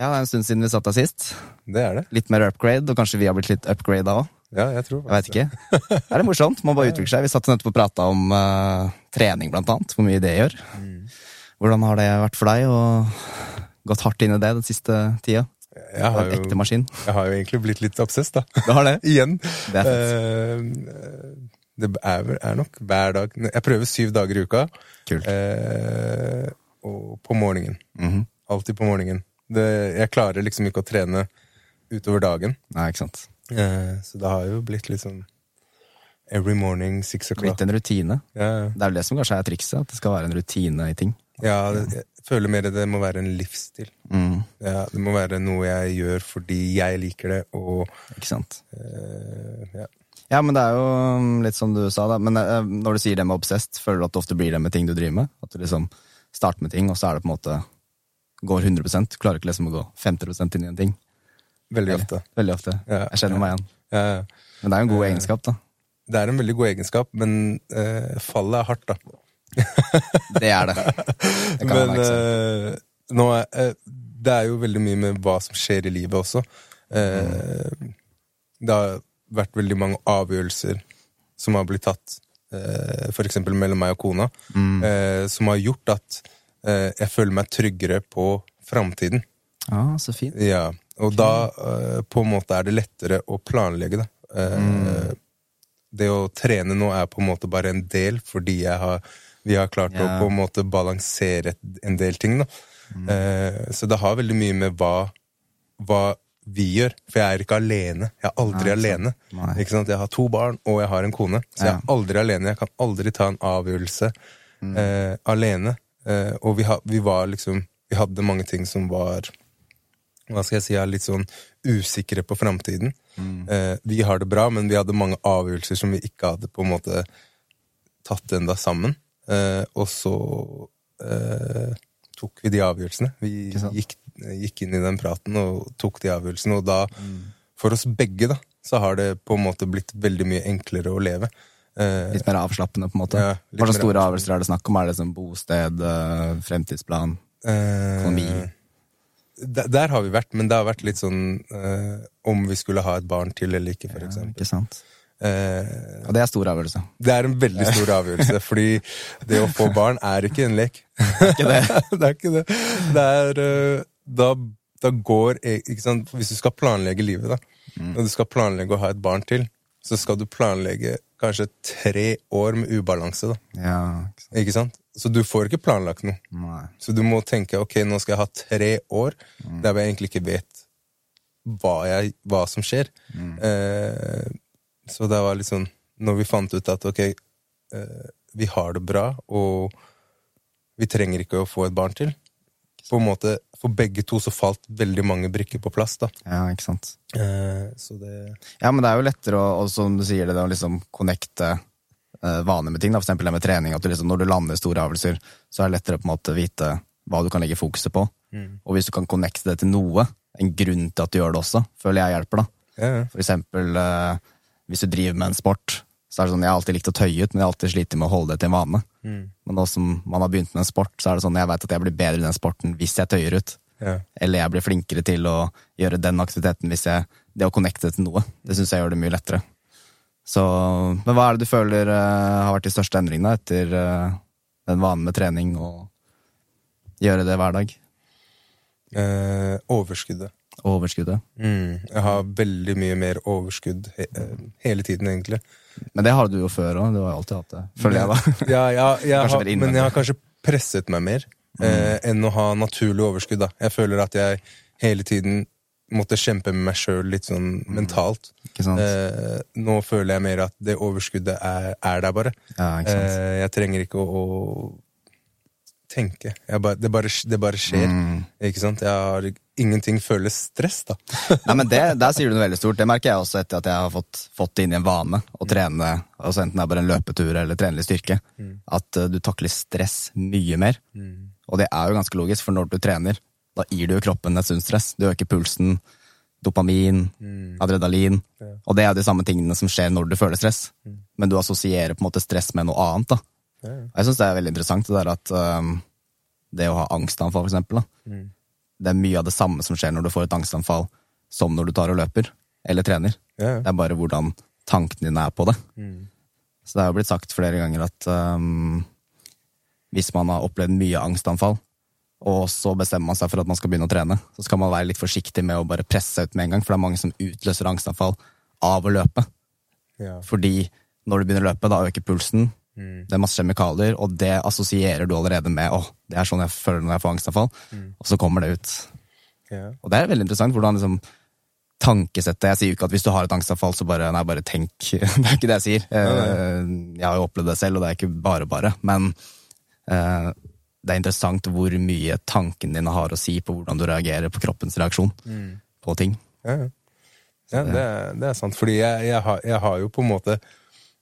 Ja, det er en stund siden vi satt der sist. Det er det. Litt mer upgrade, og kanskje vi har blitt litt upgrada òg. Ja, jeg tror Jeg vet ikke. Det er det morsomt. Man bare utvikler seg. Vi satt nettopp og prata om uh, trening, blant annet. Hvor mye det gjør. Hvordan har det vært for deg, og gått hardt inn i det den siste tida? Jeg har, jo, jeg har jo egentlig blitt litt obsess, da. Du har det? Igjen. Det er Eh, det er, er nok hver dag. Jeg prøver syv dager i uka. Kult. Eh, og på morgenen. Mhm. Alltid på morgenen. Det, jeg klarer liksom ikke å trene utover dagen. Nei, ikke sant. Eh, så det har jo blitt litt sånn every morning, six o'clock. Blitt en rutine. Ja, Det er vel det som kanskje er trikset, at det skal være en rutine i ting. ja det, jeg føler mer det må være en livsstil. Mm, Ja, det må være noe jeg gjør fordi jeg liker det, og ikke sant. eh, ja. Ja, men det er jo um, litt som du sa, da. Men eh, når du sier det med obsessed, føler du at det ofte blir det med ting du driver med? At du liksom starter med ting, og så er det på en måte går 100 Du klarer ikke liksom å gå 50 inn i en ting. Veldig ofte. Veldig ofte. Ja. Jeg kjenner meg igjen. Ja, ja. Men det er jo en god egenskap, da. Det er en veldig god egenskap, men uh, fallet er hardt, da. Det er det. Det Men uh, eh, nå er, uh, det er jo veldig mye med hva som skjer i livet også. Mm. Det har vært veldig mange avgjørelser som har blitt tatt, uh, eksempel mellom meg og kona, Mm. eh, som har gjort at eh, jeg føler meg tryggere på framtiden. Ja, så fint. Ja, og da eh, på en måte er det lettere å planlegge det. Mm. Det å trene nå er på en måte bare en del, fordi har, vi har klart å på en måte balansere en del ting. Da. Mm. så det har veldig mye med hva, hva vi gjør. For jeg er ikke alene. Jeg er aldri Nei, alene. Nei. Ikke sant? Jeg har to barn, og jeg har en kone. Så jeg er aldri alene. Jeg kan aldri ta en avgjørelse Mm. eh, alene. Eh, og vi, ha, vi var liksom Vi hadde mange ting som var hva skal jeg si, er litt sånn usikre på framtiden. Eh, vi har det bra, men vi hadde mange avgjørelser som vi ikke hadde på en måte tatt enda sammen. Eh, og så eh, tok vi de avgjørelsene. Vi gikk, gikk inn i den praten og tok de avgjørelsene, og da, for oss begge, da, så har det på en måte blitt veldig mye enklere å leve. Eh, Litt mer avslappende, på en måte. Ja, Hva slags store avgjørelser er det snakk om? Er det liksom bosted, eh, fremtidsplan? eh, Økonomi. der, der har vi vært, men det har vært litt sånn eh, om vi skulle ha et barn til eller ikke, for Ja, eksempel. ikke sant? Eh, Og det er stor avgjørelse. Det er en veldig stor avgjørelse, fordi det å få barn er ikke en lek. Ikke det? det er ikke det. Det er Da, da går e- ikke sant? Hvis du skal planlegge livet, da, Mm. og du skal planlegge å ha et barn til, så skal du planlegge kanskje tre år med ubalanse, da. Ja, ikke sant. Ikke sant? Så du får ikke planlagt noe. Nei. Så du må tenke ok, nå skal jeg ha tre år Mm. der jeg egentlig ikke vet hva, jeg, hva som skjer. Mm. Eh, så det var litt sånn Når vi fant ut at ok, eh, vi har det bra, og vi trenger ikke å få et barn til På en måte, For begge to så falt veldig mange brikker på plass. da Ja, ikke sant. eh, Så det Ja, men det er jo lettere å, og som du sier det, å liksom connecte eh, vaner med ting. Da. For eksempel det med trening. At du liksom, når du lander store avgjørelser, så er det lettere på en måte vite hva du kan legge fokuset på. Og hvis du kan connecte det til noe, en grunn til at du gjør det også, føler jeg hjelper. da. ja, ja. For eksempel eh, hvis du driver med en sport, så er det sånn, jeg har alltid likt å tøye ut, men jeg har alltid slitt med å holde det til en vane. Men nå som man har begynt med en sport, så er det sånn, jeg vet at jeg blir bedre i den sporten hvis jeg tøyer ut. ja. Eller jeg blir flinkere til å gjøre den aktiviteten hvis jeg Det å connecte til noe. Det syns jeg gjør det mye lettere. Så, men hva er det du føler uh, har vært de største endringene etter uh, den vanen med trening og gjøre det hver dag? Eh, overskuddet. Overskuddet. Mm. Jeg har veldig mye mer overskudd he eh, hele tiden, egentlig. Men det har du jo før òg. Du har jo alltid hatt det. Føler jeg, da. Ja, ja, jeg har, men jeg har kanskje presset meg mer eh, enn å ha naturlig overskudd. Da. Jeg føler at jeg hele tiden måtte kjempe med meg sjøl litt sånn mentalt. Ikke sant? Eh, nå føler jeg mer at det overskuddet er, er der bare. Ja, ikke sant? Eh, jeg trenger ikke å, å tenke. Jeg bare, det, bare, det bare skjer. Mm. Ikke sant? Jeg har, ingenting føles stress, da. Nei, men det, Der sier du noe veldig stort. Det merker jeg også etter at jeg har fått, fått det inn i en vane å trene, altså enten det er bare en løpetur eller trene litt styrke. At uh, du takler stress mye mer. Og det er jo ganske logisk, for når du trener, da gir du jo kroppen et sunt stress. Du øker pulsen, dopamin, adrenalin. Og det er de samme tingene som skjer når du føler stress. Men du assosierer på en måte stress med noe annet. da. Og Jeg syns det er veldig interessant det der at um, det å ha angstanfall, for eksempel, da. Det er mye av det samme som skjer når du får et angstanfall, som når du tar og løper eller trener. Ja. Det er bare hvordan tankene dine er på det. Så det har jo blitt sagt flere ganger at um, hvis man har opplevd mye angstanfall, og så bestemmer man seg for at man skal begynne å trene, så skal man være litt forsiktig med å bare presse seg ut med en gang, for det er mange som utløser angstanfall av å løpe. Ja. Fordi når du begynner å løpe, da øker pulsen, det er masse kjemikalier, og det assosierer du allerede med åh, det er sånn jeg føler når jeg får angstanfall, og så kommer det ut. Yeah. Og det er veldig interessant hvordan liksom tankesettet Jeg sier jo ikke at hvis du har et angstavfall, så bare Nei, bare tenk. Det er ikke det jeg sier. Eh, Jeg har jo opplevd det selv, og det er ikke bare bare. Men eh, det er interessant hvor mye tankene dine har å si på hvordan du reagerer på kroppens reaksjon på ting. Ja, ja. ja det, er, det er sant. Fordi jeg, jeg, har, jeg har jo på en måte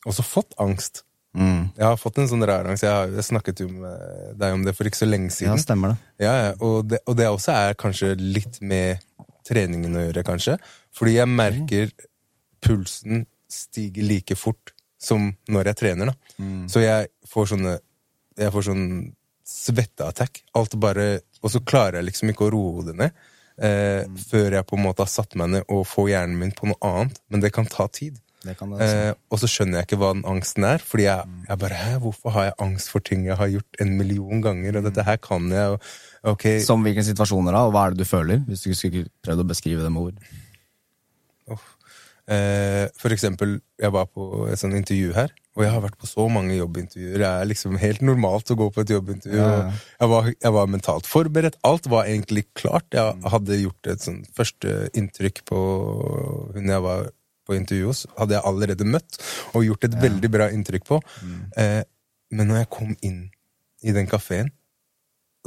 også fått angst. Mm. Jeg har fått en sånn rar angst. Jeg, har, jeg snakket jo med deg om det for ikke så lenge siden. Ja, stemmer det. Ja, ja. Og, det, og det også er kanskje litt med treningen å gjøre, kanskje. Fordi jeg merker pulsen stiger like fort som når jeg trener. da. Så jeg får sånne Jeg får sånn svetteattack. Alt bare Og så klarer jeg liksom ikke å roe det ned. Eh, Før jeg på en måte har satt meg ned og får hjernen min på noe annet. Men det kan ta tid. Eh, og så skjønner jeg ikke hva den angsten er. Fordi jeg, jeg bare Hæ, hvorfor har jeg angst for ting jeg har gjort en million ganger? Og dette her kan jeg, og ok Som hvilke situasjoner da, og hva er det du føler? Hvis du skulle prøvd å beskrive det med ord. Oh. Eh, for eksempel, jeg var på et sånt intervju her, og jeg har vært på så mange jobbintervjuer. Det er liksom helt normalt å gå på et jobbintervju. Ja, ja. Jeg, var, jeg var mentalt forberedt. Alt var egentlig klart. Jeg hadde gjort et sånt første inntrykk på hun jeg var på intervjuet hos, hadde jeg allerede møtt og gjort et veldig bra inntrykk på. Eh, men når jeg kom inn i den kafeen,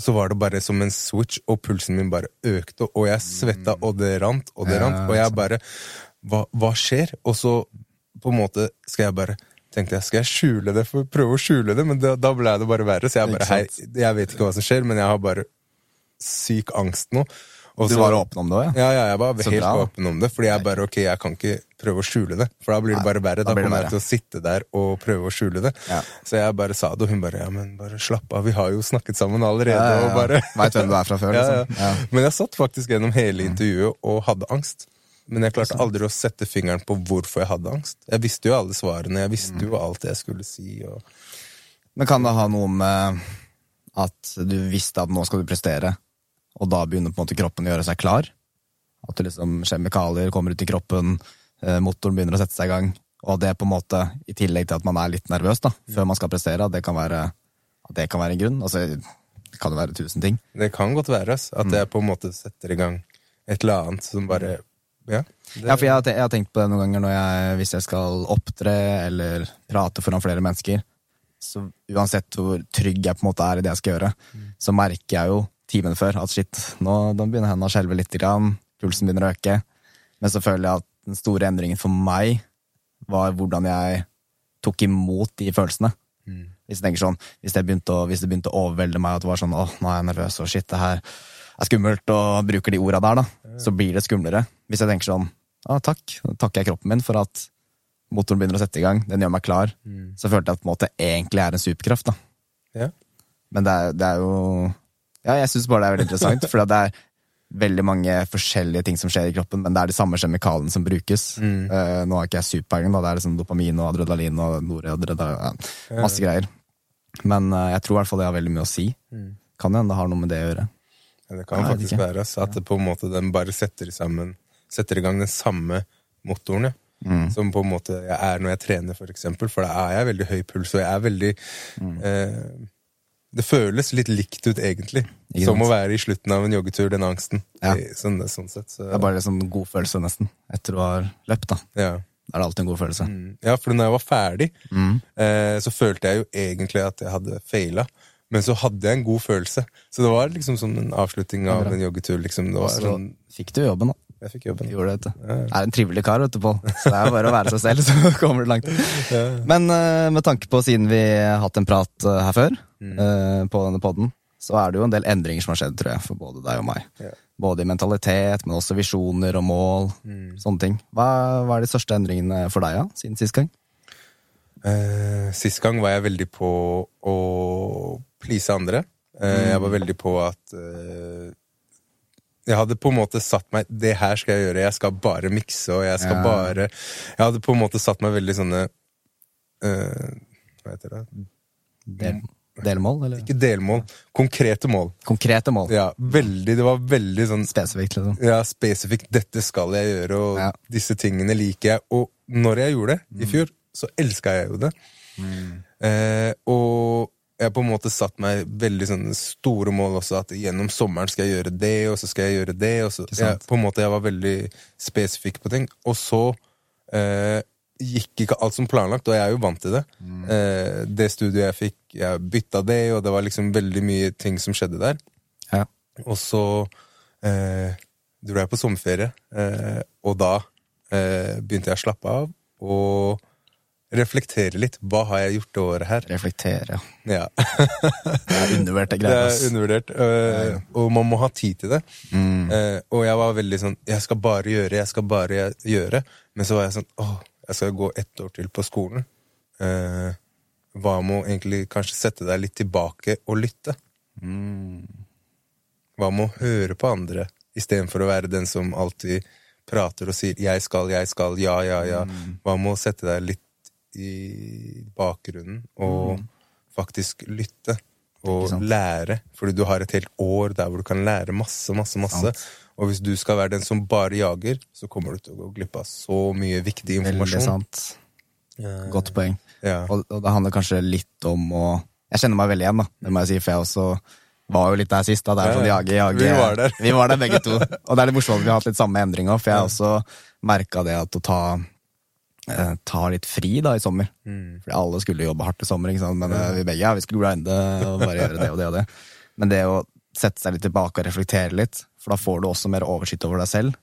så var det bare som en switch, og pulsen min bare økte, og jeg svetta, og det rant, og det Ja, rant, og jeg bare hva, hva skjer? Og så på en måte skal jeg bare tenkte jeg, skal jeg skjule det for prøve å skjule det, men da, da ble det bare verre. Så jeg bare, hei, jeg vet ikke hva som skjer, men jeg har bare syk angst nå. Og Du så- var åpen om det òg, ja? ja, ja, jeg var helt bra. åpen om det, fordi jeg bare, ok, jeg kan ikke prøve å skjule det, for da blir det bare verre. da Da, kommer jeg til å sitte der og prøve å skjule det. Ja. Så jeg bare sa det, og hun bare, ja, men bare slapp av, vi har jo snakket sammen allerede, Ja, ja, og bare... Vet hvem du er fra før, liksom. Men jeg satt faktisk gjennom hele intervjuet og hadde angst. Men jeg klarte aldri å sette fingeren på hvorfor jeg hadde angst. Jeg visste jo alle svarene, jeg visste jo alt jeg skulle si, og... Men kan det ha noe med at du visste at nå skal du prestere, og da begynner på en måte kroppen å gjøre seg klar? At det liksom kjemikalier kommer ut i kroppen, motoren begynner å sette seg i gang, og det på en måte, i tillegg til at man er litt nervøs da, før man skal prestere, det kan være, det kan være en grunn? Altså, det kan jo være tusen ting. Det kan godt være, ass, Mm. at det på en måte setter i gang et eller annet som bare... Ja, det, Ja, for jeg, jeg har tenkt på det noen ganger når jeg, hvis jeg skal opptre eller prate foran flere mennesker. Så uansett hvor trygg jeg på en måte er i det jeg skal gjøre, så merker jeg jo timen før at shit, nå, nå begynner hendene å skjelve litt, grann, pulsen begynner å øke. Men så føler jeg at den store endringen for meg var hvordan jeg tok imot de følelsene. Hvis jeg tenker sånn, hvis det begynte å, hvis det begynte å overvelde meg, at det var sånn åh, nå er jeg nervøs, og shit, det her er skummelt, og bruker de orda der, da, så blir det skumlere. Hvis jeg tenker sånn, ah, takk, da takker jeg kroppen min for at motoren begynner å sette i gang, den gjør meg klar, så følte jeg at på en måte egentlig er en superkraft, da. ja. Men det er, det er jo Ja, jeg syns bare det er veldig interessant, for det er veldig mange forskjellige ting som skjer i kroppen, men det er de samme kjemikaliene som brukes. Eh, nå har ikke jeg superpeiling, da. Det er liksom dopamin og adrenalin og noradrenalin, masse greier. Men eh, jeg tror i hvert fall det har veldig mye å si. Kan hende det har noe med det å gjøre. Ja, det kan Jeg faktisk ikke. være at det på en måte den bare setter, sammen, setter i gang den samme motoren. Ja. Mm. Som på en måte jeg er når jeg trener, for eksempel. For da er jeg veldig høy puls, og jeg er veldig Mm. eh, Det føles litt likt ut, egentlig. Ikke som sant? å være i slutten av en joggetur, den angsten. Ja. I, sånn, sånn sett. Så, Det er bare liksom en god følelse, nesten. Etter å ha løpt, da. ja. Da er det alltid en god følelse. Mm. ja, for når jeg var ferdig, Mm. eh, så følte jeg jo egentlig at jeg hadde faila. Men så hadde jeg en god følelse. Så det var liksom som en avslutning av en joggetur. Liksom. Og var så sånn, fikk du jobben, da. Jeg fikk jobben. Gjorde det, vet du. Jeg er en trivelig kar, vet du, Pål. Så det er bare å være seg selv, så kommer du langt. Men eh, med tanke på, siden vi har hatt en prat eh, her før, eh, på denne podden, så er det jo en del endringer som har skjedd, tror jeg, for både deg og meg. Ja. Både i mentalitet, men også visjoner og mål, sånne ting. Hva, hva er de største endringene for deg, ja, siden sist gang? Uh, sist gang var jeg veldig på å please andre. Eh, Jeg var veldig på at eh, jeg hadde på en måte satt meg Det her skal jeg gjøre. Jeg skal bare mikse, og jeg skal Ja. bare Jeg hadde på en måte satt meg veldig sånne uh, Hva heter det? Del, delmål, eller? Ikke delmål. Konkrete mål. Konkrete mål. Ja, veldig. Det var veldig sånn Spesifikt, liksom. ja, spesifikt 'dette skal jeg gjøre', og Ja. disse tingene liker jeg. Og når jeg gjorde det i fjor, så elska jeg jo det. Eh, og jeg på en måte satt meg veldig sånne store mål også, at gjennom sommeren skal jeg gjøre det, og så skal jeg gjøre det. Og så, jeg, på en måte jeg var veldig spesifikk på ting. Og så eh, gikk ikke alt som planlagt, og jeg er jo vant til det. Eh, det studiet jeg fikk, jeg bytta det, og det var liksom veldig mye ting som skjedde der. Ja. Og så eh, dro jeg på sommerferie, eh, og da eh, begynte jeg å slappe av og reflektere litt. Hva har jeg gjort det året her? Reflektere. Ja, Det er undervurderte Det er undervurdert, eh, og man må ha tid til det. Mm. Eh, og jeg var veldig sånn Jeg skal bare gjøre, jeg skal bare gjøre. Men så var jeg sånn Åh, jeg skal gå ett år til på skolen. Eh, hva med å egentlig kanskje sette deg litt tilbake og lytte? Mm. Hva med å høre på andre, istedenfor å være den som alltid prater og sier 'jeg skal, jeg skal, ja, ja, ja'? Mm. Hva med å sette deg litt i bakgrunnen og Mm. faktisk lytte? Og lære, fordi du har et helt år der hvor du kan lære masse, masse, masse. Sant. Og hvis du skal være den som bare jager, så kommer du til å gå glipp av så mye viktig Veldig informasjon. sant. Godt poeng. Ja. Og, og det handler kanskje litt om å Jeg kjenner meg veldig igjen, da. Det må jeg si, for jeg også var jo litt der sist. da, Det er sånn ja. jage, jage. Vi var der. Vi var der begge to. Og det er litt morsomt at vi har hatt litt samme endringer, for jeg har også merka det at å ta, eh, ta litt fri da i sommer. Mm. Fordi alle skulle jobbe hardt i sommer, men eh, vi begge ja, vi skulle grinde og bare gjøre det og det og det. Men det å sette seg litt tilbake og reflektere litt, for da får du også mer oversikt over deg selv.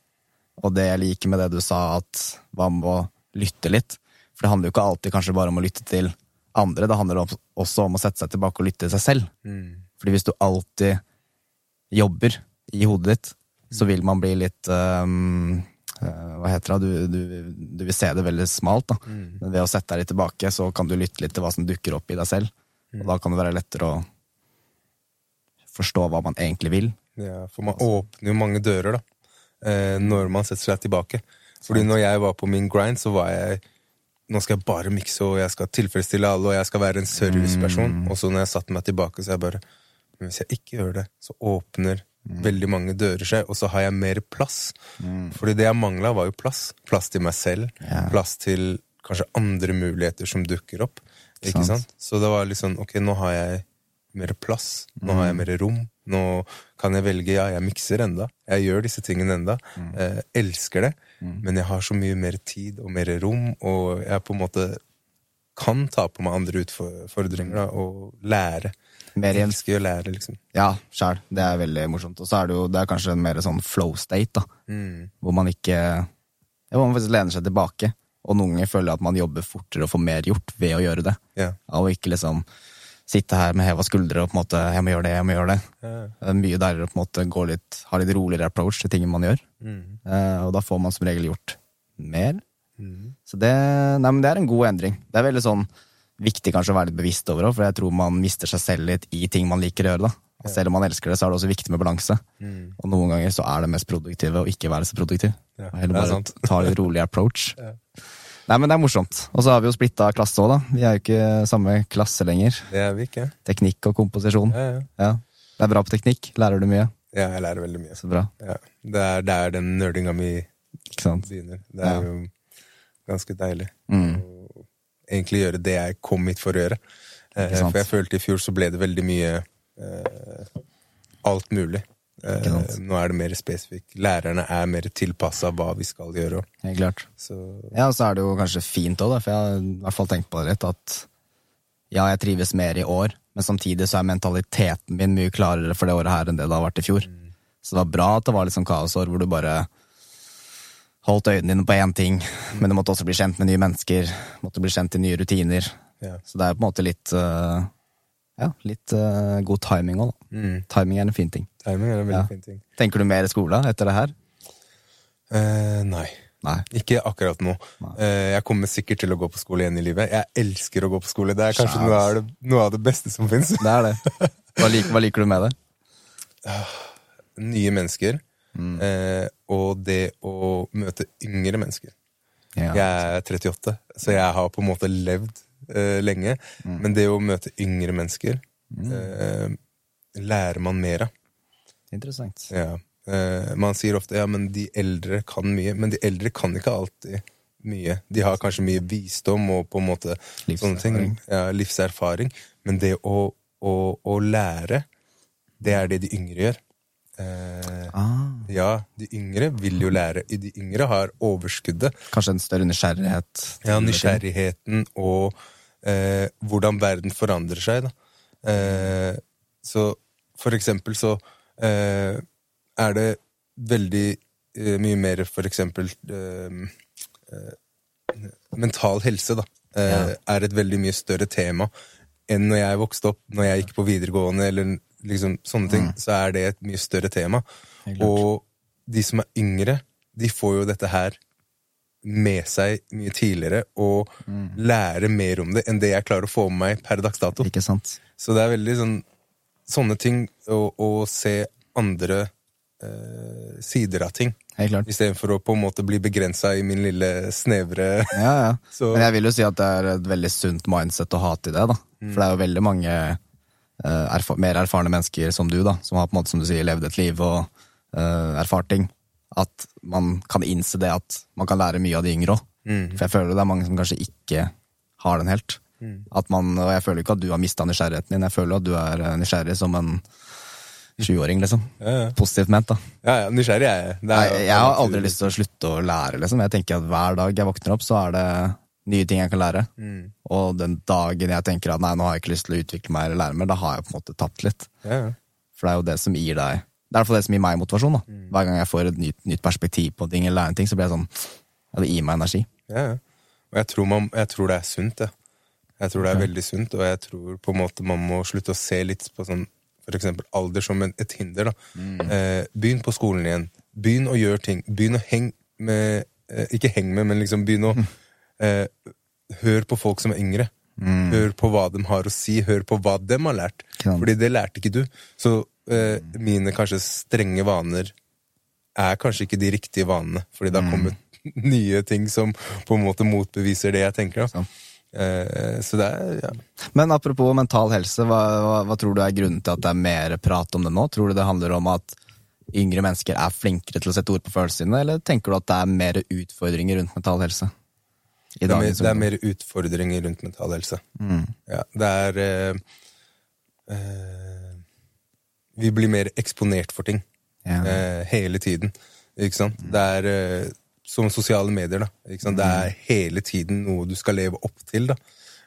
Og det jeg liker med det du sa, at hva med å lytte litt? For det handler jo ikke alltid kanskje bare om å lytte til andre, det handler også om å sette seg tilbake og lytte til seg selv. Mm. Fordi hvis du alltid jobber i hodet ditt, så vil man bli litt øh, Hva heter det? Du, du, du vil se det veldig smalt, da. Mm. Men ved å sette deg litt tilbake, så kan du lytte litt til hva som dukker opp i deg selv. Og da kan det være lettere å forstå hva man egentlig vil. Ja, for man åpner jo mange dører, da. Eh, når man setter seg tilbake. Fordi når jeg var på min grind, så var jeg Nå skal jeg bare mikse, og jeg skal tilfredsstille alle, og jeg skal være en serviceperson. Og så når jeg satte meg tilbake, så jeg bare Men hvis jeg ikke gjør det, så åpner veldig mange dører seg, og så har jeg mer plass. Fordi det jeg mangla, var jo plass. Plass til meg selv. Ja. Plass til kanskje andre muligheter som dukker opp. Ikke Sant. sant? Så det var litt sånn Ok, nå har jeg mer plass. Nå har jeg mer rom. Nå kan jeg velge Ja, jeg mikser enda. Jeg gjør disse tingene enda. Eh, elsker det. Men jeg har så mye mer tid og mer rom, og jeg er på en måte kan ta på meg andre utfordringer da, og lære. Mer elsker å lære, liksom. Ja, sjæl. Det er veldig morsomt. Og så er det jo det er kanskje en mer sånn flow state, da. Mm. Hvor man ikke ja, Hvor man faktisk lener seg tilbake. Og noen ganger føler jeg at man jobber fortere og får mer gjort ved å gjøre det. Yeah. Av å ikke liksom sitte her med heva skuldre og på en måte 'jeg må gjøre det, jeg må gjøre det'. Yeah. Det er mye deiligere å på en måte gå litt, ha litt roligere approach til ting man gjør. Mm. Eh, og da får man som regel gjort mer. Mm. Så det, nei, men det er en god endring. Det er veldig sånn viktig kanskje å være litt bevisst over òg, for jeg tror man mister seg selv litt i ting man liker å gjøre. da. Og selv om man elsker det, så er det også viktig med balanse. Mm. Og noen ganger så er det mest produktive å ikke være så produktiv. Ja, heller er bare ta en rolig approach. Ja. Nei, men det er morsomt. Og så har vi jo splitta klasse òg, da. Vi er jo ikke samme klasse lenger. Det er vi ikke. Teknikk og komposisjon. Ja, ja. Ja. Det er bra på teknikk. Lærer du mye. ja, jeg lærer veldig mye. Så bra. Ja. Det er der den nerdinga mi begynner. Det er Ja. jo ganske deilig. Mm. Egentlig gjøre det jeg kom hit for å gjøre. Eh, for jeg følte i fjor så ble det veldig mye eh, alt mulig. Eh, nå er det mer spesifikt. Lærerne er mer tilpassa hva vi skal gjøre. Helt klart. Så Ja, og så er det jo kanskje fint òg, for jeg har i hvert fall tenkt på det litt, at ja, jeg trives mer i år, men samtidig så er mentaliteten min mye klarere for det året her enn det det har vært i fjor. Så det var bra at det var litt sånn kaosår hvor du bare holdt øynene dine på én ting, men du måtte også bli kjent med nye mennesker, måtte bli kjent i nye rutiner. ja. Så det er på en måte litt uh, ja, litt uh, god timing òg, da. Mm. Timing er en fin ting. Timing er en veldig Ja. fin ting. Tenker du mer skole etter det her? Uh, nei. Nei. Ikke akkurat nå. Jeg kommer sikkert til å gå på skole igjen i livet. Jeg elsker å gå på skole. Det er kanskje noe av det, noe av det beste som fins. Det er det. Hva liker, hva liker du med det? Nye mennesker. Eh, og det å møte yngre mennesker. Ja. Jeg er 38, så jeg har på en måte levd uh, lenge. Men det å møte yngre mennesker uh, lærer man mer av. Interessant. Ja. Uh, man sier ofte ja, men de eldre kan mye, men de eldre kan ikke alltid mye. De har kanskje mye visdom og på en måte sånne ting. Ja, livserfaring. Men det å, å, å lære, det er det de yngre gjør. Eh, Ah, ja, de yngre vil jo lære. De yngre har overskuddet. kanskje en større nysgjerrighet. Ja, nysgjerrigheten og eh, hvordan verden forandrer seg. Eh, så for eksempel så eh, er det veldig eh, mye mer for eksempel eh, Mental helse, da, eh, Ja. er et veldig mye større tema enn når jeg vokste opp, når jeg gikk på videregående, eller liksom sånne ting, så er det et mye større tema. Og de som er yngre, de får jo dette her med seg mye tidligere og lære mer om det enn det jeg klarer å få med meg per dags dato. Ikke sant? Så det er veldig sånn sånne ting, å, se andre eh, sider av ting, Helt klart. istedenfor å på en måte bli begrensa i min lille snevre Ja, ja. Så- Men jeg vil jo si at det er et veldig sunt mindset å ha til det, da. For det er jo veldig mange eh, erfa mer erfarne mennesker som du, da, som har på en måte, som du sier, levd et liv og uh, erfart ting. At man kan innse det at man kan lære mye av de yngre òg. For jeg føler det er mange som kanskje ikke har den helt. At man, og jeg føler ikke at du har mista nysgjerrigheten din, jeg føler at du er eh, nysgjerrig som en 20-åring, liksom. Ja, ja. Positivt ment, da. Ja, ja, nysgjerrig er jeg. Er Nei, jeg har aldri lyst til å slutte å lære, liksom. Jeg tenker at hver dag jeg våkner opp, så er det nye ting jeg kan lære. Mm. Og den dagen jeg tenker at nei, nå har jeg ikke lyst til å utvikle meg eller lære mer, da har jeg på en måte tapt litt. Ja, ja. For det er jo det som gir deg Det er i hvert fall det som gir meg motivasjon. da. Mm. Hver gang jeg får et nytt, nytt perspektiv på ting, eller lærer en ting, så blir jeg sånn Ja, det gir meg energi. Ja, ja. Og jeg tror, man, jeg tror det er sunt, jeg. Jeg tror det er veldig sunt, og jeg tror på en måte man må slutte å se litt på sånn for eksempel alder som et hinder. da. Eh, begynn på skolen igjen. Begynn å gjøre ting. Begynn å henge med eh, Ikke heng med, men liksom begynn å eh, Hør på folk som er yngre. Hør på hva de har å si. Hør på hva de har lært. Ikke. Fordi det lærte ikke du. Så eh, mine kanskje strenge vaner er kanskje ikke de riktige vanene, fordi det har kommet nye ting som på en måte motbeviser det jeg tenker. Da. Eh, så det er ja. Men apropos mental helse, hva, hva, hva tror du er grunnen til at det er mer prat om det nå? Tror du det handler om at yngre mennesker er flinkere til å sette ord på følelsene sine, eller tenker du at det er mer utfordringer rundt mental helse? Det, er mer, det er mer utfordringer rundt mental helse. Ja, det er eh, eh, Vi blir mer eksponert for ting Ja. eh, hele tiden. Ikke sant? Det er eh, som sosiale medier. da ikke sant? Det er hele tiden noe du skal leve opp til. da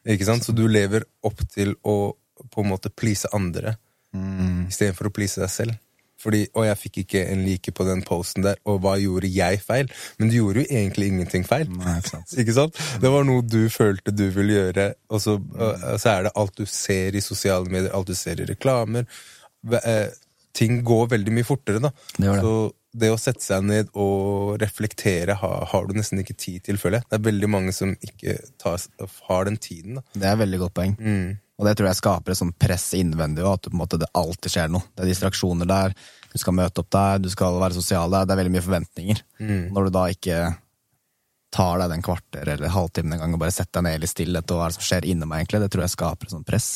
Ikke sant? Så du lever opp til å på en måte please andre Mm. istedenfor å please deg selv. Fordi, 'Å, jeg fikk ikke en like på den posten der, og hva gjorde jeg feil? Men du gjorde jo egentlig ingenting feil. Nei, sant. Ikke sant? Det var noe du følte du ville gjøre, og så, og så er det alt du ser i sosiale medier, alt du ser i reklamer. Eh, Ting går veldig mye fortere, da. Det gjør det. Så det å sette seg ned og reflektere har, har du nesten ikke tid til, føler jeg. Det er veldig mange som ikke tar, har den tiden, da. Det er veldig godt poeng. Mm. Og det tror jeg skaper et sånt press innvendig, at måte, det alltid skjer noe. Det er distraksjoner der, du skal møte opp der, du skal være sosial der. Det er veldig mye forventninger. Mm. Når du da ikke tar deg den kvarter eller halvtimen en gang og bare setter deg ned i stillhet, og hva er det som skjer inni meg, egentlig, det tror jeg skaper et sånt press.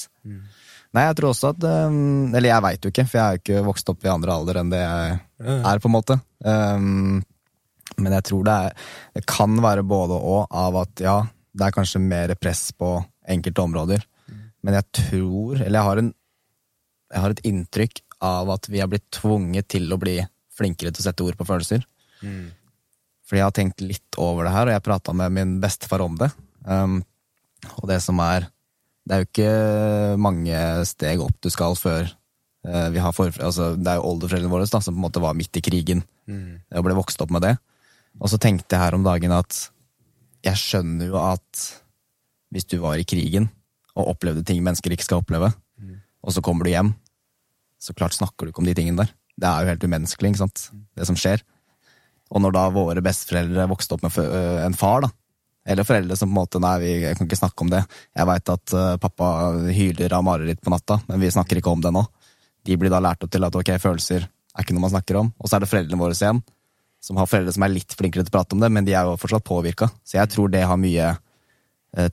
Nei, jeg tror også at um, Eller jeg veit jo ikke, for jeg er jo ikke vokst opp i andre alder enn det jeg er, på en måte. Um, men jeg tror det er Det kan være både og av at ja, det er kanskje mer press på enkelte områder. Men jeg tror, eller jeg har, en, jeg har et inntrykk av at vi har blitt tvunget til å bli flinkere til å sette ord på følelser. Fordi jeg har tenkt litt over det her, og jeg prata med min bestefar om det. Um, og det som er Det er jo ikke mange steg opp du skal før uh, vi har for, altså, Det er jo oldeforeldrene våre da, som på en måte var midt i krigen og ble vokst opp med det. Og så tenkte jeg her om dagen at jeg skjønner jo at hvis du var i krigen og opplevde ting mennesker ikke skal oppleve, og så kommer du hjem, så klart snakker du ikke om de tingene der. Det er jo helt umenneskelig, ikke sant, det som skjer. Og når da våre besteforeldre vokste opp med øh, en far, da, eller foreldre som på en måte Nei, vi kan ikke snakke om det. Jeg veit at øh, pappa hyler av mareritt på natta, men vi snakker ikke om det nå. De blir da lært opp til at ok, følelser er ikke noe man snakker om. Og så er det foreldrene våre igjen, som har foreldre som er litt flinkere til å prate om det, men de er jo fortsatt påvirka. Så jeg tror det har mye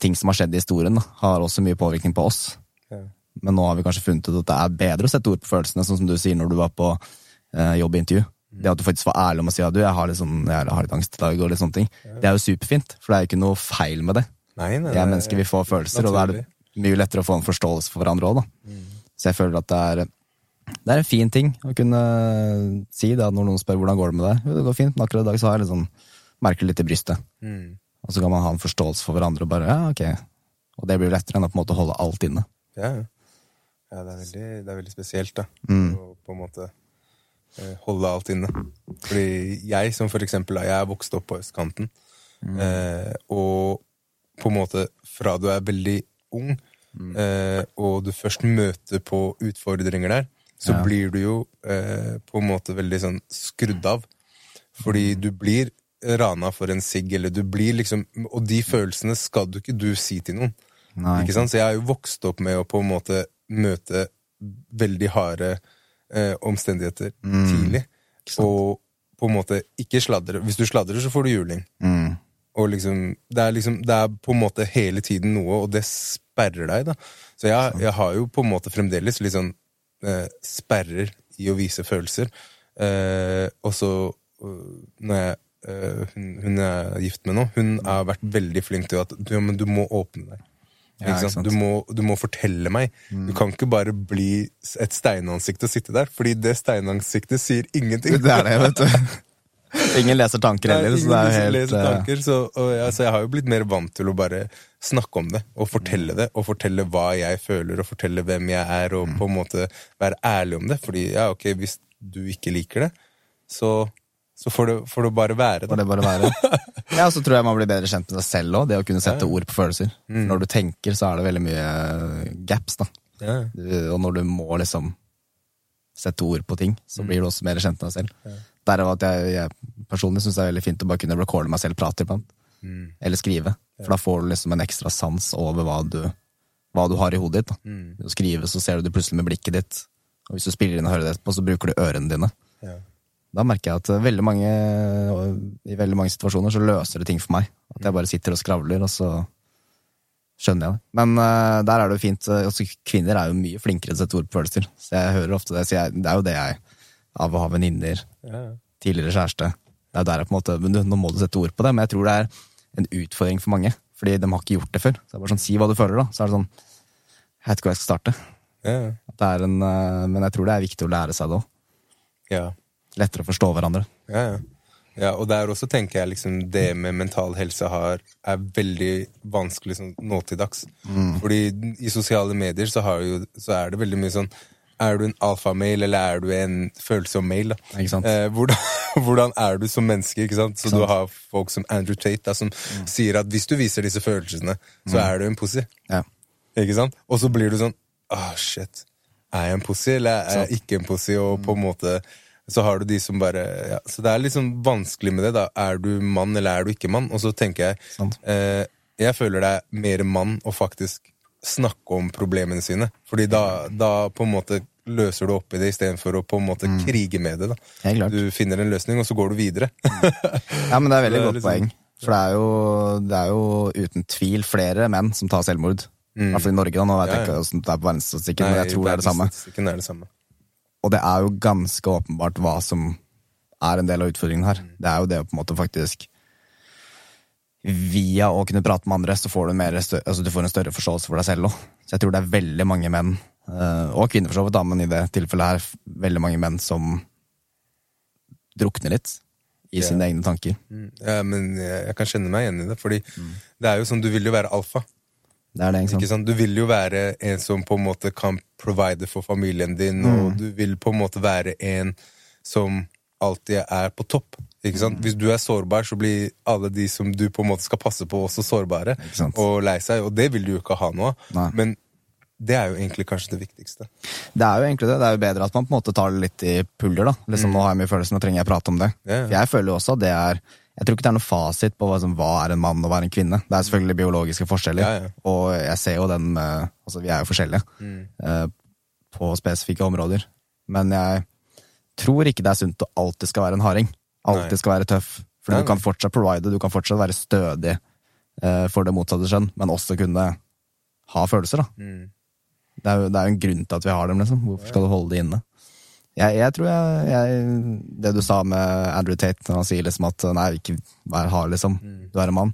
ting som har skjedd i historien, da, har også mye påvirkning på oss. Ja. Men nå har vi kanskje funnet ut at det er bedre å sette ord på følelsene, sånn som du sier når du var på eh, jobbintervju. Det at du faktisk var ærlig om å si at du, jeg har litt, sånn, jeg har litt angst i dag, og litt sånne ting. Det er jo superfint, for det er jo ikke noe feil med det. Nei, nei, Vi er mennesker, vi får følelser, og da er det mye lettere å få en forståelse for hverandre òg, da. Så jeg føler at det er, det er en fin ting å kunne si det når noen spør hvordan går det med deg. Det går fint, men akkurat i dag så har jeg litt sånn, merker litt i brystet. Mm. Og så kan man ha en forståelse for hverandre og bare ja, ok. Og det blir lettere enn å på en måte holde alt inne. Ja, ja. det, er veldig, det er veldig spesielt, da. Mm. Å på en måte eh, holde alt inne. Fordi jeg, som for eksempel, jeg er vokst opp på østkanten, Mm. eh, og på en måte fra du er veldig ung, Mm. eh, og du først møter på utfordringer der, så Ja. blir du jo eh, på en måte veldig sånn skrudd av. Fordi Mm. du blir rana for en sigg, eller du blir liksom Og de følelsene skal du ikke du si til noen. Nei. Ikke sant? Så jeg har jo vokst opp med å på en måte møte veldig harde eh, omstendigheter Mm. tidlig. Og på en måte ikke sladre. Hvis du sladrer, så får du juling. Mm. Og liksom det, er liksom det er på en måte hele tiden noe, og det sperrer deg, da. Så jeg, jeg har jo på en måte fremdeles litt sånn eh, sperrer i å vise følelser. Eh, og så øh, når jeg hun, hun jeg er gift med nå, hun har vært veldig flink til at du, ja, men du må åpne deg. Ja? Du, må, du må fortelle meg. Du kan ikke bare bli et steinansikt og sitte der, fordi det steinansiktet sier ingenting. Det er det, vet du. Ingen leser tanker heller, så helt eh, tanker, så, og ja, så jeg har jo blitt mer vant til å bare snakke om det, og fortelle det, og fortelle hva jeg føler, og fortelle hvem jeg er, og på en måte være ærlig om det. Fordi ja, ok, hvis du ikke liker det, så, så får, du, får du bare være det. det bare være. Ja, så tror jeg man blir bedre kjent med seg selv òg, det å kunne sette ord på følelser. Mm. Når du tenker, så er det veldig mye eh, gaps, da. Ja. Du, og når du må liksom sette ord på ting, så blir du også mer kjent med deg selv. Derav at jeg, jeg personlig syns det er veldig fint å bare kunne recorde meg selv prate iblant. Mm. Eller skrive. For da får du liksom en ekstra sans over hva du, hva du har i hodet ditt. Da. Mm. Ved å skrive så ser du det plutselig med blikket ditt. Og hvis du spiller inn og hører det etterpå, så bruker du ørene dine. Ja. Da merker jeg at veldig mange, i veldig mange situasjoner så løser det ting for meg. At jeg bare sitter og skravler, og så skjønner jeg det. Men uh, der er det jo fint. eh, Også kvinner er jo mye flinkere til å sette ord på følelser. Så jeg hører ofte det. Så jeg, det er jo det jeg Av å ha venninner, Ja. tidligere kjæreste. Det er der jeg på en måte men du, Nå må du sette ord på det, men jeg tror det er en utfordring for mange. Fordi de har ikke gjort det før. Så det er bare sånn, Si hva du føler, da. Så er det sånn Jeg vet ikke hvor jeg skal starte. Ja. Det er en, uh, men jeg tror det er viktig å lære seg det òg. ja. Lettere å forstå hverandre. Ja, ja. ja, og der også tenker jeg liksom det med mental helse har, er veldig vanskelig sånn, nå til dags. Fordi i sosiale medier så, har jo, så er det veldig mye sånn Er du en alfamail, eller er du en følsom mail? Eh, hvordan, hvordan er du som menneske? ikke sant? Så Ikke sant? du har folk som Andrew Tate da, som sier at hvis du viser disse følelsene, så er du en pussy. Ja. Ikke sant? Og så blir du sånn Åh, shit. Er jeg en pussy, eller er jeg ikke en pussy? Og på en måte så har du de som bare ja. Så det er litt sånn vanskelig med det. da Er du mann, eller er du ikke mann? Og så tenker jeg eh, Jeg føler det er mer mann å faktisk snakke om problemene sine. Fordi da, da på en måte løser du opp i det istedenfor å på en måte krige med det. da. Du finner en løsning, og så går du videre. Ja, men det er veldig Det er godt liksom- poeng. For det er, jo, det er jo uten tvil flere menn som tar selvmord. I hvert fall i Norge, da. Nå vet Ja, jeg ja. ikke hvordan det er på verdensstatistikken, men jeg tror det er det samme. er det samme. Og det er jo ganske åpenbart hva som er en del av utfordringen her. Det er jo det å på en måte faktisk Via å kunne prate med andre, så får du, mer, altså du får en større forståelse for deg selv òg. Så jeg tror det er veldig mange menn, eh, og kvinner for så vidt, men i det tilfellet her, veldig mange menn som drukner litt i Ja. sine egne tanker. Mm. Ja, men jeg, kan kjenne meg igjen i det, fordi det er jo sånn, du vil jo være alfa. Det er det, ikke sant? Ikke sant? Du vil jo være en som på en måte kan provide for familien din, Mm. og du vil på en måte være en som alltid er på topp. Ikke sant? Mm. Hvis du er sårbar, så blir alle de som du på en måte skal passe på, også sårbare og lei seg, og det vil du jo ikke ha noe av. Men det er jo egentlig kanskje det viktigste. Det er jo egentlig det. Det er jo bedre at man på en måte tar det litt i puller, da. Liksom, Nå har jeg mye følelser, nå trenger jeg prate om det. Mm. Ja. For jeg føler jo også at det er Jeg tror ikke det er noe fasit på hva, som, hva er en mann og hva er en kvinne. Det er selvfølgelig biologiske forskjeller, Ja, ja. og jeg ser jo den Altså, vi er jo forskjellige Mm. eh, på spesifikke områder. Men jeg tror ikke det er sunt å alltid skal være en harding. Alltid skal være tøff. For Nei, du kan fortsatt provide, du kan fortsatt være stødig eh, for det motsatte skjønn, men også kunne ha følelser, da. Mm. Det er, jo, det er jo en grunn til at vi har dem, liksom. Hvorfor skal du holde det inne? Jeg, jeg tror jeg, jeg Det du sa med Andrew Tate, når han sier liksom at nei, ikke vær hard, liksom. Du er en mann.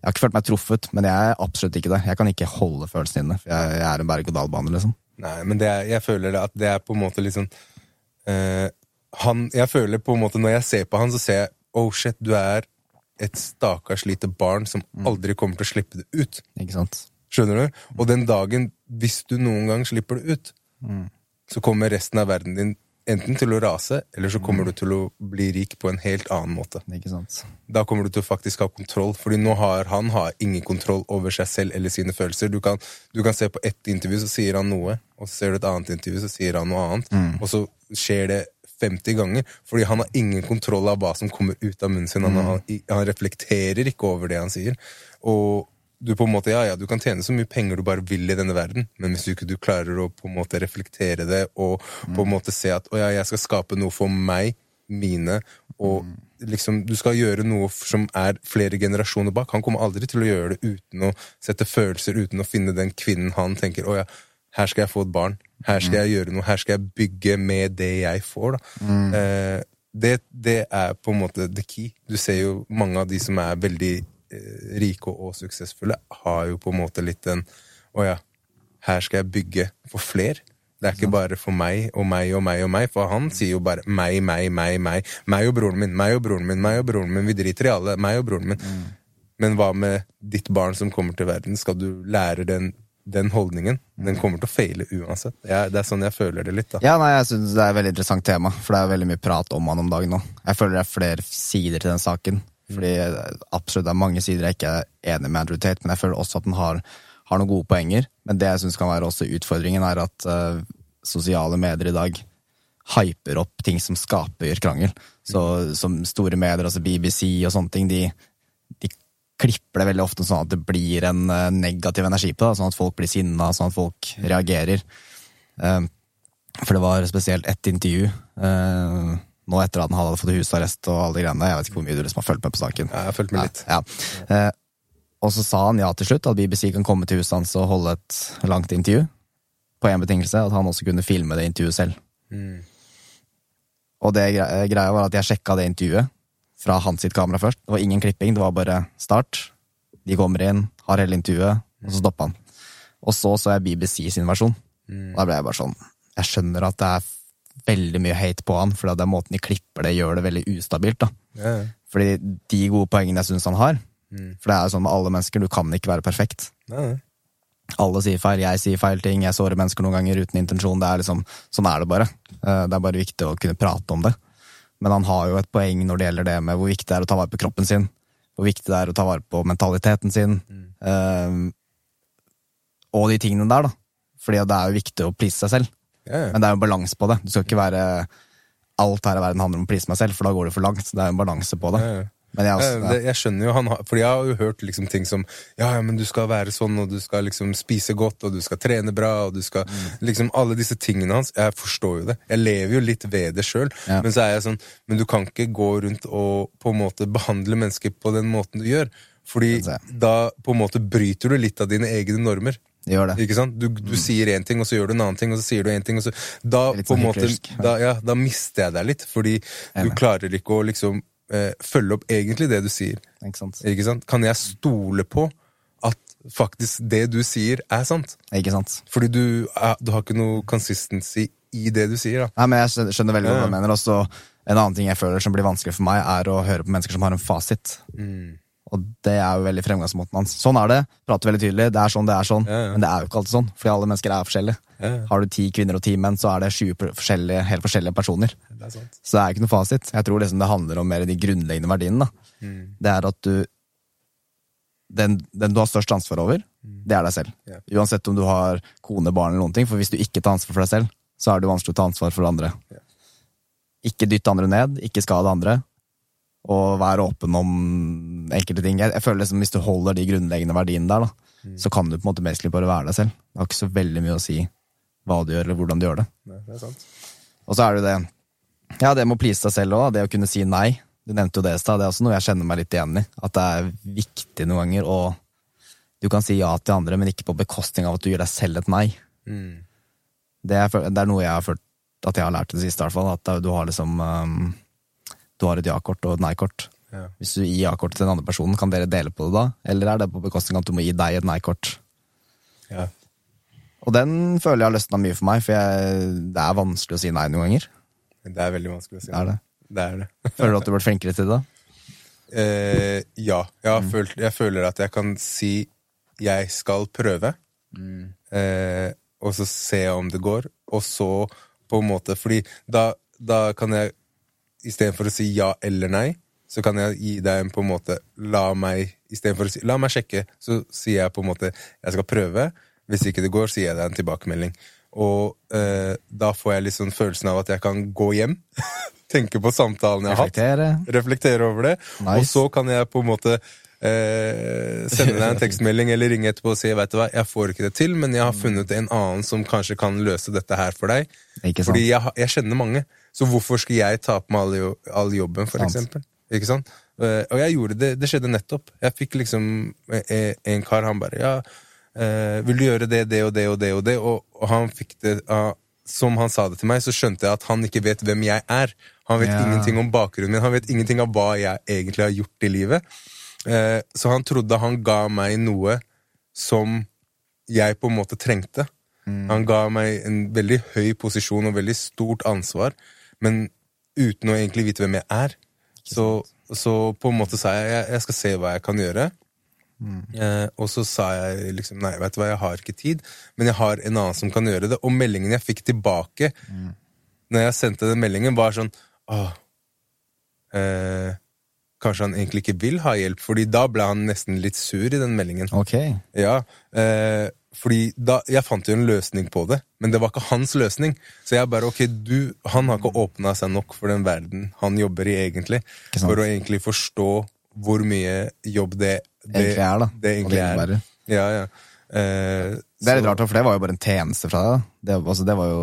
Jeg har ikke følt meg truffet, men jeg er absolutt ikke det. Jeg kan ikke holde følelsene inne, for jeg, jeg er en berg-og-dal-bane, liksom. Nei, men det er, jeg føler at det er på en måte liksom eh, han, Jeg føler på en måte Når jeg ser på han, så ser jeg Oh shit, du er et stakkars lite barn som aldri kommer til å slippe det ut. Ikke sant? Skjønner du? Og den dagen, hvis du noen gang slipper det ut, så kommer resten av verden din enten til å rase, eller så kommer du til å bli rik på en helt annen måte. Ikke sant? Da kommer du til å faktisk ha kontroll, fordi nå har han har ingen kontroll over seg selv eller sine følelser. Du kan, du kan se på ett intervju, så sier han noe, og så ser du et annet intervju, så sier han noe annet, og så skjer det 50 ganger, fordi han har ingen kontroll av hva som kommer ut av munnen sin. Han, har, han reflekterer ikke over det han sier. Og du på en måte, ja, ja, du kan tjene så mye penger du bare vil i denne verden, men hvis du ikke du klarer å på en måte reflektere det og på en måte se at å ja, jeg skal skape noe for meg, mine, og liksom du skal gjøre noe som er flere generasjoner bak. Han kommer aldri til å gjøre det uten å sette følelser, uten å finne den kvinnen han tenker å ja, her skal jeg få et barn, her skal jeg gjøre noe, her skal jeg bygge med det jeg får. da. Eh, det, det er på en måte the key. Du ser jo mange av de som er veldig rike og, og suksessfulle, har jo på en måte litt den Å ja, her skal jeg bygge for fler. Det er ikke bare for meg og meg og meg og meg, for han sier jo bare meg, meg, meg, meg. Meg og broren min, meg og broren min, meg og broren min. Vi driter i alle. Meg og broren min. Men hva med ditt barn som kommer til verden? Skal du lære den, den holdningen? Den kommer til å feile uansett. Jeg, det er sånn jeg føler det litt, da. Ja, nei, jeg synes det er et veldig interessant tema, for det er veldig mye prat om han om dagen nå. Jeg føler det er flere sider til den saken, fordi absolutt det er mange sider jeg ikke er enig med Andrew Tate, men jeg føler også at den har, har noen gode poenger. Men det jeg syns kan være også utfordringen, er at uh, sosiale medier i dag hyper opp ting som skaper krangel. Så som store medier, altså BBC og sånne ting, de, de klipper det veldig ofte sånn at det blir en uh, negativ energi på det, sånn at folk blir sinna, sånn at folk reagerer. Uh, For det var spesielt ett intervju eh, nå etter at han hadde fått husarrest og alle de greiene. Jeg vet ikke hvor mye du liksom har fulgt med på saken. Ja, Jeg har fulgt med litt. Ja. Eh, og så sa han ja til slutt, at BBC kan komme til huset hans og holde et langt intervju. På én betingelse, at han også kunne filme det intervjuet selv. Mm. Og det gre- greia var at jeg sjekka det intervjuet fra hans sitt kamera først. Det var ingen klipping, det var bare start. De kommer inn, har hele intervjuet, og så stoppa han. Og så så jeg BBC sin versjon. Og da ble jeg bare sånn Jeg skjønner at det er veldig mye hate på han, for det er måten de klipper det, gjør det veldig ustabilt. da. Ja, ja. Fordi de gode poengene jeg syns han har For det er jo sånn med alle mennesker, du kan ikke være perfekt. Ja. Alle sier feil, jeg sier feil ting, jeg sårer mennesker noen ganger uten intensjon. Det er liksom, Sånn er det bare. Eh, Det er bare viktig å kunne prate om det. Men han har jo et poeng når det gjelder det med hvor viktig det er å ta vare på kroppen sin. Hvor viktig det er å ta vare på mentaliteten sin. eh, og de tingene der, da. Fordi det er jo viktig å please seg selv. Ja, ja. Men det er jo en balanse på det. Du skal ikke være Alt her i verden handler om å please meg selv, for da går det for langt. Det er jo en balanse på det. Ja, ja. Men jeg Ja, også, det, jeg skjønner jo han har, Fordi jeg har jo hørt liksom ting som Ja, ja, men du skal være sånn, og du skal liksom spise godt, og du skal trene bra, og du skal Mm. Liksom alle disse tingene hans. Jeg forstår jo det. Jeg lever jo litt ved det sjøl. Ja. Men så er jeg sånn Men du kan ikke gå rundt og på en måte behandle mennesker på den måten du gjør. Fordi da på en måte bryter du litt av dine egne normer. Det gjør det. Ikke sant? Du, du sier én ting, og så gjør du en annen ting, og så sier du en ting, og så Da, sånn måte, da, ja, da mister jeg deg litt, fordi du klarer ikke å liksom eh, følge opp egentlig det du sier. Ikke sant? Ikke sant? Kan jeg stole på at faktisk det du sier, er sant? Ikke sant? Fordi du, er, du har ikke noe consistency i det du sier. da. Nei, men Jeg skjønner veldig godt hva du mener. Også, en annen ting jeg føler som blir vanskelig for meg, er å høre på mennesker som har en fasit. Mm. Og det er jo veldig fremgangsmåten hans. Sånn er det. Prater veldig tydelig. Det er sånn, det er sånn. Ja, ja. Men det er jo ikke alltid sånn, fordi alle mennesker er forskjellige. Ja. Har du ti kvinner og ti menn, så er det sju forskjellige, helt forskjellige personer. Det sant. Så det er ikke noe fasit. Jeg tror liksom det handler om mer de grunnleggende verdiene. Mm. Det er at du den, den du har størst ansvar over, det er deg selv. Yeah. Uansett om du har kone, barn eller noen ting. For hvis du ikke tar ansvar for deg selv, så er det vanskelig å ta ansvar for andre. Yeah. Ikke dytte andre ned, ikke skade andre. Og være åpen om enkelte ting. Jeg, jeg føler liksom Hvis du holder de grunnleggende verdiene der, da, Mm. så kan du på en måte basically bare være deg selv. Det har ikke så veldig mye å si hva du gjør, eller hvordan du gjør det. Nei, det er sant. Og så er det jo det Ja, det med å please seg selv òg, det å kunne si nei. Du nevnte jo det i stad, det er også noe jeg kjenner meg litt igjen i. At det er viktig noen ganger å Du kan si ja til andre, men ikke på bekostning av at du gir deg selv et nei. Mm. Det er, det er noe jeg har følt at jeg har lært det siste, i hvert fall. At du har liksom um, Du har et ja-kort og et nei-kort. Ja. Hvis du gir ja-kortet til den andre personen, kan dere dele på det da? Eller er det på bekostning av at du må gi deg et nei-kort? Ja. Og den føler jeg har løsna mye for meg, for jeg, det er vanskelig å si nei noen ganger. Det er veldig vanskelig å si. Det er det. Det er det. Føler du at du har vært flinkere til det? Eh, ja. Jeg, har følt, jeg føler at jeg kan si 'jeg skal prøve', eh, og så se om det går, og så på en måte Fordi da, da kan jeg istedenfor å si ja eller nei, så kan jeg gi deg en på en måte La meg istedenfor å si La meg sjekke, så sier jeg på en måte jeg skal prøve. Hvis ikke det går, så gir jeg deg en tilbakemelding. Og eh, da får jeg sånn følelsen av at jeg kan gå hjem. Tenke på samtalen jeg har hatt. Reflektere? Over det. Nice. Og så kan jeg på en måte eh, sende deg en tekstmelding eller ringe etterpå og si vet du hva, jeg får ikke det til, men jeg har funnet en annen som kanskje kan løse dette her for deg. Fordi jeg, jeg kjenner mange. Så hvorfor skal jeg ta på meg all, jo- all jobben, for eksempel? Ikke sant? Eh, og jeg gjorde det. Det skjedde nettopp. Jeg fikk liksom eh, en kar, han bare Ja, eh, vil du gjøre det, det og det og det og det? Og, han fikk det Som han sa det til meg, så skjønte jeg at han ikke vet hvem jeg er. Han vet Ja. ingenting om bakgrunnen min. Han vet ingenting av hva jeg egentlig har gjort i livet. Eh, så han trodde han ga meg noe som jeg på en måte trengte. Han ga meg en veldig høy posisjon og veldig stort ansvar, men uten å egentlig vite hvem jeg er. Så, så på en måte sa jeg jeg, jeg skal se hva jeg kan gjøre. Eh, og så sa jeg liksom nei, vet du hva, jeg har ikke tid, men jeg har en annen som kan gjøre det. Og meldingen jeg fikk tilbake når jeg sendte den meldingen, var sånn åh, eh, Kanskje han egentlig ikke vil ha hjelp, Fordi da ble han nesten litt sur i den meldingen. Ok. Ja, eh, fordi da, Jeg fant jo en løsning på det, men det var ikke hans løsning. Så jeg bare, ok, du, Han har ikke åpna seg nok for den verden han jobber i, egentlig. For å egentlig forstå hvor mye jobb det, det Egentlig er, da. Det egentlig det er. Ja, ja. Eh, Det er litt rart, for det var jo bare en tjeneste fra deg. Det, altså, det var jo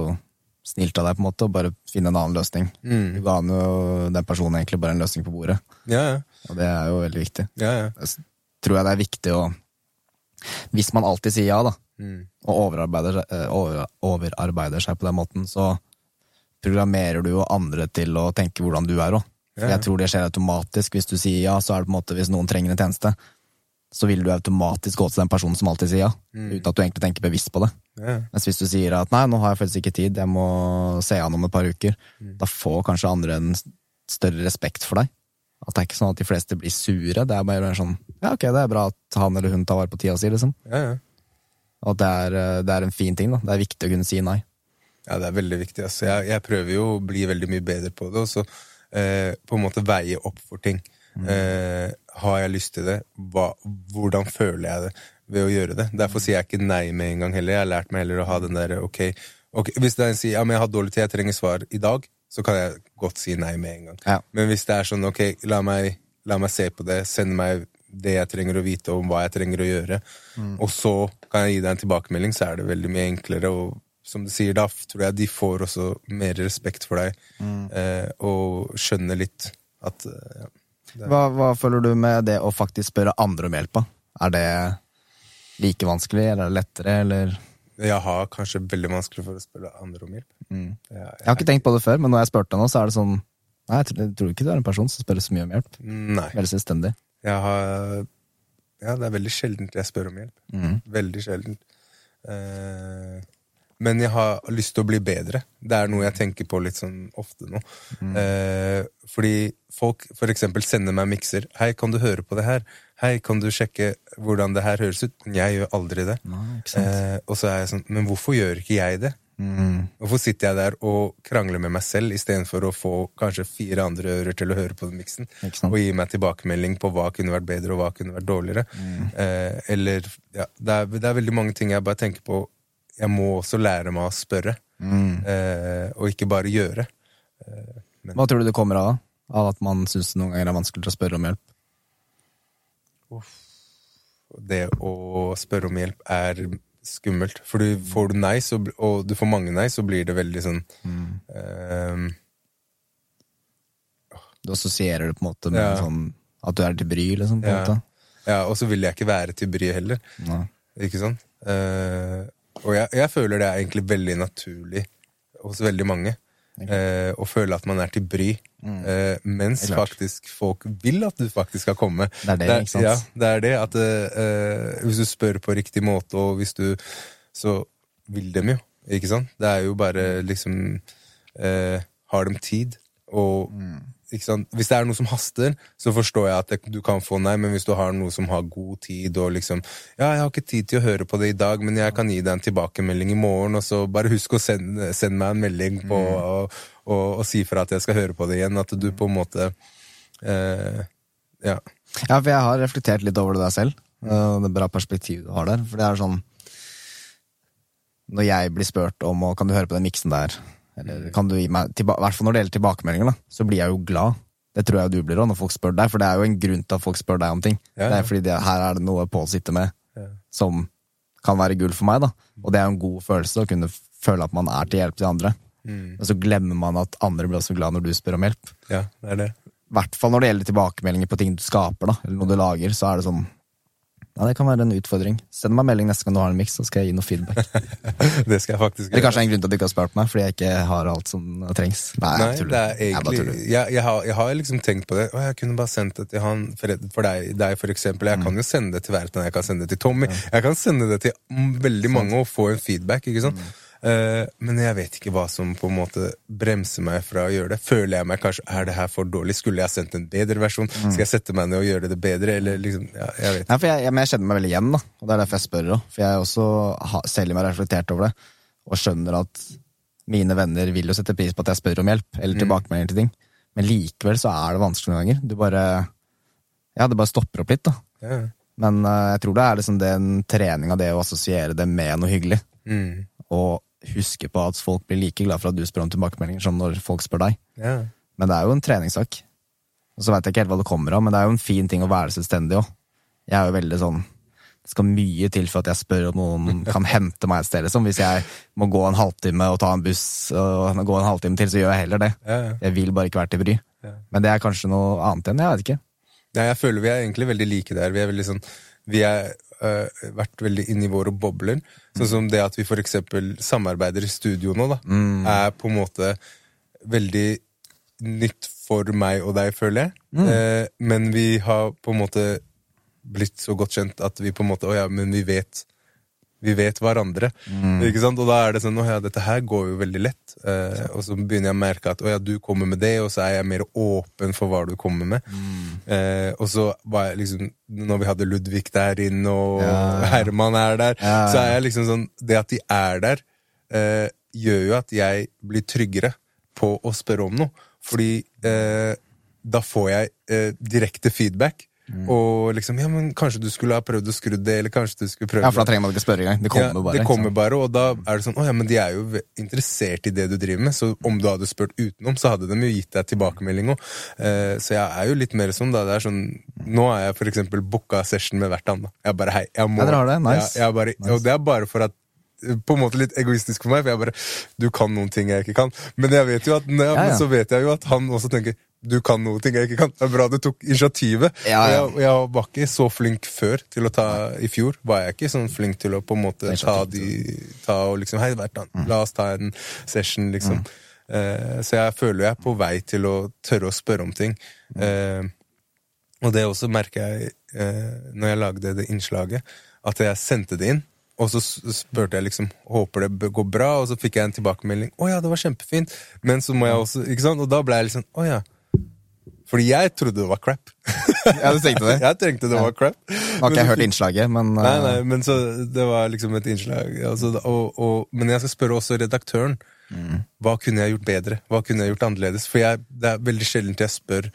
snilt av deg på en måte å bare finne en annen løsning. Mm. Du ga jo den personen egentlig bare en løsning på bordet, Ja, ja. og det er jo veldig viktig. ja, ja. Jeg tror jeg det er viktig å Hvis man alltid sier ja, da, Mm. og overarbeider, eh, over, overarbeider seg på den måten, så programmerer du jo andre til å tenke hvordan du er òg. Ja. Jeg tror det skjer automatisk. Hvis du sier ja, så er det på en måte hvis noen trenger en tjeneste, så vil du automatisk gå til den personen som alltid sier ja, Mm. uten at du egentlig tenker bevisst på det. ja. Mens hvis du sier at nei, nå har jeg faktisk ikke tid, jeg må se an om et par uker, Mm. da får kanskje andre en større respekt for deg. At det er ikke sånn at de fleste blir sure, det er bare sånn ja, ok, det er bra at han eller hun tar vare på tida si, liksom. ja, ja. Og at det er, eh, det er en fin ting, da. Det er viktig å kunne si nei. Ja, det er veldig viktig. Altså. Jeg, jeg prøver jo å bli veldig mye bedre på det, og så eh, på en måte veie opp for ting. Eh, har jeg lyst til det? Hva, hvordan føler jeg det ved å gjøre det? Derfor sier jeg ikke nei med en gang heller. Jeg har lært meg heller å ha den derre ok, ok, Hvis det er en sier ja, men jeg har dårlig tid, jeg trenger svar i dag, så kan jeg godt si nei med en gang. Ja. Men hvis det er sånn ok, la meg, la meg se på det, send meg det jeg trenger å vite om hva jeg trenger å gjøre, og så kan jeg gi deg en tilbakemelding, så er det veldig mye enklere. Og som du sier, da tror jeg de får også mer respekt for deg, eh, og skjønner litt at eh, ja. Hva, hva føler du med det å faktisk spørre andre om hjelp? da? Er det like vanskelig, eller er det lettere, eller Jeg har kanskje veldig vanskelig for å spørre andre om hjelp. mm. Jeg, Jeg har ikke tenkt på det før, men når jeg spurte nå, så er det sånn Nei, jeg tror, jeg tror ikke du er en person som spør så mye om hjelp. nei. Veldig selvstendig. Jeg har Ja, det er veldig sjeldent jeg spør om hjelp. Mm. Veldig sjeldent. Eh, men jeg har lyst til å bli bedre. Det er noe jeg tenker på litt sånn ofte nå. Eh, fordi folk for eksempel sender meg mikser. 'Hei, kan du høre på det her?' 'Hei, kan du sjekke hvordan det her høres ut?' Jeg gjør aldri det. Nei. Eh, og så er jeg sånn Men hvorfor gjør ikke jeg det? Mm. Hvorfor sitter jeg der og krangler med meg selv istedenfor å få kanskje fire andre ører til å høre på den miksen? Og gi meg tilbakemelding på hva kunne vært bedre og hva kunne vært dårligere. Mm. Eh, eller ja, det er, det er veldig mange ting jeg bare tenker på Jeg må også lære meg å spørre, Mm. eh, og ikke bare gjøre. Hva tror du det kommer av? da? Av at man syns det noen ganger er vanskelig å spørre om hjelp? Det å spørre om hjelp er skummelt. For du får du nei, så, og du får mange nei, så blir det veldig sånn Mm. um, Du assosierer det på en måte med Ja. sånn at du er til bry, liksom. på Ja. Ja, og så vil jeg ikke være til bry heller. Nei. Ikke sant? Uh, og jeg, jeg føler det er egentlig veldig naturlig hos veldig mange. Eh, og føle at man er til bry. eh, mens faktisk folk vil at du faktisk skal komme. Det er det, ikke sant? Ja, det er det. At eh, hvis du spør på riktig måte, og hvis du Så vil dem jo, ikke sant? Det er jo bare liksom eh, Har dem tid, og sant? Hvis det er noe som haster, så forstår jeg at du kan få nei, men hvis du har noe som har god tid, og liksom Ja, jeg har ikke tid til å høre på det i dag, men jeg kan gi deg en tilbakemelding i morgen, og så bare husk å sende, sende meg en melding på, og, og, og si fra at jeg skal høre på det igjen. At du på en måte eh, Ja. Ja, for jeg har reflektert litt over det der selv. Det er bra perspektiv du har der. For det er sånn Når jeg blir spurt om å, kan du høre på den miksen der, eller kan du gi meg I hvert fall når det gjelder tilbakemeldinger, da, så blir jeg jo glad. Det tror jeg du blir òg, når folk spør deg, for det er jo en grunn til at folk spør deg om ting. Ja, ja. Det er fordi det, her er det noe Pål sitter med Ja. som kan være gull for meg, da. Og det er jo en god følelse å kunne føle at man er til hjelp til andre. Mm. Og så glemmer man at andre blir også glad når du spør om hjelp ja, det er det. i hvert fall når det gjelder tilbakemeldinger på ting du skaper, da, eller noe du lager, så er det sånn Ja, det kan være en utfordring. Send meg melding neste gang du har en miks, så skal jeg gi noe feedback. Det skal jeg faktisk gjøre. Eller kanskje en grunn til at du ikke har spurt meg, fordi jeg ikke har alt som trengs. Nei, Nei, jeg tuller. det er Jeg egentlig tuller. jeg, jeg, har, jeg har liksom tenkt på det. Å, jeg kunne bare sendt det til han For, for deg, deg, for eksempel. Mm. Jeg kan jo sende det til Verten, jeg kan sende det til Tommy. Jeg kan sende det til mm, veldig mange og få en feedback. ikke sant? Mm. Eh, men jeg vet ikke hva som på en måte bremser meg fra å gjøre det. Føler jeg meg kanskje Er det her for dårlig? Skulle jeg sendt en bedre versjon? Mm. Skal jeg sette meg ned og gjøre det bedre? Eller liksom ja, Jeg vet Nei, jeg, jeg, men jeg kjenner meg veldig igjen, da. Og det er derfor jeg spør òg. For jeg også har selv har reflektert over det, og skjønner at mine venner vil jo sette pris på at jeg spør om hjelp, eller Mm. tilbakemeldinger til ting. Men likevel så er det vanskelig noen ganger. Du bare Ja, det bare stopper opp litt, da. ja. Men uh, jeg tror det er liksom den treninga, det å assosiere det med noe hyggelig. Mm. Og huske på at folk blir like glad for at du spør om tilbakemeldinger som når folk spør deg. ja. Men det er jo en treningssak. Og så veit jeg ikke helt hva det kommer av, men det er jo en fin ting å være selvstendig òg. Jeg er jo veldig sånn Det skal mye til for at jeg spør om noen kan hente meg et sted. Liksom. Hvis jeg må gå en halvtime og ta en buss og gå en halvtime til, så gjør jeg heller det. Ja, ja. Jeg vil bare ikke være til bry. Men det er kanskje noe annet enn Jeg vet ikke. Nei, jeg føler vi er egentlig veldig like der. Vi er veldig sånn Vi har vært veldig inni våre bobler. Sånn som det at vi eksempel samarbeider i studio nå, da, er på en måte veldig nytt for meg og deg, føler jeg. Eh, men vi har på en måte blitt så godt kjent at vi på en måte Å ja, men vi vet vi vet hverandre. Ikke sant? Og da er det sånn ja, dette her går jo veldig lett. Eh, og så begynner jeg å merke at å ja, du kommer med det, og så er jeg mer åpen for hva du kommer med. Eh, og så var jeg liksom Når vi hadde Ludvig der inne, og Ja. Herman er der, Ja, ja. så er jeg liksom sånn Det at de er der, eh, gjør jo at jeg blir tryggere på å spørre om noe. Fordi eh, da får jeg eh, direkte feedback. Mm. Og liksom Ja, men kanskje du skulle ha prøvd å skru det, eller kanskje du skulle prøve Ja, for da trenger man ikke spørre engang. Det kommer ja, bare. Det kommer bare, og da er det sånn Å ja, men de er jo interessert i det du driver med, så om du hadde spurt utenom, så hadde de jo gitt deg tilbakemelding òg. Uh, så jeg er jo litt mer sånn, da. Det er sånn Nå har jeg for eksempel booka session med hvert annet. Jeg bare Hei, jeg må Ja, dere har det? Nice. Jeg, jeg bare, Og det er bare for at på en måte litt egoistisk for meg, for jeg bare Du kan noen ting jeg ikke kan. Men jeg vet jo at, nei, Ja, ja. Men så vet jeg jo at han også tenker du kan noe ting jeg ikke kan. Det er bra du tok initiativet. Ja, ja. Jeg, jeg var ikke så flink før til å ta I fjor var jeg ikke sånn flink til å på en måte ta de Ta og liksom Hei, Vertan, la oss ta en session, liksom. Eh, så jeg føler jeg er på vei til å tørre å spørre om ting. Eh, og det også merker jeg eh, når jeg lagde det innslaget, at jeg sendte det inn. Og så spurte jeg liksom håper det går bra, og så fikk jeg en tilbakemelding. Å ja, det var kjempefint. Men så må jeg også ikke sant? Og da ble jeg liksom Å ja. Fordi jeg trodde det var crap. Ja, du tenkte det? jeg tenkte det var crap. Nå har ikke jeg hørt innslaget, men Nei, eh, nei, men så det var liksom et innslag. Altså, og, og, men jeg skal spørre også redaktøren. Hva kunne jeg gjort bedre? Hva kunne jeg gjort annerledes? For jeg, det er veldig sjelden jeg spør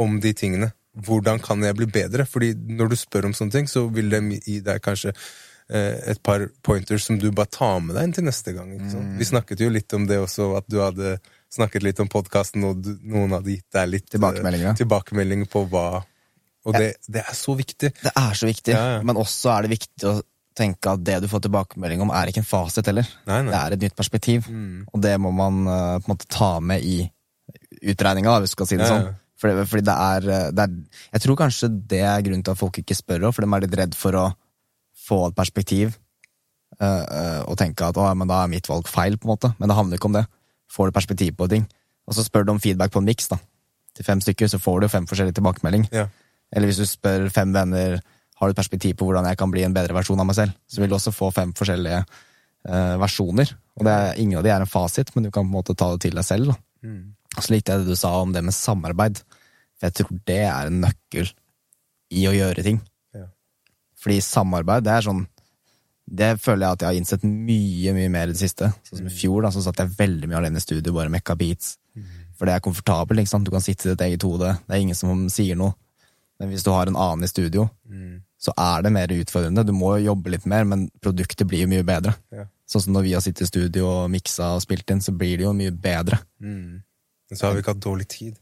om de tingene. Hvordan kan jeg bli bedre? Fordi når du spør om sånne ting, så vil de gi deg kanskje eh, et par pointers som du bare tar med deg inn til neste gang. Sant? Vi snakket jo litt om det også, at du hadde snakket litt om podkasten, og noen hadde gitt deg litt eh, Tilbakemeldinger, tilbakemelding på hva Og det, det er så viktig. Det er så viktig, Ja, ja. men også er det viktig å tenke at det du får tilbakemelding om, er ikke en fasit heller. Nei, nei. Det er et nytt perspektiv, Mm. og det må man eh, på en måte ta med i utregninga, hvis du skal si det Ja, sånn. Fordi, fordi det, er, det er Jeg tror kanskje det er grunnen til at folk ikke spør òg, for de er litt redd for å få et perspektiv uh, uh, og tenke at å, men da er mitt valg feil, på en måte. Men det handler ikke om det. Får du perspektiv på ting. Og så spør du om feedback på en miks, da. Til fem stykker, så får du fem forskjellige tilbakemelding. Ja. Eller hvis du spør fem venner har du perspektiv på hvordan jeg kan bli en bedre versjon av meg selv, så vil du også få fem forskjellige uh, versjoner. Og det er, ingen av de er en fasit, men du kan på en måte ta det til deg selv. da. Mm. Og så likte jeg det du sa om det med samarbeid. For jeg tror det er en nøkkel i å gjøre ting. Ja. Fordi samarbeid, det er sånn Det føler jeg at jeg har innsett mye mye mer i det siste. Sånn som i fjor, da, så satt jeg veldig mye alene i studio, bare mekka beats. For det er komfortabelt. ikke sant? Du kan sitte i ditt eget hode. Det er ingen som sier noe. Men hvis du har en annen i studio, så er det mer utfordrende. Du må jo jobbe litt mer, men produktet blir jo mye bedre. Sånn som når vi har sittet i studio og miksa og spilt inn, så blir det jo mye bedre. Men så har vi ikke hatt dårlig tid.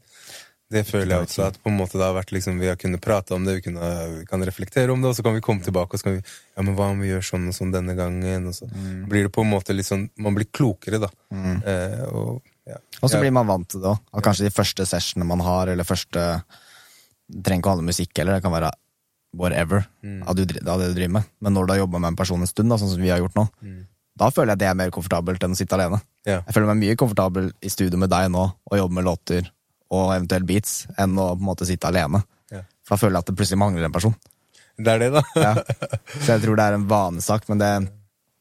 Det føler jeg også at på en måte det har vært liksom, vi har kunnet prate om det, vi, kunne, vi kan reflektere om det, og så kan vi komme tilbake og så kan vi Ja, men hva om vi gjør sånn og sånn denne gangen? Og så blir det på en måte sånn Man blir klokere, da. Eh, og, ja. Så blir man vant til det òg. Kanskje de første sessionene man har, eller første trenger ikke å handle om musikk heller, det kan være whatever av, du, av det du driver med. Men når du har jobba med en person en stund, da, sånn som vi har gjort nå, da føler jeg det er mer komfortabelt enn å sitte alene. Ja. Jeg føler meg mye komfortabel i studio med deg nå og jobbe med låter og eventuelt beats, enn å på en måte sitte alene. Ja. For da føler jeg at det plutselig mangler en person. Det er det, da. Ja. Så jeg tror det er en vanesak, men det,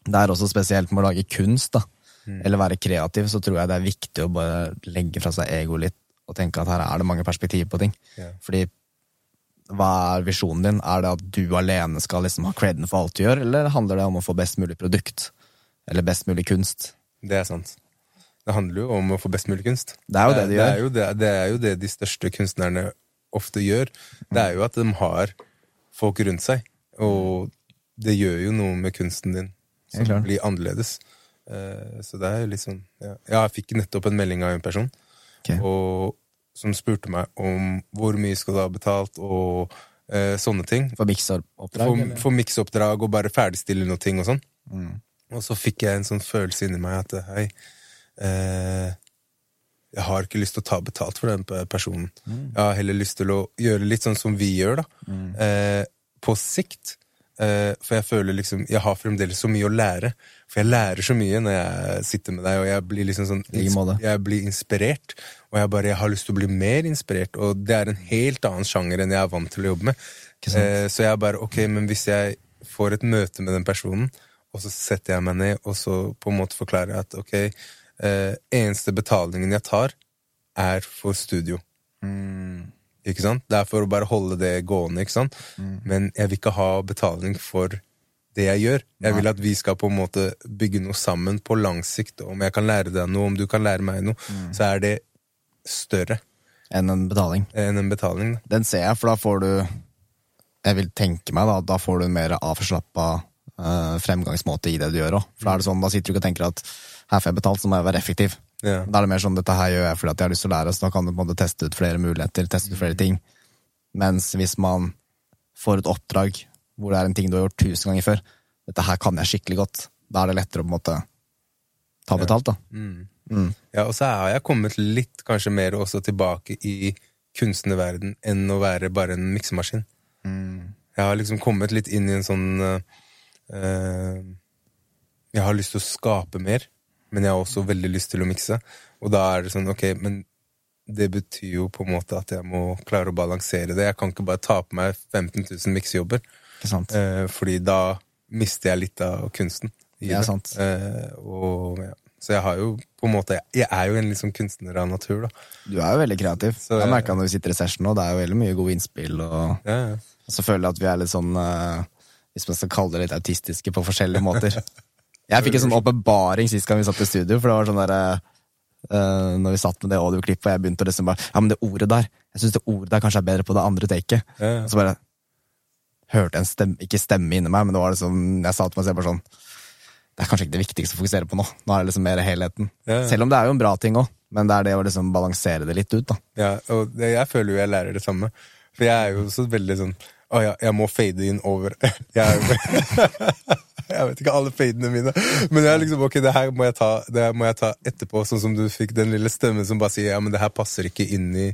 det er også spesielt med å lage kunst, da. Eller være kreativ, så tror jeg det er viktig å bare legge fra seg ego litt og tenke at her er det mange perspektiver på ting. Ja. Fordi hva er visjonen din? Er det at du alene skal liksom ha creden for alt du gjør, eller handler det om å få best mulig produkt? Eller best mulig kunst? Det er sant. Det handler jo om å få best mulig kunst. Det er jo det de det gjør. er jo det, det er jo det de største kunstnerne ofte gjør. Det er jo at de har folk rundt seg, og det gjør jo noe med kunsten din som blir annerledes. Eh, Så det er jo litt sånn ja. Jeg fikk nettopp en melding av en person okay. og, som spurte meg om hvor mye skal du ha betalt, og eh, sånne ting. For mikseoppdrag? For, for mikseoppdrag og bare ferdigstille noe ting og sånn. Mm. Og så fikk jeg en sånn følelse inni meg at hei, eh, jeg har ikke lyst til å ta betalt for den personen. personen. Jeg har heller lyst til å gjøre litt sånn som vi gjør, da. Eh, på sikt. Eh, for jeg føler liksom Jeg har fremdeles så mye å lære. For jeg lærer så mye når jeg sitter med deg, og jeg blir liksom sånn. Jeg blir inspirert. Og jeg bare jeg har lyst til å bli mer inspirert, og det er en helt annen sjanger enn jeg er vant til å jobbe med. Eh, så jeg bare Ok, men hvis jeg får et møte med den personen, og så setter jeg meg ned, og så på en måte forklarer jeg at ok, eh, eneste betalingen jeg tar, er for studio. Ikke sant? Det er for å bare holde det gående, ikke sant? Men jeg vil ikke ha betaling for det jeg gjør. Jeg vil at vi skal på en måte bygge noe sammen på lang sikt. Om jeg kan lære deg noe, om du kan lære meg noe, så er det større Enn en betaling. enn en betaling. Da. Den ser jeg, for da får du Jeg vil tenke meg da, da får du en mer avslappa eh, fremgangsmåte i det du gjør òg. For da er det sånn, da sitter du ikke og tenker at her får jeg betalt, så må jeg være effektiv. Ja. Da er det mer sånn dette her gjør jeg fordi at jeg har lyst til å lære, så da kan du på en måte teste ut flere muligheter, teste ut flere ting. Mens hvis man får et oppdrag hvor det er en ting du har gjort tusen ganger før, dette her kan jeg skikkelig godt, da er det lettere å på en måte ta betalt, da. Mm. Ja, og så har jeg kommet litt kanskje mer også tilbake i kunstnerverden enn å være bare en miksemaskin. Jeg har liksom kommet litt inn i en sånn eh, Jeg har lyst til å skape mer, men jeg har også veldig lyst til å mikse. Og da er det sånn, ok, men det betyr jo på en måte at jeg må klare å balansere det. Jeg kan ikke bare ta på meg 15 000 miksejobber, eh, fordi da mister jeg litt av kunsten. i Det er sant. Eh, og, ja. Så jeg har jo på en måte Jeg er jo en liksom kunstner av natur, da. Du er jo veldig kreativ. Så jeg jeg- merka når vi sitter i session nå, det er jo veldig mye gode innspill, og Ja, ja. Og så føler jeg at vi er litt sånn eh, Hvis man skal kalle det litt autistiske på forskjellige måter. Jeg fikk en sånn åpenbaring sist gang vi satt i studio, for det var sånn derre uh, Når vi satt med det audioklippet, og jeg begynte å liksom bare Ja, men det ordet der, jeg syns det ordet der kanskje er bedre på det andre taket. Ja, ja. Så bare hørte jeg en stemme, ikke stemme inni meg, men det var liksom Jeg sa til meg selv bare sånn Det er kanskje ikke det viktigste å fokusere på nå. Nå er det liksom mer helheten. Ja. Selv om det er jo en bra ting òg, men det er det å liksom balansere det litt ut, da. Ja, og det, jeg føler jo jeg lærer det samme. For jeg er jo så veldig sånn Å ja, jeg må fade inn over. Jeg, er jo, jeg vet ikke alle fadene mine. Men jeg er liksom, ok, det her må jeg, ta, må jeg ta etterpå, sånn som du fikk den lille stemmen som bare sier ja, men det her passer ikke inn i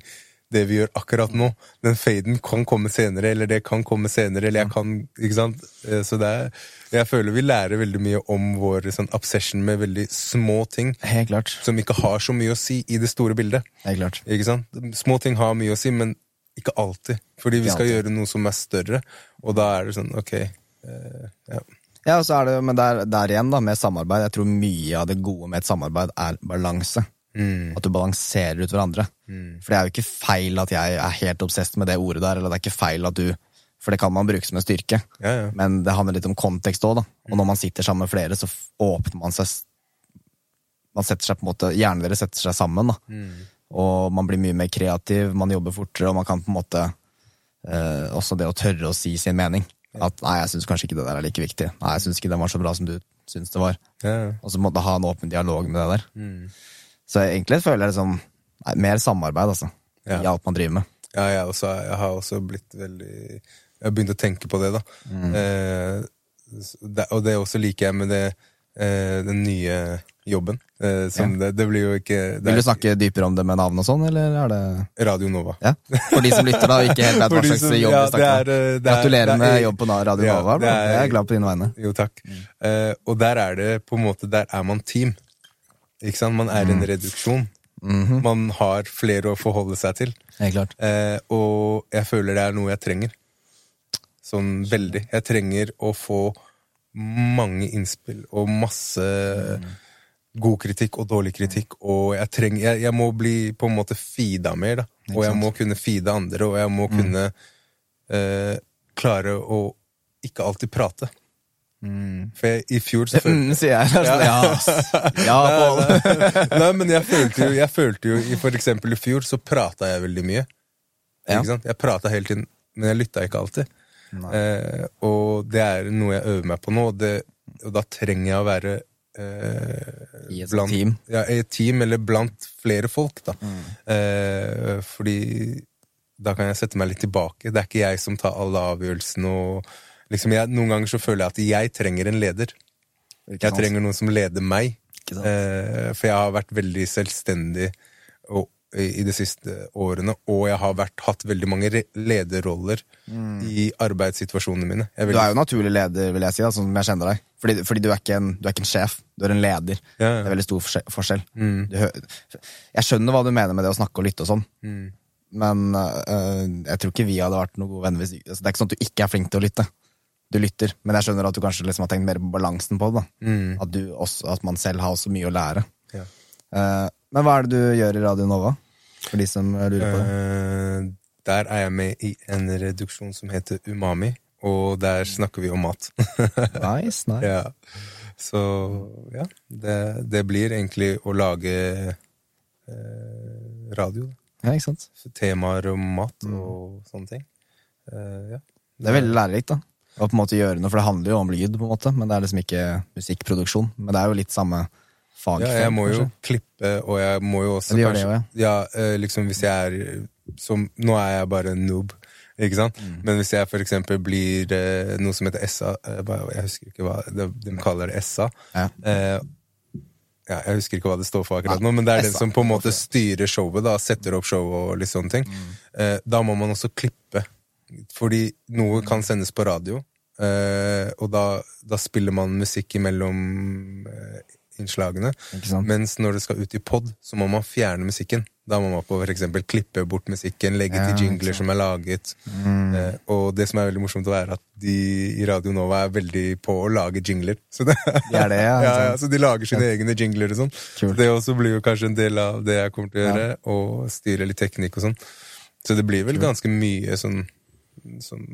det vi gjør akkurat nå. Den faden kan komme senere, eller det kan komme senere, eller jeg kan Ikke sant? Eh, Så det er Jeg føler vi lærer veldig mye om vår sånn obsession med veldig små ting Helt klart. som ikke har så mye å si i det store bildet. Helt klart. Ikke sant? Små ting har mye å si, men ikke alltid. Fordi vi skal gjøre noe som er større, og da er det sånn, ok Uh, ja. Ja, og så er det, men der, der igjen, da, med samarbeid. Jeg tror mye av det gode med et samarbeid er balanse. Mm. At du balanserer ut hverandre. For det er jo ikke feil at jeg er helt obsess med det ordet der, eller det er ikke feil at du For det kan man bruke som en styrke. Ja, ja. Men det handler litt om kontekst òg, da. Og når man sitter sammen med flere, så åpner man seg Man setter seg på en måte Hjernen deres setter seg sammen, da. Og man blir mye mer kreativ, man jobber fortere, og man kan på en måte eh, Også det å tørre å si sin mening. At 'nei, jeg syns kanskje ikke det der er like viktig'. 'Nei, jeg syns ikke den var så bra som du syns det var'. Ja. Og så måtte ha en åpen dialog med det der. Så egentlig føler jeg liksom nei, mer samarbeid, altså. Ja. I alt man driver med. Ja, jeg, også, jeg har også blitt veldig Jeg har begynt å tenke på det, da. Eh, det, og det også liker jeg med det, eh, den nye jobben. Eh, som det, det blir jo ikke det Vil du snakke dypere om det med navn og sånn, eller er det Radio Nova. Ja? For de som lytter, da, og ikke helt vet hva slags som- jobb ja, vi snakker om. eh, er- Gratulerer er- med jobb på Radio Ja, Nova. er- Jeg er glad på dine vegne. Jo, takk. Eh, og der er det på en måte Der er man team. Ikke sant? Man er en reduksjon. Man har flere å forholde seg til. Eh, og jeg føler det er noe jeg trenger. Sånn veldig. Jeg trenger å få mange innspill og masse god kritikk og dårlig kritikk. Og jeg, trenger, jeg, jeg må bli på en måte feeda mer, da. Og jeg må kunne feede andre, og jeg må kunne eh, klare å ikke alltid prate. For jeg, i fjor så følte Mm, sier jeg. Ja, ass. ja Pål. Nei, men jeg følte jo, jeg følte jo For eksempel i fjor så prata jeg veldig mye. Ja. Jeg prata hele tiden, men jeg lytta ikke alltid. Eh, og det er noe jeg øver meg på nå, og, det, og da trenger jeg å være eh, I et blant, team. Ja, i et team, eller blant flere folk, da. Mm. Eh, fordi da kan jeg sette meg litt tilbake. Det er ikke jeg som tar alle avgjørelsene. Og liksom jeg, noen ganger så føler jeg at jeg trenger en leder. Jeg trenger noen som leder meg. Eh, for jeg har vært veldig selvstendig og, i, de siste årene, og jeg har vært, hatt veldig mange lederroller lederroller i arbeidssituasjonene mine. Mm. Du er jo naturlig leder, vil jeg si, da, sånn som jeg kjenner deg. Fordi, fordi du, er en, du er ikke en sjef, du er en leder. Ja, ja. Det er veldig stor forskjell. Mm. Du jeg skjønner hva du mener med det å snakke og lytte og sånn, Mm. men øh, jeg tror ikke vi hadde vært noen gode venner hvis altså, Det er ikke sånn at du ikke er flink til å lytte. Du lytter, men jeg skjønner at du kanskje liksom har tenkt mer på balansen på det. Mm. At, du også, at man selv har så mye å lære. Ja. Eh, men hva er det du gjør i Radio Nova? For de som eh, lurer på det. Eh, der er jeg med i en reduksjon som heter Umami, og der snakker vi om mat. Nice, nice. ja. Så ja, det, det blir egentlig å lage eh, radio. Ja, ikke sant? Temaer om mat Mm. og sånne ting. Eh, ja. Det er veldig lærerikt, da. Å på en måte gjøre noe, for det handler jo om lyd, på en måte, men det er liksom ikke musikkproduksjon. Men det er jo litt samme fagfelt. Ja, jeg må jo kanskje. klippe, og jeg må jo også Ja, gjør det kanskje Ja, eh, liksom hvis jeg er som Nå er jeg bare en noob, ikke sant? Mm. Men hvis jeg for eksempel blir eh, noe som heter SA eh, Jeg husker ikke hva de, de kaller det SA. Ja. Eh, ja, jeg husker ikke hva det står for akkurat nå, men det er den som på en måte styrer showet, da, setter opp showet og litt sånne ting. Mm. Eh, da må man også klippe, fordi noe kan sendes på radio, eh, og da, da spiller man musikk imellom eh, innslagene. Mens når det skal ut i pod, så må man fjerne musikken. Da må man på for eksempel klippe bort musikken, legge Ja, til jingler som er laget. Eh, og det som er veldig morsomt, er at de i Radio Nova er veldig på å lage jingler. Så, det, De er det, ja, ja, så de lager sine egne jingler og sånn. Så Det også blir jo kanskje en del av det jeg kommer til å gjøre, og styre litt teknikk og sånn. Så det blir vel ganske mye sånn, sånn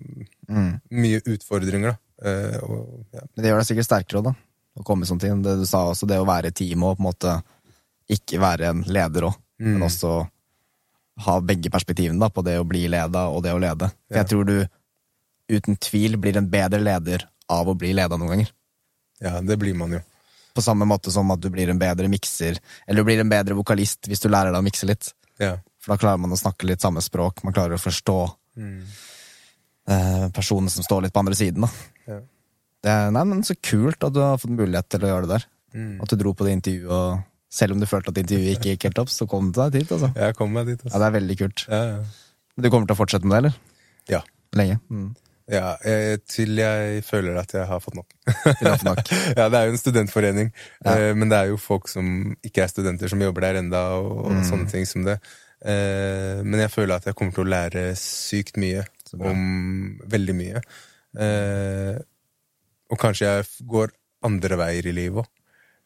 Mm. Mye utfordringer, da. Eh, og, ja. Men det gjør deg sikkert sterkere òg, da. Å komme sånn til. Det du sa også, det å være team og på en måte ikke være en leder òg, Mm. men også ha begge perspektivene da, på det å bli leda og det å lede. For Ja. jeg tror du uten tvil blir en bedre leder av å bli leda noen ganger. ja, det blir man jo. På samme måte som at du blir en bedre mikser, eller du blir en bedre vokalist hvis du lærer deg å mikse litt. Ja. For da klarer man å snakke litt samme språk, man klarer å forstå Mm. eh, personen som står litt på andre siden. da. Ja. Det er, nei, men Så kult at du har fått mulighet til å gjøre det der. Mm. At du dro på det intervjuet og Selv om du følte at intervjuet ikke gikk helt opp, så kom du deg dit. altså. Jeg kom meg dit. Ja, Altså. Det er veldig kult. Ja, ja. Men Du kommer til å fortsette med det, eller? ja. Lenge? Mm. ja jeg, til jeg føler at jeg har fått nok. ja, det er jo en studentforening, Ja. eh, men det er jo folk som ikke er studenter, som jobber der enda, og, og Mm. sånne ting som det. Eh, men jeg føler at jeg kommer til å lære sykt mye om veldig mye. Eh, og kanskje jeg går andre veier i livet òg.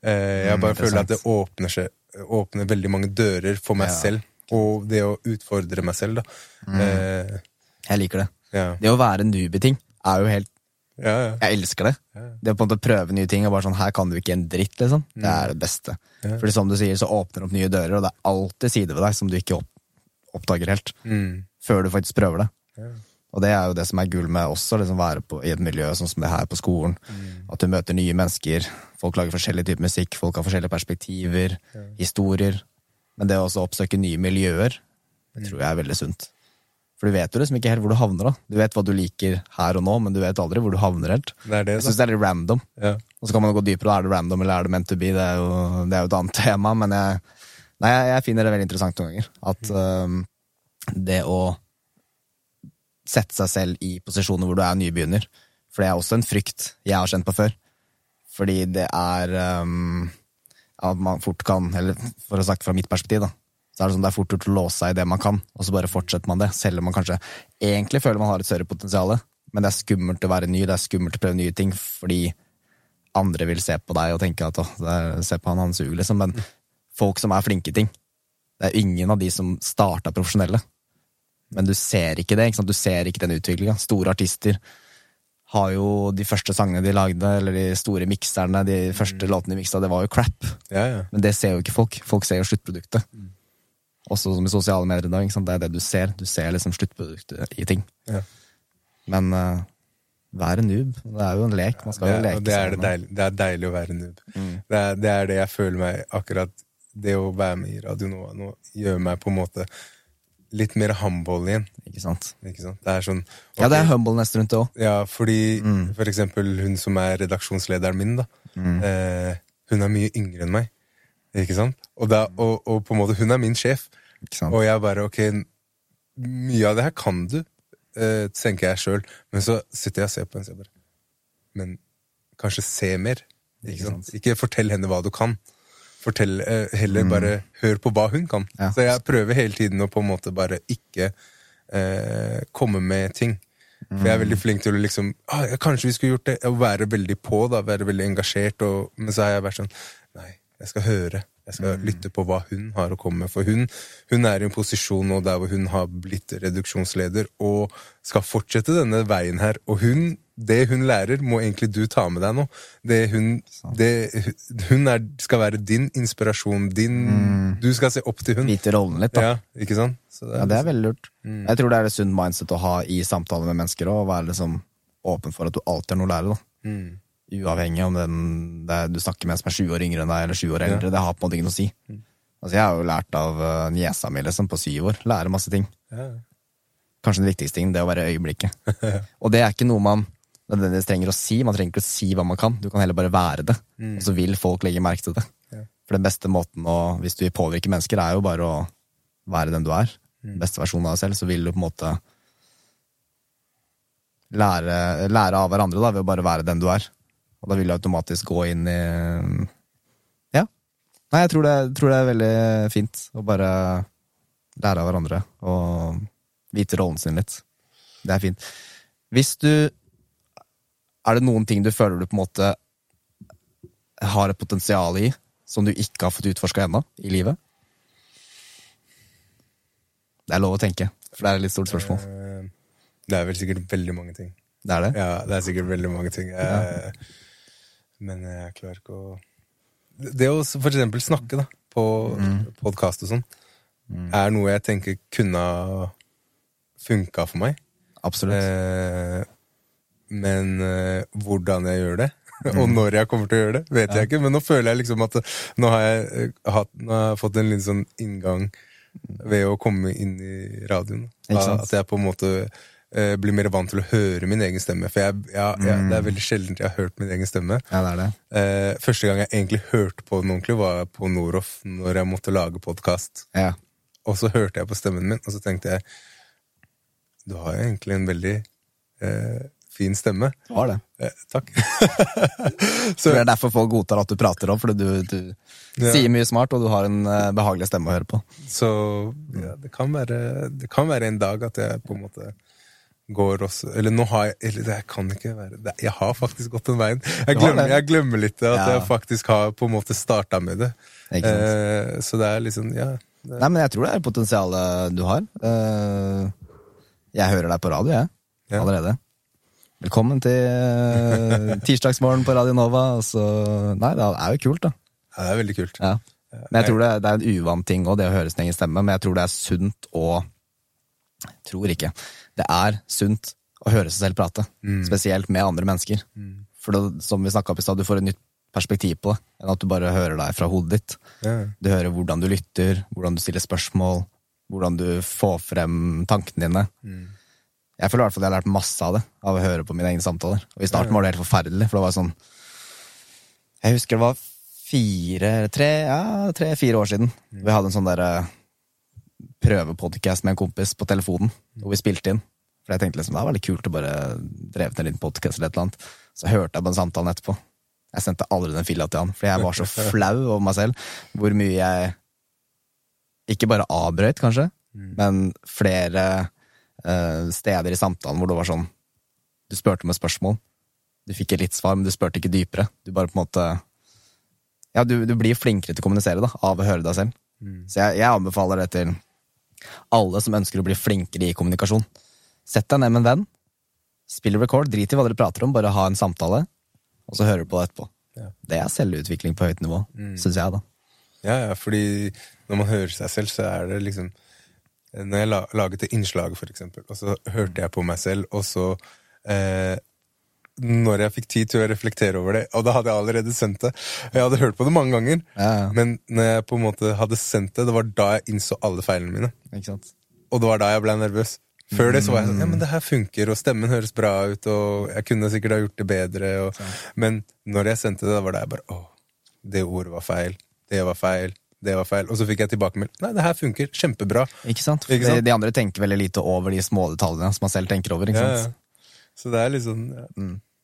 Jeg jeg Mm, bare føler at det åpner, seg, åpner veldig mange dører for meg Ja. selv, og det å utfordre meg selv, da. Mm. Eh, Jeg liker det. ja. Det å være en i ting er jo helt Ja, ja. Jeg elsker det. Ja. Det å på en måte prøve nye ting og bare sånn Her kan du ikke en dritt, liksom. Det er det beste. Ja. Fordi som du sier, så åpner det opp nye dører, og det er alltid sider ved deg som du ikke opp oppdager helt. Mm. Før du faktisk prøver det. Og det er jo det som er gull med også, liksom være på, i et miljø sånn som det her på skolen. Mm. At du møter nye mennesker. Folk lager forskjellig type musikk, folk har forskjellige perspektiver, historier. Men det å også oppsøke nye miljøer, det tror jeg er veldig sunt. For du vet jo liksom ikke helt hvor du havner. da. Du vet hva du liker her og nå, men du vet aldri hvor du havner helt. Det det, Jeg syns det er litt random. Ja. Og så kan man gå dypere, da er det random eller er det meant to be? Det er jo, det er jo et annet tema, men jeg, nei, jeg, jeg finner det veldig interessant noen ganger. At um, det å sette seg selv i posisjoner hvor du er nybegynner, for det er også en frykt jeg har kjent på før. Fordi det er um, at man fort kan, eller for å snakke fra mitt perspektiv, da, så er det sånn det er fort gjort å låse seg i det man kan, og så bare fortsetter man det, selv om man kanskje egentlig føler man har et større potensial. Men det er skummelt å være ny, det er skummelt å prøve nye ting, fordi andre vil se på deg og tenke at å, er, se på han, han suger, liksom. Men folk som er flinke i ting, det er ingen av de som starta profesjonelle. Men du ser ikke det, ikke sant? du ser ikke den utviklinga. Store artister har jo de første sangene de lagde, eller de store mikserne, de første låtene de miksa, det var jo crap. Ja, ja. Men det ser jo ikke folk. Folk ser jo sluttproduktet. Også som i sosiale medier i dag. Det er det du ser. Du ser liksom sluttproduktet i ting. Ja. Men uh, vær en noob. Det er jo en lek. Man skal jo leke det er, det, deilig, det er deilig å være noob. Mm. Det, er, det er det jeg føler meg akkurat Det å være med i Radio Nova nå gjør meg på en måte litt mer humble igjen. Ikke sant? Ikke sant? Det er sånn Ja, det er humbleness rundt det òg. ja, fordi Mm. for eksempel hun som er redaksjonslederen min, da. Eh, hun er mye yngre enn meg. Ikke sant? Og, da, og, og på en måte, hun er min sjef. Ikke sant? Og jeg bare ok, mye av det her kan du, eh, tenker jeg sjøl. Men så sitter jeg og ser på henne og sier bare Men kanskje se mer. Ikke, sant. Ikke fortell henne hva du kan. Fortell, eh, heller bare hør på hva hun kan. Mm. Ja. Så jeg prøver hele tiden å på en måte bare ikke eh, komme med ting. For jeg er Mm. veldig flink til å liksom ah, Kanskje vi skulle gjort det. Å være veldig på, da, være veldig engasjert. Og, men så har jeg vært sånn Nei, jeg skal høre. Jeg skal Mm. lytte på hva hun har å komme med. For hun, hun er i en posisjon nå der hvor hun har blitt reduksjonsleder og skal fortsette denne veien her. Og hun, det hun lærer, må egentlig du ta med deg nå. Det hun, det, hun er, skal være din inspirasjon. Din, Du skal se opp til hun. Vite rollen litt, da. Ja, ikke sant? Så Ja, det er veldig lurt. Mm. Jeg tror det er et sunt mindset å ha i samtaler med mennesker òg, være liksom åpen for at du alltid har noe å lære. da. Mm. Uavhengig om den, er, du snakker med en som er sju år yngre enn deg, eller sju år eldre. Det har på en måte ikke noe å si. Mm. Altså, jeg har jo lært av uh, niesa mi liksom, på syv år. Lære masse ting. Ja. Kanskje den viktigste tingen, det å være i øyeblikket. og det er ikke noe man nødvendigvis trenger å si. Man trenger ikke å si hva man kan. Du kan heller bare være det. Og så vil folk legge merke til det. Ja. For den beste måten å, hvis du vil påvirke mennesker, er jo bare å være den du er. Beste versjonen av deg selv. Så vil du på en måte lære, lære av hverandre da, ved å bare være den du er. Og da vil du automatisk gå inn i Ja. Nei, jeg tror det, tror det er veldig fint å bare lære av hverandre og vite rollen sin litt. Det er fint. Hvis du Er det noen ting du føler du på en måte har et potensial i, som du ikke har fått utforska ennå i livet? Det er lov å tenke, for det er et litt stort spørsmål. Eh, Det er vel sikkert veldig mange ting. Det er det? Ja, det er sikkert veldig mange ting. Eh, Men jeg klarer ikke å Det å for eksempel snakke da, på Mm. podkast og sånn, er noe jeg tenker kunne ha funka for meg. Absolutt. Eh, men eh, hvordan jeg gjør det, Mm. og når jeg kommer til å gjøre det, vet jeg ikke. Men nå føler jeg liksom at nå har jeg, eh, hatt, nå har jeg fått en liten sånn inngang ved å komme inn i radioen. At jeg på en måte eh, blir mer vant til å høre min egen stemme. For jeg, ja, jeg, det er veldig sjelden jeg har hørt min egen stemme. Ja, det er det. Uh, første gang jeg egentlig hørte på den ordentlig, var på Noroff, når jeg måtte lage podkast. Ja. Og så hørte jeg på stemmen min, og så tenkte jeg Du har jo egentlig en veldig uh, fin stemme. Du har det. Eh, takk. Så det er derfor folk godtar at du prater om, fordi du, du Ja. sier mye smart, og du har en uh, behagelig stemme å høre på. Så ja, det, kan være, det kan være en dag at jeg på en måte går også Eller nå har jeg Eller det kan ikke være det, Jeg har faktisk gått den veien. Jeg glemmer, jeg glemmer litt at Ja. jeg faktisk har på en måte starta med det. Eh, så det er liksom Ja. Det, Nei, men jeg tror det er potensialet du har. Eh, Jeg hører deg på radio, jeg. Ja. Allerede. Velkommen til eh, tirsdagsmorgen på Radio Nova. og så Nei, det er jo kult, da. ja, det er veldig kult. Ja. Men jeg tror det, det er en uvant ting òg, det å høre sin egen stemme. Men jeg tror det er sunt å Tror ikke. Det er sunt å høre seg selv prate. Spesielt med andre mennesker. For det, som vi snakka om i stad, du får et nytt perspektiv på det, enn at du bare hører deg fra hodet ditt. Yeah. Du hører hvordan du lytter, hvordan du stiller spørsmål, hvordan du får frem tankene dine. Jeg føler i hvert fall at jeg har lært masse av det, av å høre på mine egne samtaler. Og i starten var det helt forferdelig, for det var sånn Jeg husker det var fire, tre, ja, tre-fire år siden. Vi hadde en sånn derre prøvepodcast med en kompis på telefonen, hvor vi spilte inn. For jeg tenkte liksom, det var veldig kult å bare dreve en liten podcast eller et eller annet. Så hørte jeg på den samtalen etterpå. Jeg sendte aldri den filla til han, fordi jeg var så flau over meg selv. Hvor mye jeg ikke bare avbrøyt, kanskje, men flere uh, steder i samtalen hvor det var sånn Du spurte om et spørsmål, du fikk et litt svar, men du spurte ikke dypere. Du bare på en måte Ja, du, du blir flinkere til å kommunisere da, av å høre deg selv. Så jeg, jeg anbefaler det til alle som ønsker å bli flinkere i kommunikasjon. Sett deg ned med en venn, spill record, drit i hva dere prater om, bare ha en samtale, og så hører du på det etterpå. Ja. Det er selvutvikling på høyt nivå, syns jeg, da. Ja, ja, fordi når man hører seg selv, så er det liksom Når jeg laget det innslaget, for eksempel, og så hørte jeg på meg selv, og så eh, Når jeg fikk tid til å reflektere over det, og da hadde jeg allerede sendt det Jeg hadde hørt på det mange ganger, Ja, ja. men når jeg på en måte hadde sendt det, det var da jeg innså alle feilene mine. Og det var da jeg ble nervøs. Før det så var jeg sånn Ja, men det her funker, og stemmen høres bra ut, og jeg kunne sikkert ha gjort det bedre, og, Men når jeg sendte det, da var det jeg bare Å, det ordet var feil. Det var feil. Det var feil. Og så fikk jeg tilbakemelding. Nei, det her funker. Kjempebra. Ikke sant? Ikke sant? De, andre tenker veldig lite over de små detaljene som man selv tenker over. ikke sant? ja. Så det er sånn ja.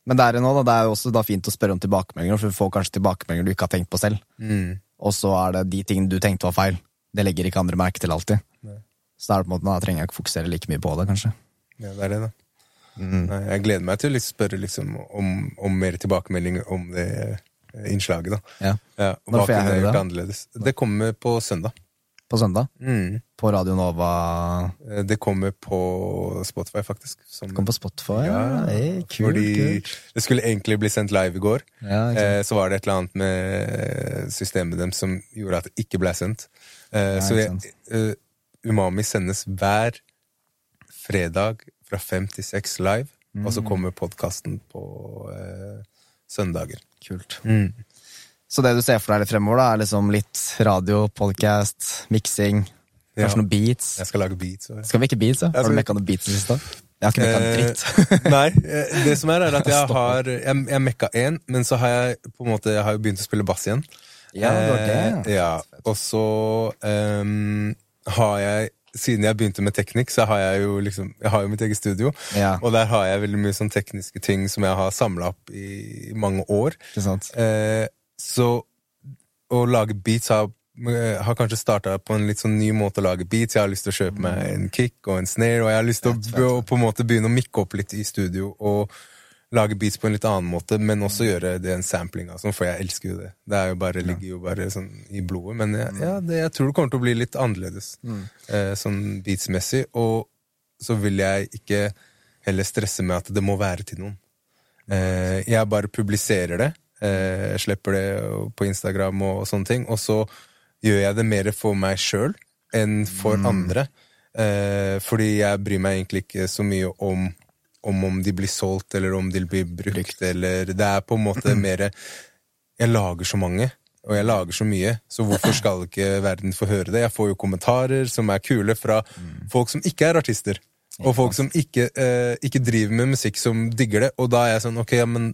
Men det er, noe, det er jo også fint å spørre om tilbakemeldinger, for du får kanskje tilbakemeldinger du ikke har tenkt på selv. mm. Og så er det de tingene du tenkte var feil. Det legger ikke andre merke til alltid. Nei. Så da, en måte, da trenger jeg ikke fokusere like mye på det, kanskje. ja, det er det, da. Nei, jeg gleder meg til å spørre liksom om, om mer tilbakemeldinger om det innslaget, da. Ja. Ja, hva kunne jeg gjort det? annerledes? Det kommer på søndag. På søndag. Mm. På Radio Nova. Eh, Det kommer på Spotify, faktisk. Som, kommer på Spotify. Ja, Hey, kult, fordi kult. det skulle egentlig bli sendt live i går. Ja. Eh, så var det et eller annet med systemet dem som gjorde at det ikke ble sendt. Eh, Ja, så jeg, eh, Umami sendes hver fredag fra fem til seks live, og Mm. så kommer podkasten på eh, søndager. Kult. Så det du ser for deg litt fremover, da, er liksom litt radio, podcast, miksing, Ja. kanskje noen beats? Jeg skal lage beats. Ja. Skal vi ikke beats, da? Har du mekka noen beats i siste? Jeg har ikke mekka en Eh, dritt. Nei, eh, det som er, er at jeg har Jeg, jeg mekka én, men så har jeg på en måte Jeg har jo begynt å spille bass igjen. Ja, det var det, Eh, ja. Og så um, har jeg Siden jeg begynte med teknikk, så har jeg jo liksom Jeg har jo mitt eget studio. Ja. Og der har jeg veldig mye sånn tekniske ting som jeg har samla opp i mange år. Ikke sant? Eh, så å lage beats har, eh, har kanskje starta på en litt sånn ny måte å lage beats. Jeg har lyst til å kjøpe meg en kick og en snare, og jeg har lyst til å, på en måte begynne å mikke opp litt i studio og lage beats på en litt annen måte, men også gjøre den samplinga, sånn, for jeg elsker jo det. Det er jo bare, ligger jo bare sånn i blodet. Men jeg, ja, det, jeg tror det kommer til å bli litt annerledes eh, sånn beatsmessig. Og så vil jeg ikke heller stresse med at det må være til noen. Eh, jeg bare publiserer det. Eh, slipper det på Instagram og sånne ting. Og så gjør jeg det mer for meg sjøl enn for andre. Eh, fordi jeg bryr meg egentlig ikke så mye om om, om de blir solgt, eller om de blir brukt, eller Det er på en måte mer Jeg lager så mange, og jeg lager så mye, så hvorfor skal ikke verden få høre det? Jeg får jo kommentarer som er kule fra folk som ikke er artister. Og folk som ikke, eh, ikke driver med musikk, som digger det. Og da er jeg sånn, ok, ja, men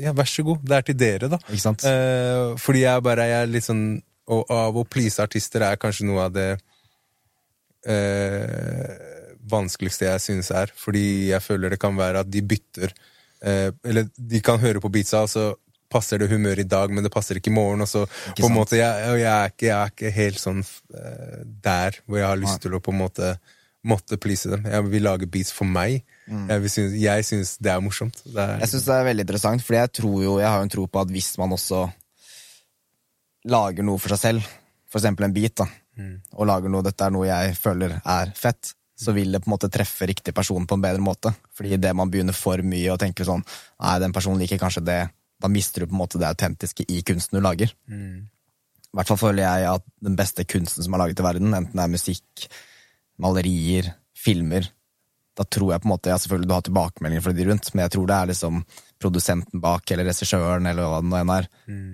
ja, vær så god. Det er til dere, da. Ikke sant? Eh, fordi jeg bare jeg er litt sånn Og av å please artister er kanskje noe av det eh, vanskeligste jeg synes er. Fordi jeg føler det kan være at de bytter eh, Eller de kan høre på beatsa, og så passer det humør i dag, men det passer ikke i morgen. Og så på en måte, jeg, jeg, er ikke, jeg er ikke helt sånn eh, der hvor jeg har lyst til å på en måte måtte please dem. Jeg vil lage beats for meg. Jeg, synes, jeg syns det er morsomt. Det er, Jeg syns det er veldig interessant, fordi jeg jeg har jo en tro på at hvis man også lager noe for seg selv, for eksempel en bit, da, og lager noe dette er noe jeg føler er fett, så vil det på en måte treffe riktig person på en bedre måte. Fordi det man begynner for mye å tenke sånn Nei, den personen liker kanskje det. Da mister du på en måte det autentiske i kunsten du lager. I hvert fall føler jeg at den beste kunsten som er laget i verden, enten det er musikk, malerier, filmer Da tror jeg på en måte, ja selvfølgelig du har tilbakemeldinger fra de rundt, men jeg tror det er liksom produsenten bak, eller regissøren, eller hva det nå enn er,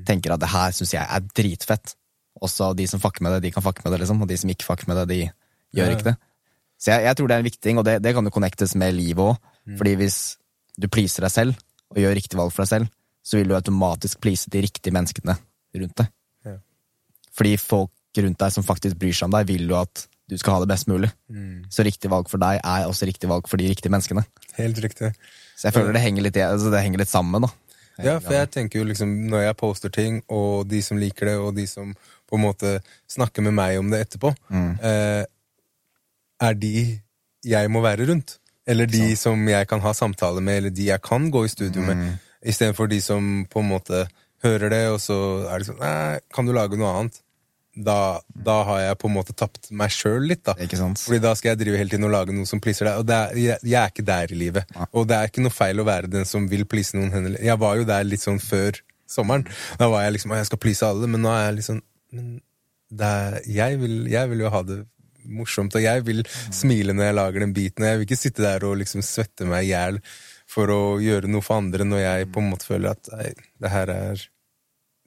tenker at det her syns jeg er dritfett. Også de som fucker med det, de kan fucke med det, liksom, og de som ikke fucker med det, de gjør Ja. ikke det. Så jeg, jeg tror det er en viktig ting, og det, det kan jo connectes med livet òg. Fordi hvis du pleaser deg selv, og gjør riktig valg for deg selv, så vil du automatisk please de riktige menneskene rundt deg. Ja. Fordi folk rundt deg som faktisk bryr seg om deg, vil jo at du skal ha det best mulig. Så riktig valg for deg er også riktig valg for de riktige menneskene. Helt riktig. Så jeg føler det henger litt, altså det henger litt sammen, da. Ja, for jeg tenker jo liksom Når jeg poster ting, og de som liker det, og de som på en måte snakker med meg om det etterpå, eh, er de jeg må være rundt. Eller de som jeg kan ha samtale med, eller de jeg kan gå i studio med. Istedenfor de som på en måte hører det, og så er det sånn Nei, kan du lage noe annet? Da, da har jeg på en måte tapt meg sjøl litt, da. Ikke sant? Fordi da skal jeg drive hele tiden og lage noe som pleaser deg. Og det er, jeg, jeg er ikke der i livet. Og det er ikke noe feil å være den som vil please noen Henne. Jeg var jo der litt sånn før sommeren. Da var jeg liksom jeg skal please alle, men nå er jeg liksom men er, jeg, vil, jeg vil jo ha det morsomt, og jeg vil smile når jeg lager den biten. Og jeg vil ikke sitte der og liksom svette meg i hjel for å gjøre noe for andre når jeg på en måte føler at nei, det her er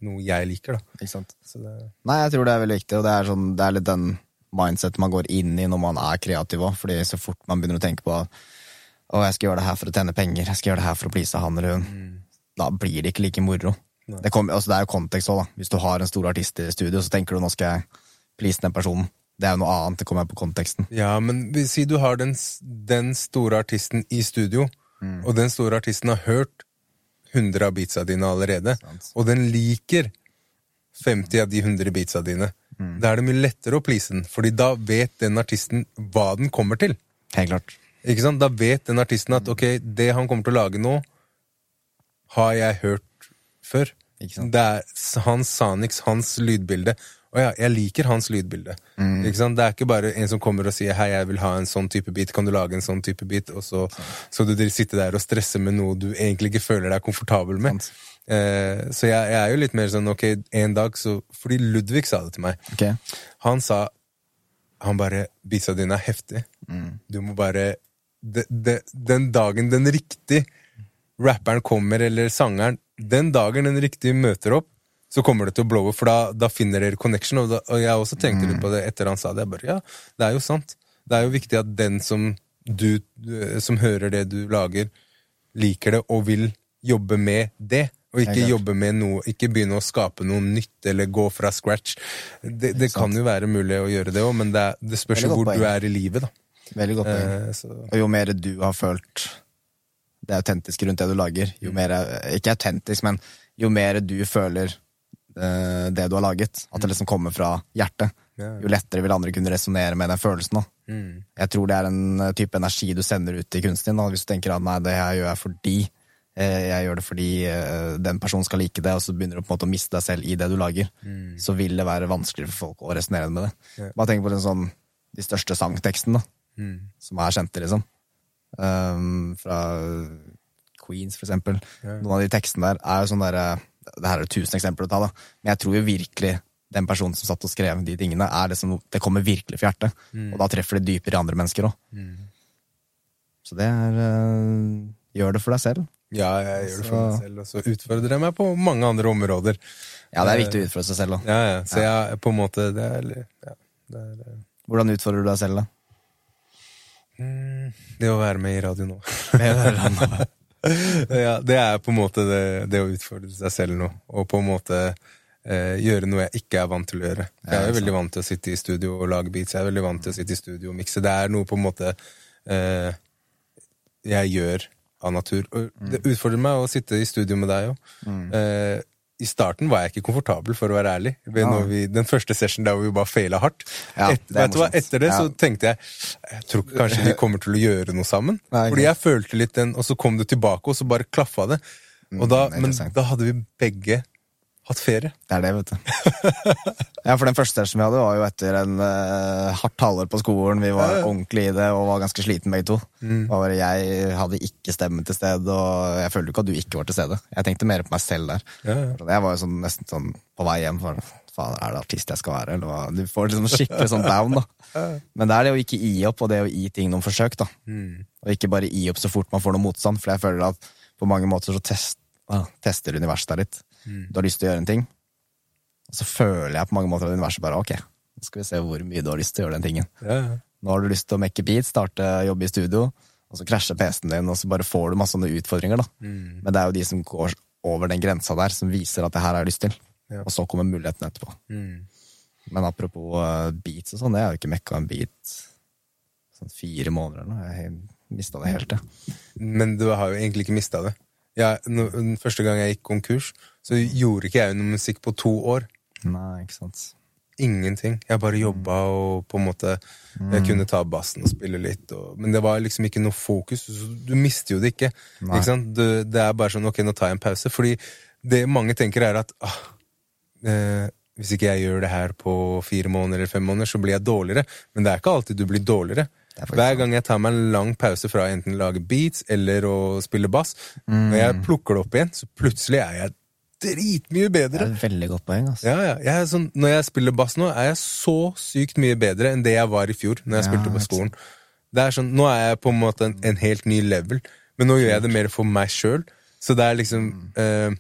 noe jeg liker, da. Ikke sant? Så det, Nei, jeg tror det er veldig viktig, og det er, sånn, det er litt den mindset man går inn i når man er kreativ òg, fordi så fort man begynner å tenke på å, jeg skal gjøre det her for å tjene penger, jeg skal gjøre det her for å please han eller hun, da blir det ikke like moro. Det, kom, altså, det er jo kontekst òg, da. Hvis du har en stor artist i studio, så tenker du nå skal jeg please den personen. Det er jo noe annet, det kommer på konteksten. Ja, men si du har den, den store artisten i studio, og den store artisten har hørt 100 av beatsa dine allerede, og den liker 50 av de 100 beatsa dine. Da er det mye lettere å please den, fordi da vet den artisten hva den kommer til. Helt klart. Ikke sant? Da vet den artisten at ok, det han kommer til å lage nå, har jeg hørt før. Ikke sant? Det er hans Sanix, hans lydbilde. Og ja, jeg liker hans lydbilde. Mm. Ikke sant? Det er ikke bare en som kommer og sier 'hei, jeg vil ha en sånn type beat', kan du lage en sånn type beat? Og så skal du sitte der og stresse med noe du egentlig ikke føler deg komfortabel med. Sant. Eh, så jeg, jeg er jo litt mer sånn ok, en dag så Fordi Ludvig sa det til meg. Okay. Han sa Han bare 'Bisa dine er heftig. Du må bare de, de, Den dagen den riktige rapperen kommer, eller sangeren Den dagen den riktige møter opp, så kommer det til å blowe, for da, da finner dere connection. Og, da, og jeg også tenkte litt på det etter han sa det. Jeg bare, ja, det er jo sant. Det er jo viktig at den som du, du som hører det du lager, liker det og vil jobbe med det. Og ikke jobbe med noe, ikke begynne å skape noe nytt eller gå fra scratch. Det, det kan jo være mulig å gjøre det òg, men det, er, det spørs jo hvor hvor du er i livet, da. Veldig godt poeng. Eh, Og jo mer du har følt det autentiske rundt det du lager, jo mer Ikke autentisk, men jo mer du føler eh, det du har laget, at det liksom kommer fra hjertet, jo lettere vil andre kunne resonnere med den følelsen. da. mm, Jeg tror det er en eh, type energi du sender ut til kunsten din. Da. Hvis du tenker at nei, det her gjør jeg fordi eh, jeg gjør det fordi eh, den personen skal like det, og så begynner du på en måte å miste deg selv i det du lager, så vil det være vanskeligere for folk å resonnere med det. Yeah. Bare tenk på den sånn, de største sangtekstene, da mm, som er kjente, liksom. Um, fra Queens, for eksempel. Yeah. Noen av de tekstene der er jo sånn derre Det her er det tusen eksempler å ta, da. Men jeg tror jo virkelig den personen som satt og skrev de tingene, er det som det kommer virkelig fra hjertet. Og da treffer det dypere i andre mennesker òg. mm. Så det er øh, Gjør det for deg selv. Ja, jeg gjør det for Så- meg selv, og så utfordrer jeg meg på mange andre områder. Ja, det er viktig å utfordre seg selv. da Ja, ja. Så jeg på en måte Det er, ja, det er eh, Hvordan utfordrer du deg selv, da? Mm, det å være med i radio nå. ja, det er på en måte det, det, å utfordre seg selv nå, og på en måte eh, gjøre noe jeg ikke er vant til å gjøre. Jeg er veldig vant til å sitte i studio og lage beats, jeg er veldig vant til å sitte i studio og mikse. Det er noe på en måte eh, jeg gjør av natur. Og det utfordrer meg å sitte i studio med deg òg. Mm. Eh, i starten var jeg ikke komfortabel, for å være ærlig. Vi, den første session der vi bare faila hardt. Ja, Et, det hva, etter det ja. så tenkte jeg jeg tror kanskje vi kommer til å gjøre noe sammen. Nei, Fordi jeg følte litt den, og så kom det tilbake, og så bare klaffa det. Og da, mm, men da hadde vi begge hatt ferie. Det er det, vet du. ja, for den første som vi hadde, var jo etter en uh, hardt halvår på skolen. Vi var ja, ja. ordentlig i det og var ganske sliten begge to. Mm. Og jeg hadde ikke stemme til stede, og jeg følte ikke at du ikke var til stede. Jeg tenkte mer på meg selv der. Ja, jeg var jo sånn, nesten sånn på vei hjem. For, faen, er det artist jeg skal være? Eller? Du får liksom skikkelig sånn down, da. Men det er det å ikke gi opp, og det å gi ting noen forsøk, da. Mm. Og ikke bare gi opp så fort man får noe motstand, for jeg føler at på mange måter så test, ah, tester universet deg litt. Mm. Du har lyst til å gjøre en ting, og så føler jeg på mange måter at universet bare ok, nå skal vi se hvor mye du har lyst til å gjøre den tingen. Ja, ja. Nå har du lyst til å mekke beat, starte jobbe i studio, og så krasjer PC-en din, og så bare får du masse sånne utfordringer, da. Mm. Men det er jo de som går over den grensa der, som viser at det her har jeg lyst til. Ja. Og så kommer muligheten etterpå. Mm. Men apropos uh, beats og sånn, jeg har jo ikke mekka en beat sånn fire måneder eller noe. Jeg mista det helt, jeg. Men du har jo egentlig ikke mista det. Jeg, den første gang jeg gikk konkurs, så gjorde ikke jeg noe musikk på to år. Nei, ikke sant. Ingenting. Jeg bare jobba og på en måte Jeg kunne ta bassen og spille litt, og, men det var liksom ikke noe fokus. Du mister jo det ikke. ikke sant? Du, det er bare sånn ok, nå tar jeg en pause. Fordi det mange tenker, er at ah, eh, hvis ikke jeg gjør det her på fire måneder eller fem måneder, så blir jeg dårligere. Men det er ikke alltid du blir dårligere. Hver gang jeg tar meg en lang pause fra å enten lage beats eller å spille bass, mm. når jeg plukker det opp igjen, så plutselig er jeg dritmye bedre. Det er et veldig godt poeng. Altså. Ja, ja. Jeg sånn, når jeg spiller bass nå, er jeg så sykt mye bedre enn det jeg var i fjor. Når jeg ja, spilte på skolen. Det er sånn, Nå er jeg på en måte en, en helt ny level, men nå gjør jeg det mer for meg sjøl. Så det er liksom mm. uh,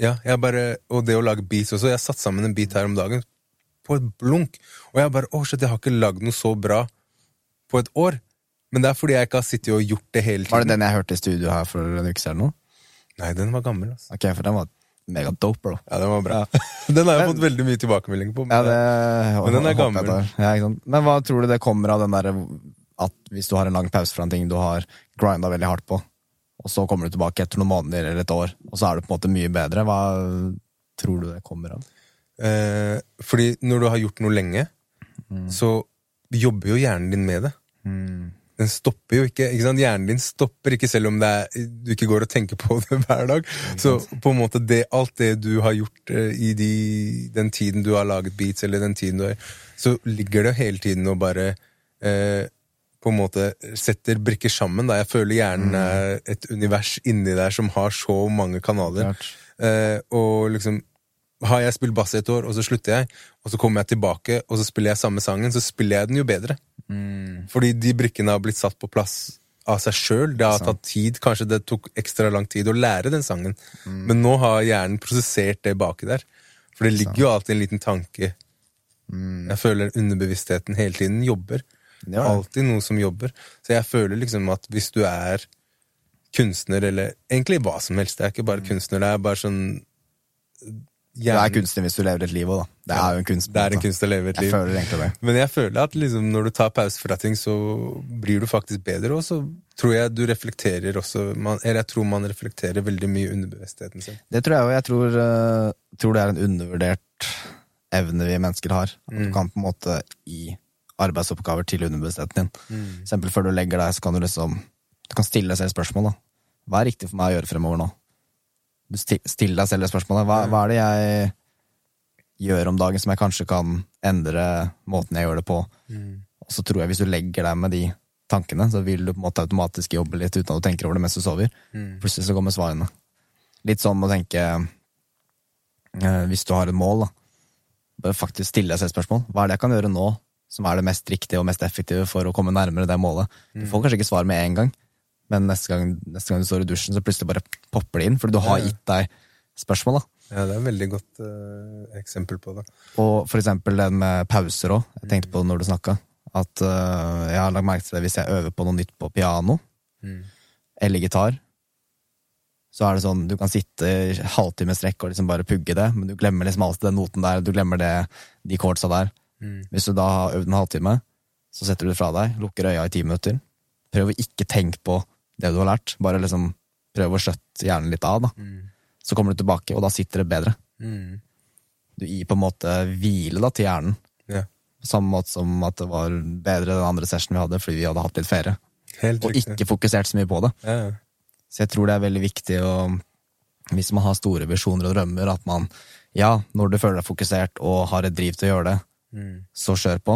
Ja, jeg bare Og det å lage beats også. Jeg satt sammen en beat her om dagen på et blunk, og jeg bare Å, shit, jeg har ikke lagd noe så bra på et år. Men det er fordi jeg ikke har sittet og gjort det hele tiden. Var det den jeg hørte i studio her for en uke siden? Nei, den var gammel. Altså. Ok, For den var mega dope, bro. Ja, den var bra. Den har jeg men, fått veldig mye tilbakemelding på. Men, ja, det, men den er gammel. Ja, men hva tror du det kommer av den derre at hvis du har en lang pause fra en ting du har grinda veldig hardt på, og så kommer du tilbake etter noen måneder eller et år, og så er du på en måte mye bedre, hva tror du det kommer av? Eh, fordi når du har gjort noe lenge, mm. så jobber jo hjernen din med det. Mm. Den stopper jo ikke. ikke? Hjernen din stopper ikke selv om er, du ikke går og tenker på det hver dag. Så på en måte det, alt det du har gjort uh, i de, den tiden du har laget beats, eller den tiden du har Så ligger det hele tiden og bare eh, på en måte setter brikker sammen. Da. Jeg føler hjernen mm. er et univers inni der som har så mange kanaler. Eh, og liksom har jeg spilt bass i et år, og så slutter jeg, og så kommer jeg tilbake, og så spiller jeg samme sangen, så spiller jeg den jo bedre. Mm. Fordi de brikkene har blitt satt på plass av seg sjøl. Det har tatt tid. Kanskje det tok ekstra lang tid å lære den sangen. Mm. Men nå har hjernen prosessert det baki der. For det ligger jo alltid en liten tanke. Mm. Jeg føler underbevisstheten hele tiden jobber. Ja. Alltid noe som jobber. Så jeg føler liksom at hvis du er kunstner, eller egentlig hva som helst, det er ikke bare mm. kunstner, det er bare sånn du er kunstner hvis du lever et liv òg, da. Det er jo en kunst. Det er en kunst å leve et liv. Jeg føler egentlig det. Men jeg føler at liksom, når du tar pause fra ting, så blir du faktisk bedre, og så tror jeg du reflekterer også man, Eller jeg tror man reflekterer veldig mye underbevisstheten sin. Det tror jeg òg. Jeg tror, uh, tror, det er en undervurdert evne vi mennesker har. At mm. du kan på en måte gi arbeidsoppgaver til underbevisstheten din. Mm. For eksempel før du legger deg, så kan du liksom Du kan stille deg selv spørsmål, da. Hva er riktig for meg å gjøre fremover nå? Du stiller deg selv det spørsmålet. Hva, hva, er det jeg gjør om dagen som jeg kanskje kan endre måten jeg gjør det på? Mm. Og så tror jeg hvis du legger deg med de tankene, så vil du på en måte automatisk jobbe litt uten at du tenker over det mens du sover. Mm. Plutselig så kommer svarene. Litt sånn å tenke eh, Hvis du har et mål, da. Bør faktisk stille deg selv spørsmål. Hva er det jeg kan gjøre nå som er det mest riktige og mest effektive for å komme nærmere det målet? Du får kanskje ikke svar med en gang, men neste gang, neste gang, du står i dusjen, så plutselig bare popper det inn, fordi du har gitt deg spørsmål. da. Ja, det er et veldig godt uh, eksempel på det. Og for eksempel det med pauser òg. Jeg tenkte på det når du snakka. At uh, jeg har lagt merke til det hvis jeg øver på noe nytt på piano Mm. eller gitar. Så er det sånn, du kan sitte halvtime strekk og liksom bare pugge det, men du glemmer liksom alltid den noten der, du glemmer det, de chordsa der. Mm. Hvis du da har øvd en halvtime, så setter du det fra deg, lukker øya i ti minutter. Prøv å ikke tenke på det du har lært, bare liksom prøv å skjøtte hjernen litt av, da. Mm. Så kommer du tilbake, og da sitter det bedre. Mm. Du gir på en måte hvile da til hjernen. Ja. Samme måte som at det var bedre den andre sessionen vi hadde, fordi vi hadde hatt litt ferie. Helt Og ikke fokusert så mye på det. Ja, ja. Så jeg tror det er veldig viktig å Hvis man har store visjoner og drømmer, at man Ja, når du føler deg fokusert og har et driv til å gjøre det, Mm. så kjør på.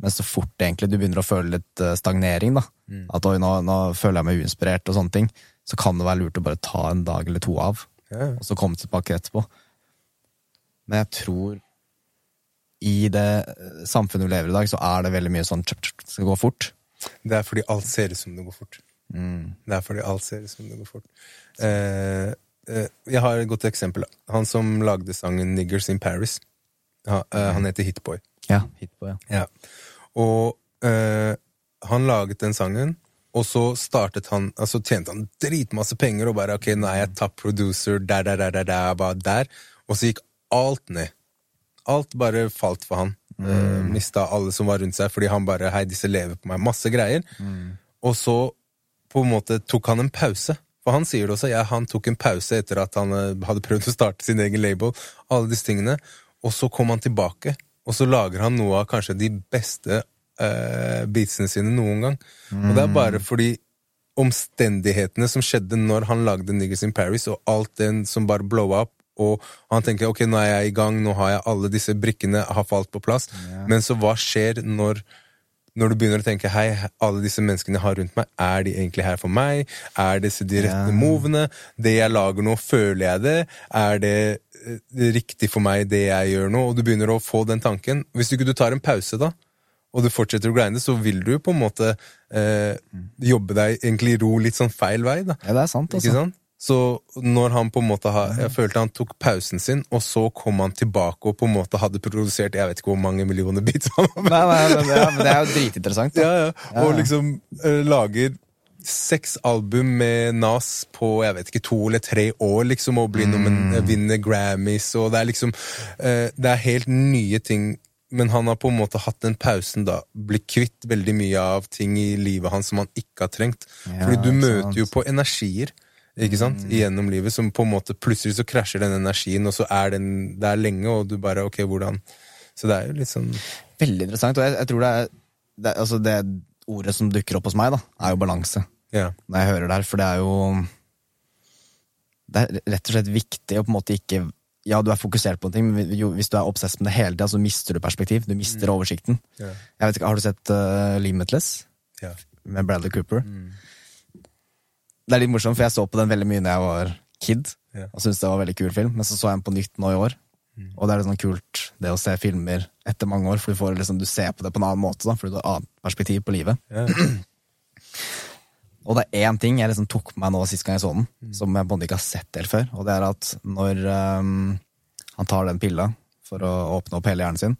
Men så fort egentlig du begynner å føle litt eh, stagnering, da, Mm. at oi, nå, nå føler jeg meg uinspirert og sånne ting, så kan det være lurt å bare ta en dag eller to av, Ja, og så komme tilbake etterpå. Men jeg tror i det eh, samfunnet vi lever i i dag, så er det veldig mye sånn det skal gå fort. Det er fordi alt ser ut som det går fort. Det er fordi alt ser ut som det går fort. Eh, eh, jeg har et godt eksempel. Han som lagde sangen 'Niggers in Paris'. Ha, eh, han heter Hitboy. Ja, Hitboy ja. Ja. Og eh, han laget den sangen, og så startet han Altså tjente han dritmasse penger og bare ok, nå er jeg top producer, der, der, der, der, der, bare der. Og så gikk alt ned. Alt bare falt for han. Eh, mista alle som var rundt seg, fordi han bare Hei, disse lever på meg. Masse greier. Og så på en måte tok han en pause. For han sier det også, ja, han tok en pause etter at han eh, hadde prøvd å starte sin egen label. Alle disse tingene. Og så kom han tilbake, og så lager han noe av kanskje de beste uh, beatsene sine noen gang. Og det er bare fordi omstendighetene som skjedde når han lagde Niggers in Paris, og alt den som bare blowa opp, og han tenker ok, nå er jeg i gang, nå har jeg alle disse brikkene har falt på plass. Men så hva skjer når når du begynner å tenke hei, alle disse menneskene jeg har rundt meg, er de egentlig her for meg? Er disse de rette Ja. movene? Det jeg lager nå, føler jeg det? Er det eh, riktig for meg, det jeg gjør nå? Og du begynner å få den tanken. Hvis ikke du tar en pause, da, og du fortsetter å grinde, så vil du på en måte eh, jobbe deg egentlig i ro litt sånn feil vei, da. Ja, det er sant, Ikke altså. sant? Så når han på en måte har, Jeg følte han tok pausen sin, og så kom han tilbake og på en måte hadde produsert jeg vet ikke hvor mange millioner beats. han har Nei, nei, men, det er jo dritinteressant. Ja, ja, ja. Og liksom uh, lager seks album med Nas på jeg vet ikke, to eller tre år, liksom, og blir mm. vinner Grammys, og det er liksom uh, Det er helt nye ting. Men han har på en måte hatt den pausen, da. Blitt kvitt veldig mye av ting i livet hans som han ikke har trengt. Fordi du møter sant. jo på energier. Ikke sant? Gjennom livet, som på en måte Plutselig så krasjer den energien, og så er den der lenge, og du bare Ok, hvordan Så det er jo litt sånn Veldig interessant, og jeg, jeg tror det er, det, altså det ordet som dukker opp hos meg, da, er jo balanse. Ja. Når jeg hører det her, for det er jo Det er rett og slett viktig å på en måte ikke Ja, du er fokusert på en ting, men hvis du er obsess med det hele tida, så mister du perspektiv. Du mister oversikten. Yeah. Jeg vet ikke, Har du sett uh, Limitless ja. med Bradley Cooper? Det er litt morsomt, for jeg så på den veldig mye da jeg var kid, Ja. og syntes det var en veldig kul film. Men så så jeg den på nytt nå i år, og det er litt sånn kult det å se filmer etter mange år, for du, får liksom, du ser på det på en annen måte, da, fordi du har annet perspektiv på livet. Ja. Og det er én ting jeg liksom tok med meg nå sist gang jeg så den, som jeg både ikke har sett helt før, og det er at når um, han tar den pilla for å åpne opp hele hjernen sin,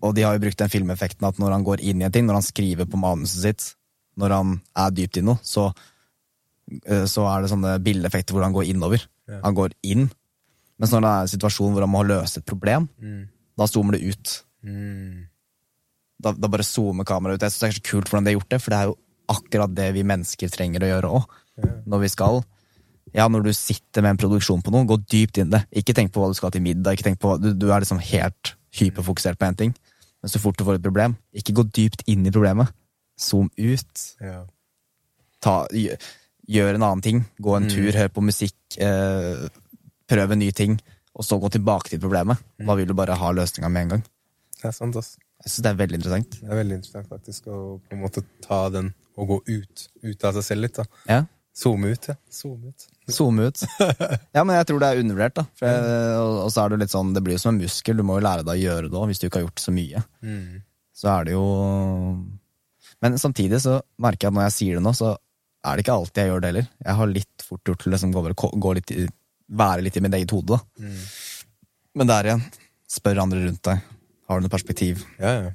og de har jo brukt den filmeffekten at når han går inn i en ting, når han skriver på manuset sitt, når han er dypt i noe, så, så er det sånne bildeeffekter hvor han går innover. Ja. Han går inn. Mens når det er en situasjon hvor han må løse et problem, Mm. da zoomer det ut. Mm. Da, da bare zoomer kameraet ut. Jeg synes det er så kult hvordan de har gjort det, for det er jo akkurat det vi mennesker trenger å gjøre òg. Når vi skal Ja, når du sitter med en produksjon på noe, gå dypt inn i det. Ikke tenk på hva du skal til middag. Ikke tenk på, du, du er liksom helt hyperfokusert på én ting. Men så fort du får et problem, ikke gå dypt inn i problemet. Zoom ut. Ja. Ta, gjør en annen ting. Gå en tur, hør på musikk. Eh, prøv en ny ting. Og så gå tilbake til problemet. Da vil du bare ha løsninga med en gang. Det er sant, ass. Jeg synes det er veldig interessant. Det er veldig interessant faktisk å på en måte ta den og gå ut. Ut av seg selv litt, da. Ja. Zoome ut, ja. Zoome ut. Zoome ut. Ja, men jeg tror det er undervurdert, da. For jeg, og, og så er det litt sånn, det blir jo som en muskel, du må jo lære deg å gjøre det òg, hvis du ikke har gjort så mye. Mm. Så er det jo Men samtidig så merker jeg at når jeg sier det nå, så er det ikke alltid jeg gjør det heller. Jeg har litt fort gjort til å liksom gå, over- gå litt i, være litt i mitt eget hode, da. Mm. Men der igjen, spør andre rundt deg. Har du noe perspektiv? Ja, ja.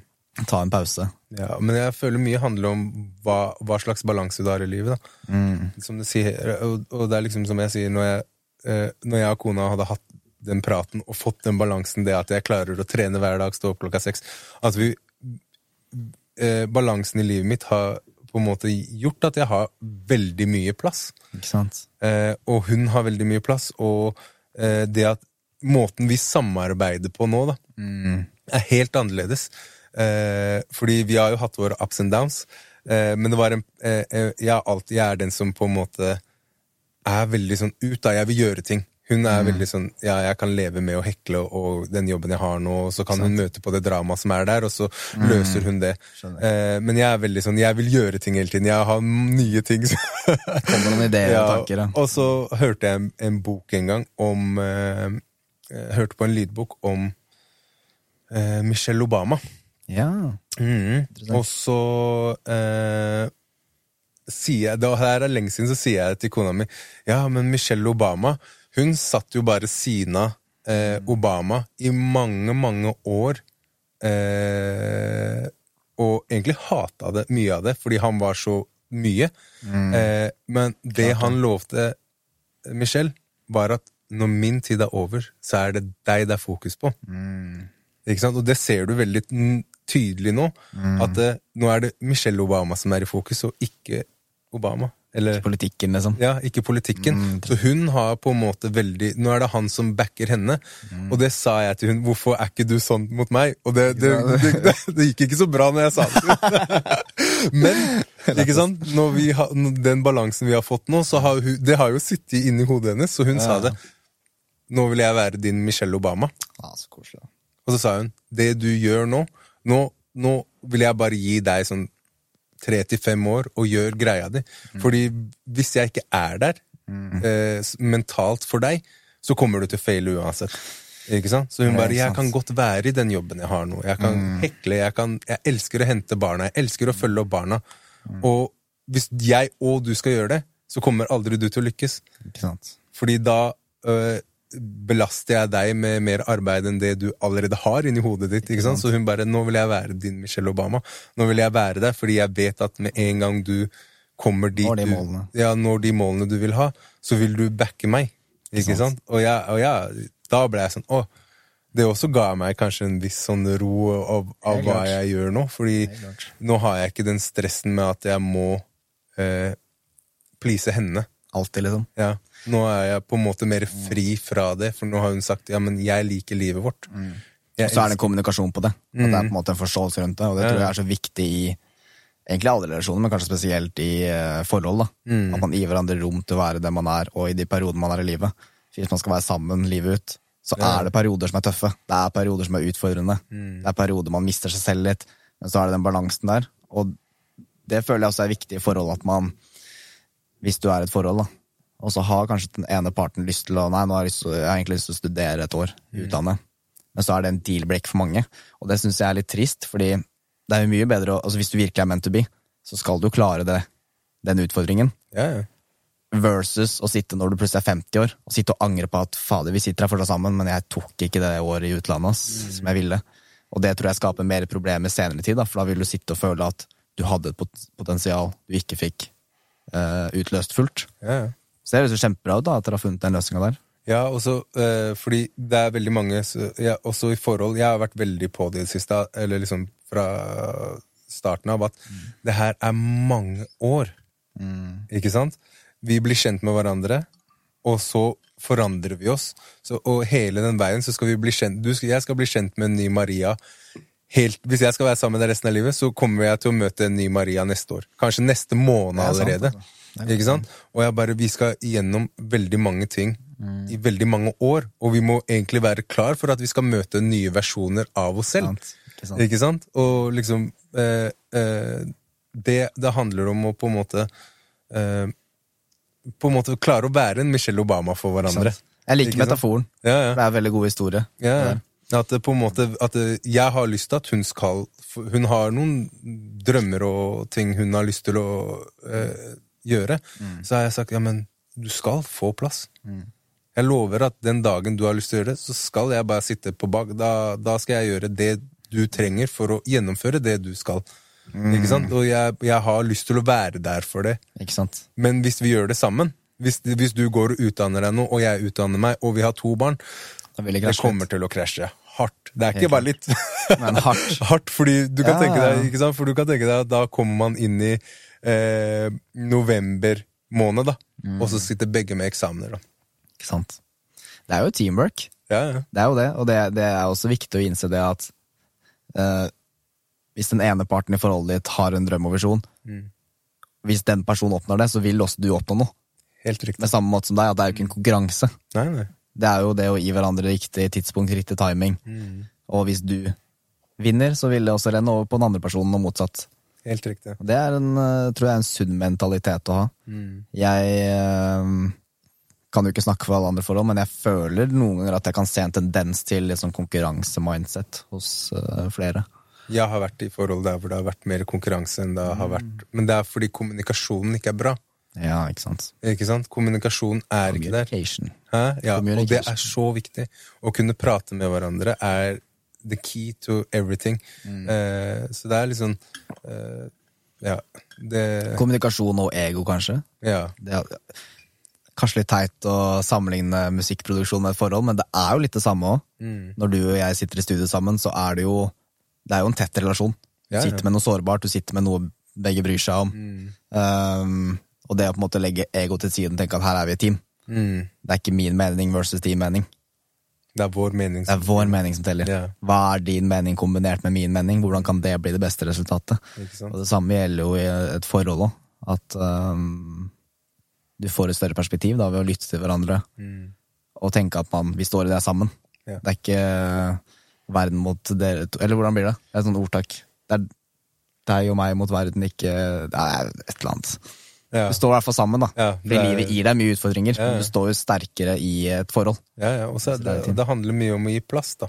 Ta en pause. Ja, men jeg føler mye handler om hva, hva slags balanse du har i livet. da. Mm. Som du sier, og, og det er liksom som jeg sier, når jeg, eh, når jeg og kona hadde hatt den praten og fått den balansen, det at jeg klarer å trene hver dag, stå opp klokka seks At vi eh, Balansen i livet mitt har på en måte gjort at jeg har veldig mye plass. Ikke sant? Eh, og hun har veldig mye plass, og eh, det at måten vi samarbeider på nå, da, er helt annerledes. Eh, fordi vi har jo hatt våre ups and downs, eh, men det var en eh, eh, jeg, alltid, jeg er den som på en måte er veldig sånn ut, da. Jeg vil gjøre ting. Hun er veldig sånn Ja, jeg kan leve med å hekle og den jobben jeg har nå, og så kan hun møte på det dramaet som er der, og så løser hun det. Eh, men jeg er veldig sånn Jeg vil gjøre ting hele tiden. Jeg har nye ting. Kommer noen ideer og tanker, ja. og så hørte jeg en, en bok en gang om eh, Hørte på en lydbok om eh, Michelle Obama. Ja. Mm. Og så eh, sier jeg Det her er lenge siden, så sier jeg til kona mi Ja, men Michelle Obama Hun satt jo bare siden eh, Obama i mange, mange år. Eh, og egentlig hata det, mye av det, fordi han var så mye. Eh, men det han lovte Michelle, var at når min tid er over, så er det deg det er fokus på. Ikke sant? Og det ser du veldig mm, tydelig nå. At eh, nå er det Michelle Obama som er i fokus, og ikke Obama. Eller Politikken, liksom. ja, ikke politikken. Så hun har på en måte veldig Nå er det han som backer henne. Og det sa jeg til hun Hvorfor er ikke du sånn mot meg? Og det, det, det, det, gikk ikke så bra når jeg sa det. Men ikke sant? Når vi har, den balansen vi har fått nå, så har hun, det har jo sittet inni hodet hennes, så hun sa det. Nå vil jeg være din Michelle Obama. Ja, så koselig. Og så sa hun det du gjør nå Nå, nå vil jeg bare gi deg sånn tre til fem år og gjør greia di. Fordi hvis jeg ikke er der eh, mentalt for deg, så kommer du til å faile uansett. Ikke sant? Så hun bare 'Jeg kan godt være i den jobben jeg har nå. Jeg kan hekle, jeg, kan, jeg elsker å hente barna, jeg elsker å følge opp barna. Og hvis jeg og du skal gjøre det, så kommer aldri du til å lykkes. Ikke sant? Fordi da øh, belaster jeg deg med mer arbeid enn det du allerede har inni hodet ditt. ikke sant? Så hun bare 'Nå vil jeg være din Michelle Obama'. Nå vil jeg være deg', fordi jeg vet at med en gang du kommer dit Når de du, målene. ja, når de målene du vil ha, så vil du backe meg. Ikke sant? Og, jeg, og jeg, da ble jeg sånn Å. Det også ga meg kanskje en viss sånn ro av, av hva jeg gjør nå. Fordi nå har jeg ikke den stressen med at jeg må eh, please henne. Alltid, liksom. Ja, Nå er jeg på en måte mer fri fra det, for nå har hun sagt ja, men jeg liker livet vårt. Mm. Og så er det kommunikasjon på det. At det er på en måte en forståelse rundt det. Og det tror jeg er så viktig i egentlig alle relasjoner, men kanskje spesielt i eh, forhold. da. At man gir hverandre rom til å være det man er, og i de periodene man er i livet. Hvis man skal være sammen livet ut, så Ja. er det perioder som er tøffe. Det er perioder som er utfordrende. Det er perioder man mister seg selv litt. Men så er det den balansen der. Og det føler jeg også er viktig i forhold at man Hvis du er i et forhold, da, og så har kanskje den ene parten lyst til å Nei, nå har jeg, jeg har egentlig lyst til å studere et år, utdanne. Men så er det en deal-break for mange. Og det syns jeg er litt trist, fordi det er jo mye bedre å altså Hvis du virkelig er meant to be, så skal du klare det, den utfordringen. Ja, ja. Versus å sitte når du plutselig er 50 år, og sitte og angre på at fader, vi sitter her fortsatt sammen, men jeg tok ikke det året i utlandet ass, som jeg ville. Og det tror jeg skaper mer problemer senere i tid, da, for da vil du sitte og føle at du hadde et pot- potensial du ikke fikk uh, utløst fullt. ja, ja. Så det høres jo kjempebra ut da, at dere har funnet den løsninga der. Ja, også, eh, fordi det er veldig mange så, ja, Også i forhold Jeg har vært veldig på det i det siste, eller liksom fra starten av, at det her er mange år. Ikke sant? Vi blir kjent med hverandre, og så forandrer vi oss. Så, og hele den veien så skal vi bli kjent du, skal- Jeg skal bli kjent med en ny Maria. Helt, hvis jeg skal være sammen med deg resten av livet, så kommer jeg til å møte en ny Maria neste år. Kanskje neste måned er sant, Ikke sant? Og jeg bare, vi skal gjennom veldig mange ting i veldig mange år, og vi må egentlig være klar for at vi skal møte nye versjoner av oss selv. Ikke sant? Ikke sant? Og liksom eh, eh, det, det handler om å på en måte eh, På en måte klare å være en Michelle Obama for hverandre. Jeg liker metaforen. Ja, ja. Det er en veldig god historie. Ja, ja. At på en måte At jeg har lyst til at hun skal Hun har noen drømmer og ting hun har lyst til å eh, gjøre. Så har jeg sagt ja, men du skal få plass. Jeg lover at den dagen du har lyst til å gjøre det, så skal jeg bare sitte på bak. Da, da skal jeg gjøre det du trenger for å gjennomføre det du skal. Ikke sant? Og jeg, jeg har lyst til å være der for det. Ikke sant? Men hvis vi gjør det sammen, hvis, hvis du går og utdanner deg noe, og jeg utdanner meg, og vi har to barn, det det kommer til å krasje hardt. Det er ikke bare litt Men hardt. hardt, fordi du kan Ja, tenke deg, ikke sant? For du kan tenke deg at da kommer man inn i eh, november måned, da. Mm. Og så sitter begge med eksamener, da. Ikke sant? Det er jo teamwork. Ja, ja. Det er jo det, og det, det er også viktig å innse det at eh, hvis den ene parten i forholdet ditt har en drøm og visjon, Mm. hvis den personen oppnår det, så vil også du oppnå noe. Helt riktig. Med samme måte som deg, at det er jo ikke en konkurranse. Nei, nei. Det er jo det å gi hverandre riktig tidspunkt, riktig timing. Mm. Og hvis du vinner, så vil det også renne over på den andre personen, og motsatt. Helt riktig. Det er en, eh, tror jeg er en sunn mentalitet å ha. Mm. Jeg eh, kan jo ikke snakke for alle andre forhold, men jeg føler noen ganger at jeg kan se en tendens til liksom konkurransemindset hos eh, flere. Jeg har vært i forhold der hvor det har vært mer konkurranse enn det har vært Men det er fordi kommunikasjonen ikke er bra. Ja, ikke sant. Ikke sant? Kommunikasjon er ikke der. Hæ? Ja, og det er så viktig. Å kunne prate med hverandre er the key to everything. Mm. Eh, så det er litt sånn eh, Ja, det Kommunikasjon og ego, kanskje. Ja. Det er kanskje litt teit å sammenligne musikkproduksjon med et forhold, men det er jo litt det samme òg. Mm. Når du og jeg sitter i studio sammen, så er det jo Det er jo en tett relasjon. Du Ja, ja. sitter med noe sårbart, du sitter med noe begge bryr seg om. Mm. Um, og det å på en måte legge ego til siden og tenke at her er vi et team. Mm. Det er ikke min mening versus din mening. Det er vår mening. Det er vår mening som teller. Ja. Hva er din mening kombinert med min mening? Hvordan kan det bli det beste resultatet? Og det samme gjelder jo i et forhold òg. At um, du får et større perspektiv da ved å lytte til hverandre Mm. og tenke at man, vi står i det sammen. Ja. Det er ikke verden mot dere to Eller hvordan blir det? Det er et sånt ordtak. Det er deg og meg mot verden, ikke Det er et eller annet. Ja. Du står i hvert fall sammen, da. Ja, Fordi det er- livet gir deg mye utfordringer. Ja, ja. Du står jo sterkere i et forhold. Ja, ja. Og det det, det handler mye om å gi plass, da.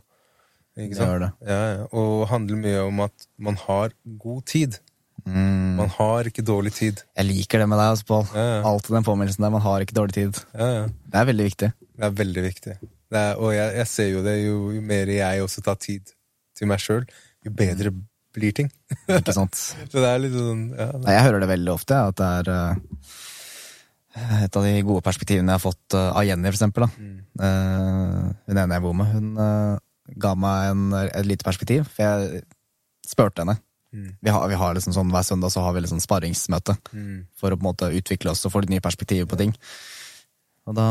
Ikke Det sant? det. Ja, ja. Og handler mye om at man har god tid. Mm. Man har ikke dårlig tid. Jeg liker det med deg, altså, Pål. Alltid den påminnelsen der. Man har ikke dårlig tid. Ja, ja. Det er veldig viktig. Det er veldig viktig. Det er, og jeg, jeg ser jo det, jo, jo mer jeg også tar tid til meg sjøl, jo bedre blir ting. Ikke sant? Så det er litt sånn ja, Nei, jeg hører det veldig ofte, at det er eh, et av de gode perspektivene jeg har fått eh, av Jenny, for eksempel. Da. Eh, hun ene jeg bor med, hun ga meg en, et lite perspektiv, for jeg spurte henne. Mm. Vi har, vi har liksom sånn, Hver søndag så har vi liksom sparringsmøte Mm. for å på en måte utvikle oss og få litt nye perspektiver på ting. Og da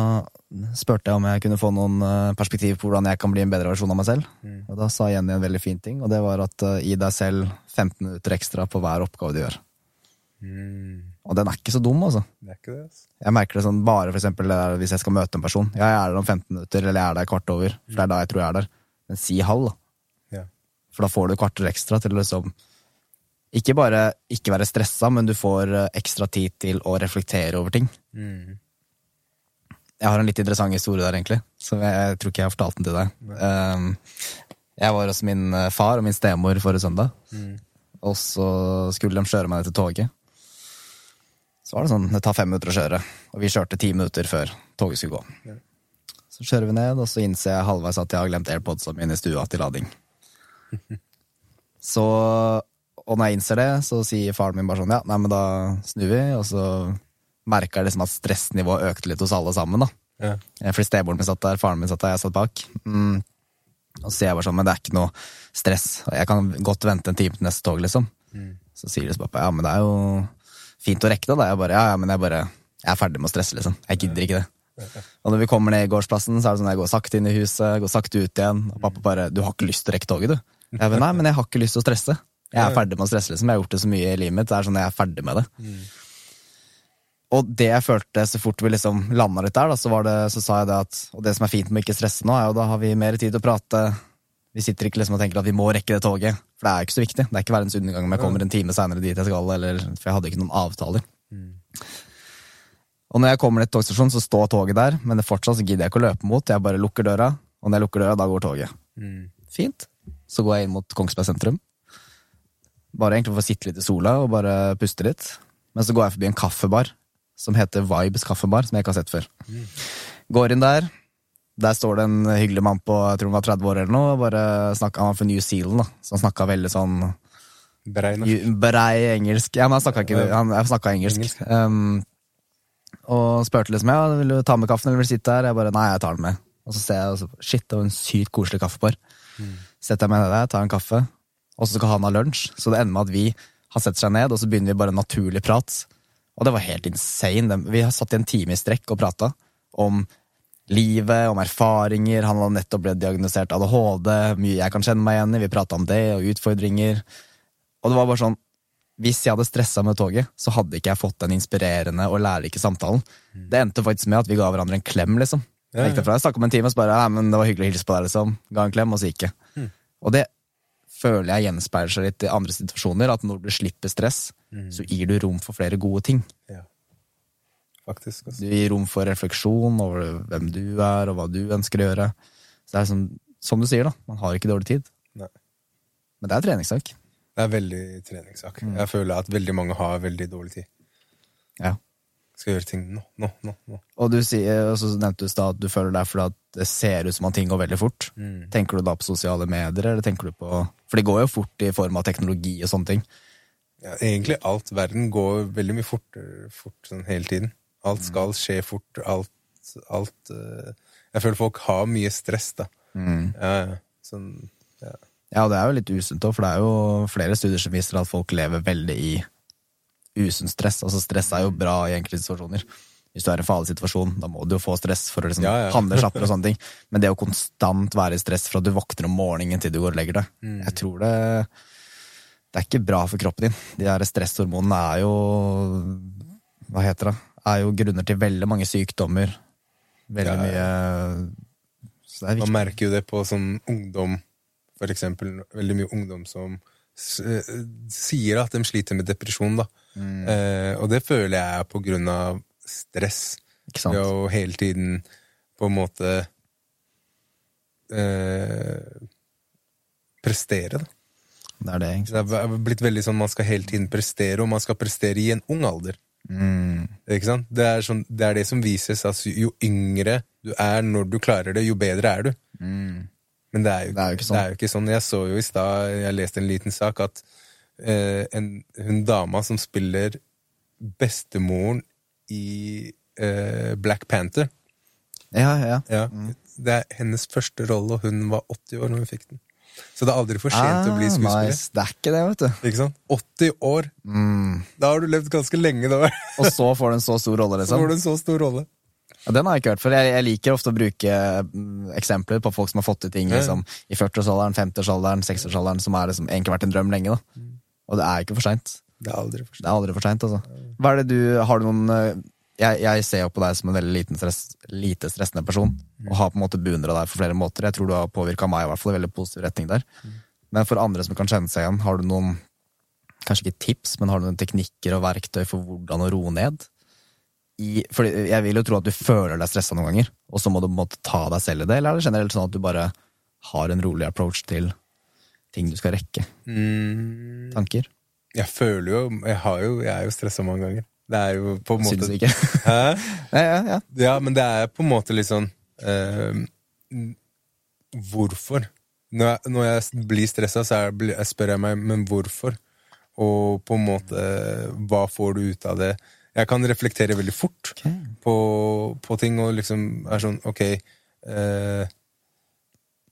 spurte jeg om jeg kunne få noen eh, perspektiv på hvordan jeg kan bli en bedre versjon av meg selv. Mm. Og da sa Jenny en veldig fin ting, og det var at uh, gi deg selv 15 minutter ekstra på hver oppgave du gjør. Mm. Og den er ikke så dum, altså. Det er ikke det, altså. Jeg merker det sånn bare for eksempel hvis jeg skal møte en person. Ja, jeg er der om 15 minutter, eller jeg er der kvart over, for det er da jeg tror jeg er der. Men si halv, da. Ja. For da får du kvarter ekstra til å liksom Ikke bare ikke være stressa, men du får eh, ekstra tid til å reflektere over ting. Mm. Jeg har en litt interessant historie der, egentlig. Så jeg, jeg tror ikke jeg har fortalt den til deg. Um, jeg var hos min eh, far og min stemor forrige søndag. Mm. Og så skulle de kjøre meg ned til toget. Så var det sånn, det tar fem minutter å kjøre. Og vi kjørte ti minutter før toget skulle gå. Ja. Så kjører vi ned, og så innser jeg halvveis at jeg har glemt airpodsa mine i stua til lading. Så, og når jeg innser det, så sier faren min bare sånn, ja, nei, men da snur vi, og så merker liksom at stressnivået økte litt hos alle sammen, da. Ja. Eh, Fordi stemoren min satt der, faren min satt der, jeg satt bak. Mm. Og så jeg bare sånn, men det er ikke noe stress. Jeg kan godt vente en time til neste tog, liksom. Mm. Så sier liksom pappa, ja, men det er jo fint å rekke det. Da. Jeg bare, ja, ja, men jeg bare, jeg er ferdig med å stresse, liksom. Jeg gidder ikke det. Og når vi kommer ned i gårdsplassen, så er det sånn, jeg går sakte inn i huset, går sakte ut igjen, og pappa bare, du har ikke lyst til å rekke toget, du. Jeg bare, nei, men jeg har ikke lyst til å stresse. Jeg er ferdig med å stresse, liksom. Jeg har gjort det så mye i livet mitt. Det er sånn, jeg er ferdig med det. Og det jeg følte så fort vi liksom landa litt der, da, så, var det, så sa jeg det at Og det som er fint med å ikke stresse nå, er jo da har vi mer tid til å prate. Vi sitter ikke liksom og tenker at vi må rekke det toget, for det er jo ikke så viktig. Det er ikke verdens undergang om jeg kommer en time seinere dit jeg skal, eller, for jeg hadde ikke noen avtaler. Og når jeg kommer til togstasjonen, så står toget der, men det fortsatt så gidder jeg ikke å løpe mot. Jeg bare lukker døra, og når jeg lukker døra, da går toget. Mm. Fint. Så går jeg inn mot Kongsberg sentrum. Bare egentlig for å sitte litt i sola og bare puste litt. Men så går jeg forbi en kaffebar som heter Vibes kaffebar, som jeg ikke har sett før. Går inn der, Der står det en hyggelig mann på jeg tror han var 30 år eller noe. Bare snakket, han var fra New Zealand, da, så han snakka veldig sånn Brei brei engelsk. Ja, men han snakka ikke Han jeg snakka engelsk. Engelsk. Um, og spurte liksom ja, vil du ta med kaffen eller vil du sitte her. Jeg bare nei, jeg tar den med. Og så ser jeg shit, det var en sykt koselig kaffebar. Setter jeg meg ned der, tar en kaffe, og så skal han ha lunsj. Så det ender med at vi han setter seg ned, og så begynner vi bare en naturlig prat. Og det var helt insane. Vi har satt i en time i strekk og prata om livet, om erfaringer. Han hadde nettopp blitt diagnosert ADHD, mye jeg kan kjenne meg igjen i. Vi prata om det, og utfordringer. Og det var bare sånn Hvis jeg hadde stressa med toget, så hadde ikke jeg fått den inspirerende og lærerike samtalen. Det endte faktisk med at vi ga hverandre en klem, liksom. Jeg gikk derfra, jeg snakket om en time, og så bare ja, men det var hyggelig å hilse på deg, liksom. Ga en klem, og så gikk jeg. Og det føler jeg gjenspeiler seg litt i andre situasjoner, at når du slipper stress, så gir du rom for flere gode ting. Ja. Faktisk. Også. Du gir rom for refleksjon over hvem du er, og hva du ønsker å gjøre. Så det er som, som du sier, da. Man har ikke dårlig tid. Nei. Men det er treningssak. Det er veldig treningssak. Jeg føler at veldig mange har veldig dårlig tid. Ja. Skal gjøre ting nå, nå, nå. nå. Og du sier, så nevnte du i stad at du føler det er fordi at det ser ut som at ting går veldig fort. Tenker du da på sosiale medier, eller tenker du på For det går jo fort i form av teknologi og sånne ting. Ja, egentlig alt. Verden går veldig mye fortere fort sånn hele tiden. Alt skal skje fort. Alt, alt uh, Jeg føler folk har mye stress, da. Ja, ja. Sånn, ja. Ja, det er jo litt usunt òg, for det er jo flere studier som viser at folk lever veldig i usunt stress. Altså, stress er jo bra i enkelte situasjoner. Hvis du er i en farlig situasjon, da må du jo få stress for å liksom ja. handle kjappere og sånne ting. Men det å konstant være i stress fra du våkner om morgenen til du går og legger deg, Mm. jeg tror det Det er ikke bra for kroppen din. De der stresshormonene er jo Hva heter det? Er jo grunner til veldig mange sykdommer. Veldig Ja, mye det Man merker jo det på sånn ungdom, for eksempel. Veldig mye ungdom som eh, sier at de sliter med depresjon, da. Mm. Eh, og det føler jeg er på grunn av stress. Ikke sant? Ved å hele tiden på en måte eh, prestere, da. Det er det, ikke Det er blitt veldig sånn man skal hele tiden prestere, og man skal prestere i en ung alder. Mm. Ikke sant? Det, er sånn, det er det som vises. Altså, jo yngre du er når du klarer det, jo bedre er du. Mm. Men det er jo, Det er sånn. det er jo ikke sånn. Jeg så jo i stad, jeg leste en liten sak, at eh, en, hun dama som spiller bestemoren i eh, Black Panther Ja, ja. ja, Det er hennes første rolle, og hun var 80 år når hun fikk den. Så det er aldri for sent å bli skuespiller. Ah, nice. Det er ikke det, vet du. Ikke sant? 80 år! Mm. Da har du levd ganske lenge, da. Og så får du en så stor rolle, Så liksom. får du en så stor rolle. Ja, den har jeg ikke hørt før. Jeg, jeg liker ofte å bruke mm, eksempler på folk som har fått til ting liksom, i 40-årsalderen, 50-årsalderen, 60-årsalderen, som har liksom, egentlig vært en drøm lenge. Da. Mm. Og det er ikke for seint. Det er aldri for seint, altså. Har du noen eh, jeg, jeg ser jo på deg som en veldig liten stress, lite stressende person, Mm. og har på en måte beundra deg for flere måter. Jeg tror du har påvirka meg i hvert fall i veldig positiv retning der. Mm. Men for andre som kan kjenne seg igjen, har du noen kanskje ikke tips, men har du noen teknikker og verktøy for hvordan å roe ned? I, fordi jeg vil jo tro at du føler deg stressa noen ganger, og så må du på en måte ta deg selv i det, eller er det generelt sånn at du bare har en rolig approach til ting du skal rekke? Mm, Tanker? jeg føler jo Jeg, har jo, jeg er jo stressa mange ganger. Det er jo på en måte Syns ikke? Hæ? ja, ja, ja. Ja, men det er på en måte litt sånn eh, Hvorfor? Når jeg, når jeg blir stressa, så er, jeg spør jeg meg men hvorfor? Og på en måte Hva får du ut av det? Jeg kan reflektere veldig fort okay. på, på ting og liksom er sånn Ok eh,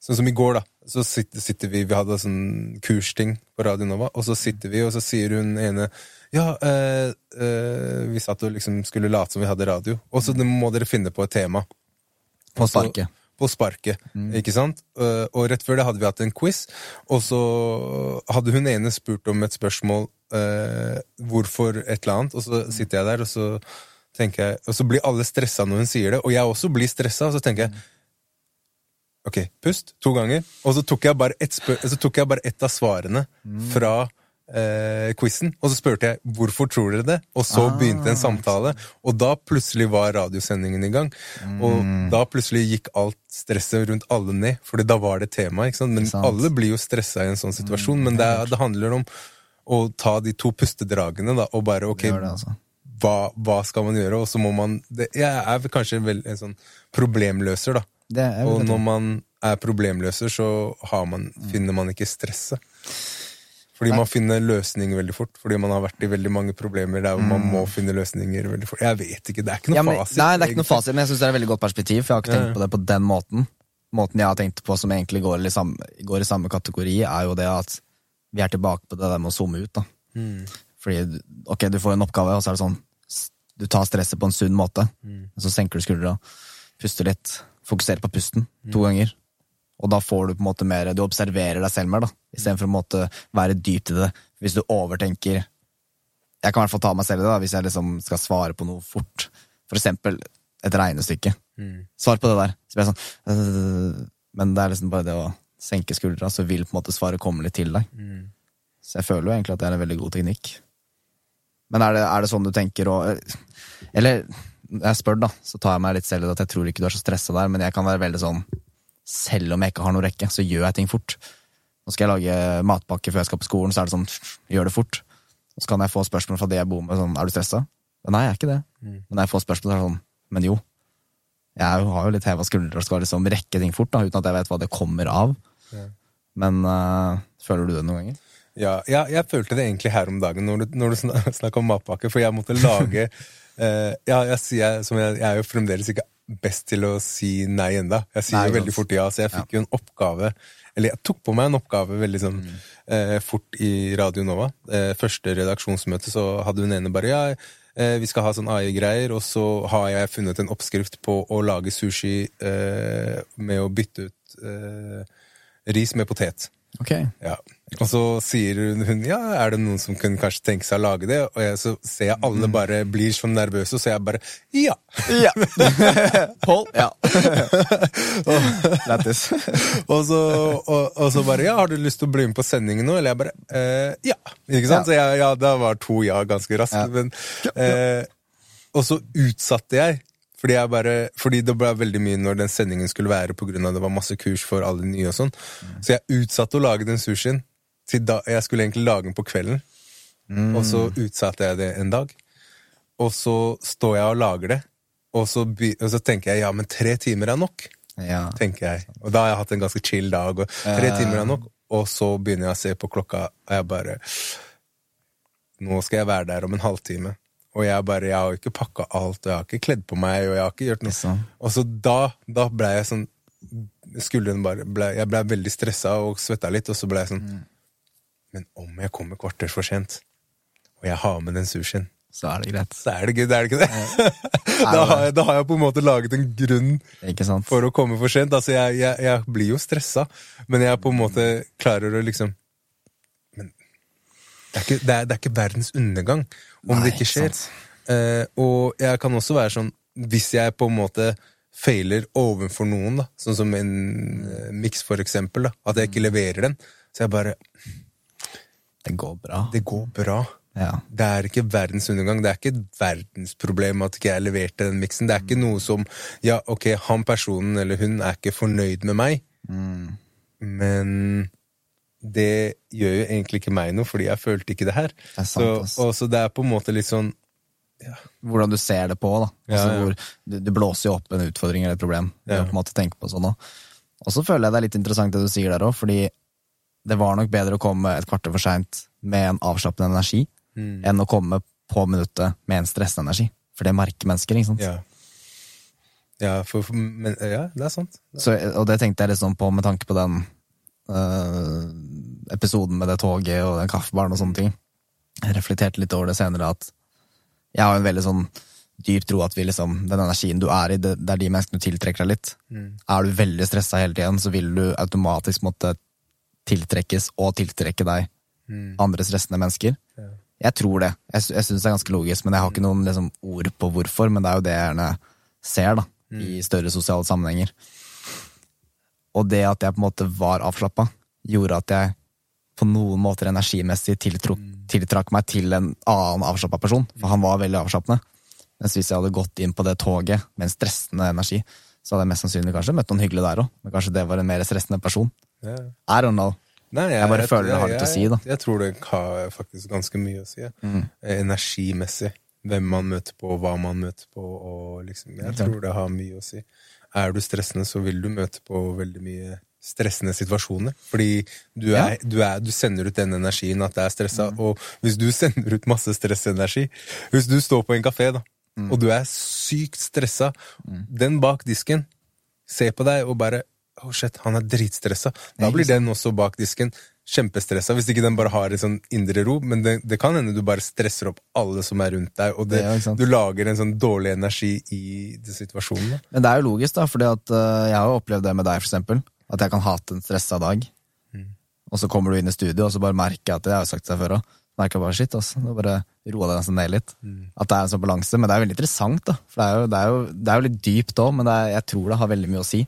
Sånn som i går, da. Så sitter, sitter vi Vi hadde sånn kursting på Radio Nova, og så sitter vi, og så sier hun ene Ja, eh, eh, vi satt og liksom skulle late som vi hadde radio, og så må dere finne på et tema. På sparket. På sparket, ikke sant? Eh, og rett før det hadde vi hatt en quiz, og så hadde hun ene spurt om et spørsmål eh, hvorfor et eller annet, og så sitter jeg der, og så tenker jeg Og så blir alle stressa når hun sier det, og jeg også blir stressa, og så tenker jeg Ok, pust. To ganger. Og så tok jeg bare ett, ett av svarene fra eh, quizen, og så spurte jeg hvorfor tror dere det, og så Ah, begynte en samtale, og da plutselig var radiosendingen i gang. Og da plutselig gikk alt stresset rundt alle ned, Fordi da var det tema. ikke sant? Men Sant. alle blir jo stressa i en sånn situasjon, men det, det handler om å ta de to pustedragene, da, og bare ok, det, altså. hva, hva skal man gjøre? Og så må man det, Jeg er kanskje vel, en sånn problemløser, da. Og når man er problemløser, så har man, finner man ikke stresset. Fordi man finner løsninger veldig fort. Fordi man har vært i veldig mange problemer der hvor man må finne løsninger veldig fort. Jeg vet ikke, det er ikke noe ja, men, fasit. Nei, det er ikke noe fasit, men jeg syns det er et veldig godt perspektiv, for jeg har ikke tenkt på det på den måten. Måten jeg har tenkt på som egentlig går i samme, går i samme kategori, er jo det at vi er tilbake på det der med å zoome ut. da. Mm. Fordi ok, du får en oppgave, og så er det sånn Du tar stresset på en sunn måte. Mm. Så senker du skuldra, puster litt, fokuserer på pusten to Mm. ganger. Og da får du på en måte mer Du observerer deg selv mer, da, istedenfor å måte være dypt i det. Hvis du overtenker Jeg kan i hvert fall ta meg selv i det, da, hvis jeg liksom skal svare på noe fort. For eksempel et regnestykke. Mm. Svar på det der. Så blir jeg sånn øh, Men det er liksom bare det å senke skuldra, så vil på en måte svaret komme litt til deg. Mm. Så jeg føler jo egentlig at det er en veldig god teknikk. Men er det, er det sånn du tenker å Eller jeg spør, da, så tar jeg meg litt selv i det at jeg tror ikke du er så stressa der, men jeg kan være veldig sånn Selv om jeg ikke har noe rekke, så gjør jeg ting fort. Nå skal jeg lage matpakke før jeg skal på skolen, så er det sånn Gjør det fort. Så kan jeg få spørsmål fra de jeg bor med, sånn Er du stressa? Nei, jeg er ikke det. Mm. Men når jeg får spørsmål, så er det sånn Men jo. Jeg har jo litt heva skuldre og skal liksom rekke ting fort, da, uten at jeg vet hva det kommer av. Ja. Men uh, føler du det noen ganger? Ja, ja, jeg følte det egentlig her om dagen når du, når du snak- om matpakke, for jeg måtte lage Uh, Ja, jeg, sier, som jeg, jeg er jo fremdeles ikke best til å si nei enda. Jeg sier Nei, jo veldig fort ja, så jeg fikk jo en oppgave Eller jeg tok på meg en oppgave veldig sånn eh, fort i Radio Nova. Eh, første redaksjonsmøte så hadde hun ene bare ja, eh, vi skal ha sånn AI-greier, og så har jeg funnet en oppskrift på å lage sushi eh, med å bytte ut eh, ris med potet. Ok. Ja. Og så sier hun ja, er det noen som kunne kanskje tenke seg å lage det, og jeg, så ser jeg alle bare blir så nervøse, og så jeg bare ja. Ja. Pål? Ja. Lættis. Og så, og, og så bare ja, har du lyst til å bli med på sendingen nå? Eller jeg bare eh, ja. Ikke sant? Ja. Så jeg, ja, da var to ja ganske raskt. Ja. Men, eh, og så utsatte jeg. Fordi, bare, fordi det ble veldig mye når den sendingen skulle være, av det var masse kurs for alle nye og sånn. Så jeg utsatte å lage den sushien. Da, jeg skulle egentlig lage den på kvelden. Og så utsatte jeg det en dag. Og så står jeg og lager det. Og så, og så tenker jeg ja, men tre timer er nok Ja. tenker jeg. Og da har jeg hatt en ganske chill dag, og tre uh. timer er nok. Og så begynner jeg å se på klokka, og jeg bare Nå skal jeg være der om en halvtime. Og jeg bare, jeg har jo ikke pakka alt, og jeg har ikke kledd på meg, og jeg har ikke gjort noe. Sånn. Og så da, da ble jeg sånn Skulderen bare ble, Jeg ble veldig stressa og svetta litt, og så ble jeg sånn Men om jeg kommer kvarter for sent, og jeg har med den sushien, Så er det greit. så er det good, er det ikke det? da, har jeg, da har jeg på en måte laget en grunn for å komme for sent. Altså, jeg, jeg, jeg blir jo stressa, men jeg på en måte klarer å liksom Men det er ikke, det er, det er ikke verdens undergang om Nei, det ikke skjer. Eh, og jeg kan også være sånn Hvis jeg på en måte feiler overfor noen, da, sånn som en uh, miks, for eksempel, da, at jeg ikke leverer den, så jeg bare Det går bra. Det går bra. Ja. Det er ikke verdens undergang. Det er ikke et verdensproblem at ikke jeg leverte den miksen. Det er ikke noe som Ja, ok, han personen eller hun er ikke fornøyd med meg, Mm. men det gjør jo egentlig ikke meg noe, fordi jeg følte ikke det her. Det er sant, så, og så det er på en måte litt sånn Hvordan du ser det på, da. Altså, ja. Hvor, du, du blåser jo opp en utfordring eller et problem. Ja. Du på en måte tenker på sånn. Og så føler jeg det er litt interessant det du sier der òg, fordi det var nok bedre å komme et kvarter for seint med en avslappende energi, Mm. enn å komme på minuttet med en stressende energi. For det merker mennesker, ikke sant. Ja. Ja, for, for, men, ja, det er sant. Så, og det tenkte jeg liksom på med tanke på den øh, episoden med det toget og den kaffebaren og sånne ting. Jeg reflekterte litt over det senere at jeg har en veldig sånn dyp tro at vi liksom, den energien du er i, det, det er de menneskene du tiltrekker deg litt. Er du veldig stressa hele tiden, så vil du automatisk måtte tiltrekkes og tiltrekke deg andre stressende mennesker. Ja. Jeg tror det. Jeg, jeg syns det er ganske logisk, men jeg har ikke noen liksom, ord på hvorfor. Men det er jo det jeg gjerne ser da, i større sosiale sammenhenger. Og det at jeg på en måte var avslappa, gjorde at jeg på noen måter energimessig tiltro, tiltrakk meg til en annen avslappa person. For han var veldig avslappende. Mens hvis jeg hadde gått inn på det toget med en stressende energi, så hadde jeg mest sannsynlig kanskje møtt noen hyggelige der òg. Men kanskje det var en mer stressende person. Ja. I don't know. Nei, Jeg bare føler det har litt å si, da. Jeg, jeg tror det har faktisk ganske mye å si. ja. Mm. Eh, Energimessig. hvem man møter på, hva man møter på, og liksom Jeg tror det har mye å si. Er du stressende, så vil du møte på veldig mye stressende situasjoner. Fordi du, er, du, er, du sender ut den energien at det er stressa, mm. og hvis du sender ut masse stressenergi Hvis du står på en kafé, da, mm. og du er sykt stressa, mm. den bak disken ser på deg og bare Oh shit, han er dritstressa. Da blir den også bak disken kjempestressa, hvis ikke den bare har en sånn indre ro. Men det, det, kan hende du bare stresser opp alle som er rundt deg, og det, det du lager en sånn dårlig energi i situasjonen. Da. Men det er jo logisk, da, fordi at uh, jeg har jo opplevd det med deg, for eksempel. At jeg kan hate en stressa dag, mm. og så kommer du inn i studio, og så bare merker jeg at det har jeg sagt seg før òg. Merker bare shit, altså. Nå bare roa deg nesten ned litt. Mm. At det er en sånn balanse. Men det er jo veldig interessant, da. For det er jo, det er jo, det er jo litt dypt òg, men er, jeg tror det har veldig mye å si.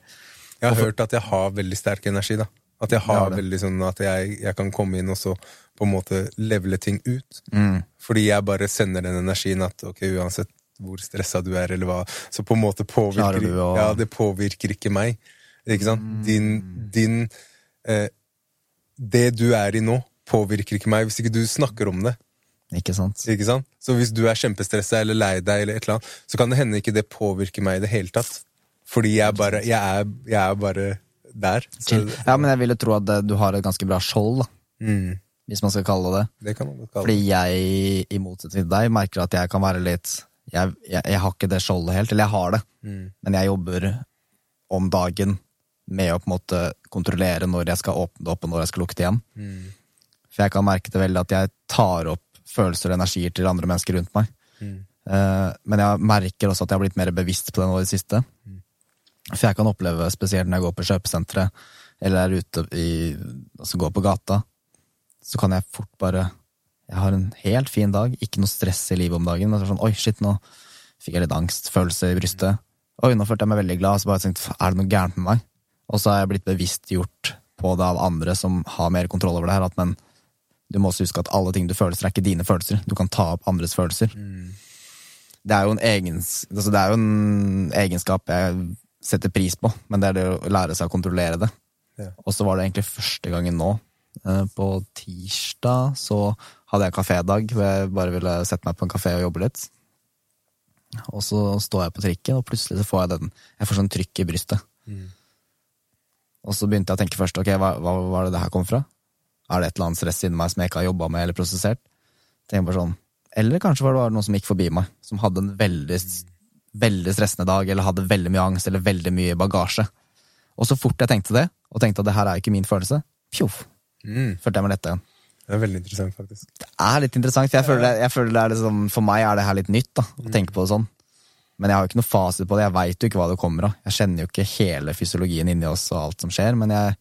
Jeg har hørt at jeg har veldig sterk energi, da. At jeg har veldig sånn at jeg, jeg, kan komme inn og så på en måte levele ting ut. Mm. Fordi jeg bare sender den energien at ok, uansett hvor stressa du er, eller hva, så på en måte påvirker å... Ja, det påvirker ikke meg. Ikke sant? Mm. Din, din eh, Det du er i nå, påvirker ikke meg hvis ikke du snakker om det. Ikke sant? Ikke sant? Så hvis du er kjempestressa eller lei deg, eller et eller annet, så kan det hende ikke det påvirker meg i det hele tatt. Fordi jeg, bare, jeg, er, jeg er bare der. Så, ja, men jeg ville tro at du har et ganske bra skjold, da. Mm. Hvis man skal kalle det det. man kalle Fordi jeg, i motsetning til deg, merker at jeg kan være litt Jeg, jeg, jeg har ikke det skjoldet helt, eller jeg har det, mm. men jeg jobber om dagen med å på en måte kontrollere når jeg skal åpne det opp, og når jeg skal lukke det igjen. Mm. For jeg kan merke det veldig at jeg tar opp følelser og energier til andre mennesker rundt meg. Mm. Uh, men jeg merker også at jeg har blitt mer bevisst på det nå i det siste. Mm. For jeg kan oppleve, spesielt når jeg går på kjøpesenteret, eller er ute i Altså går på gata, så kan jeg fort bare Jeg har en helt fin dag, ikke noe stress i livet om dagen, men så er sånn oi, shit, nå fikk jeg litt angstfølelse i brystet. Oi, nå følte jeg meg veldig glad, så bare tenkte er det noe gærent med meg? Og så har jeg blitt bevisstgjort på det av andre som har mer kontroll over det her, at men du må også huske at alle ting du føler, er ikke dine følelser. Du kan ta opp andres følelser. Mm. Det, er egens, altså det er jo en egenskap jeg setter pris på, men det er det å lære seg å kontrollere det. Ja. Og så var det egentlig første gangen nå. Eh, på tirsdag så hadde jeg kafédag hvor jeg bare ville sette meg på en kafé og jobbe litt. Og så står jeg på trikken, og plutselig så får jeg den Jeg får sånn trykk i brystet. Mm. Og så begynte jeg å tenke først ok, hva, hva var det det her kom fra? Er det et eller annet stress inni meg som jeg ikke har jobba med eller prosessert? Tenker bare sånn. Eller kanskje var det noen som gikk forbi meg, som hadde en veldig, veldig stressende dag, eller hadde veldig mye angst eller veldig mye bagasje. Og så fort jeg tenkte det, og tenkte at det her er ikke min følelse, pjoff, mm. følte jeg meg letta igjen. Det er veldig interessant, faktisk. Det er litt interessant, for jeg føler, jeg føler det er liksom, For meg er det her litt nytt, da, å tenke på det sånn. Men jeg har jo ikke noe fasit på det, jeg veit jo ikke hva det kommer av. Jeg kjenner jo ikke hele fysiologien inni oss og alt som skjer, men jeg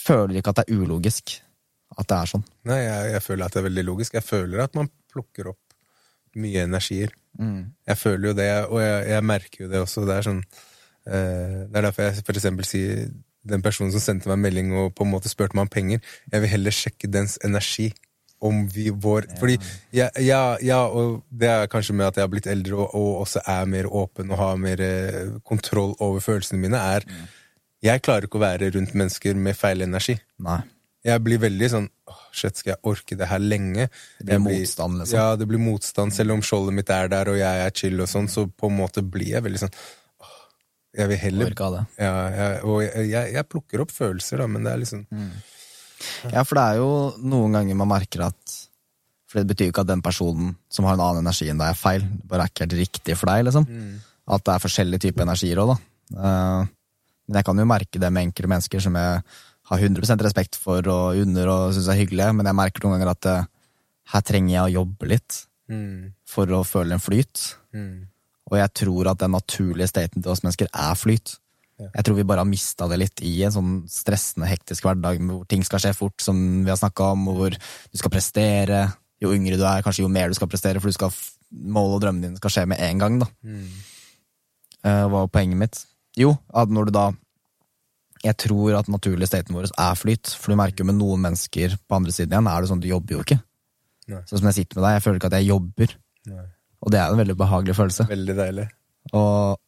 føler ikke at det er ulogisk at det er sånn. Nei, jeg, jeg, føler at det er veldig logisk. Jeg føler at man plukker opp mye energier. Mm. Jeg føler jo det, og jeg, jeg, merker jo det også. Det er sånn eh, Det er derfor jeg for eksempel sier den personen som sendte meg en melding og på en måte spurte meg om penger, jeg vil heller sjekke dens energi. Om vi vår ja. Fordi ja, ja, ja, og det er kanskje med at jeg har blitt eldre og, og også er mer åpen og har mer eh, kontroll over følelsene mine, er mm jeg klarer ikke å være rundt mennesker med feil energi. Nei. Jeg blir veldig sånn åh, shit, skal jeg orke det her lenge? Det blir blir, motstand, liksom. Ja, det blir motstand. Selv om skjoldet mitt er der, og jeg er chill og sånn, så på en måte blir jeg veldig sånn Jeg vil heller ja, jeg, Og jeg, jeg, jeg, plukker opp følelser, da, men det er liksom mm. Ja, for det er jo noen ganger man merker at For det betyr jo ikke at den personen som har en annen energi enn deg, er feil. Det bare er ikke helt riktig for deg, liksom. Mm. At det er forskjellige typer energier òg, da. Uh, men jeg kan jo merke det med enkelte mennesker som jeg har 100 respekt for og unner og syns er hyggelig, men jeg merker noen ganger at uh, her trenger jeg å jobbe litt mm. for å føle en flyt. Mm. Og jeg tror at den naturlige staten til oss mennesker er flyt. Ja. Jeg tror vi bare har mista det litt i en sånn stressende, hektisk hverdag hvor ting skal skje fort, som vi har snakka om, hvor du skal prestere. Jo yngre du er, kanskje jo mer du skal prestere, for du skal målet og drømmene dine skal skje med en gang. da. Mm. Uh, hva var poenget mitt? Jo, at når du da Jeg tror at naturlig staten vår er flyt, for du merker jo med noen mennesker på andre siden igjen, er det sånn du jobber jo ikke. Nei. Sånn som jeg sitter med deg, jeg føler ikke at jeg jobber. Nei. Og det er en veldig behagelig følelse. Veldig deilig. Og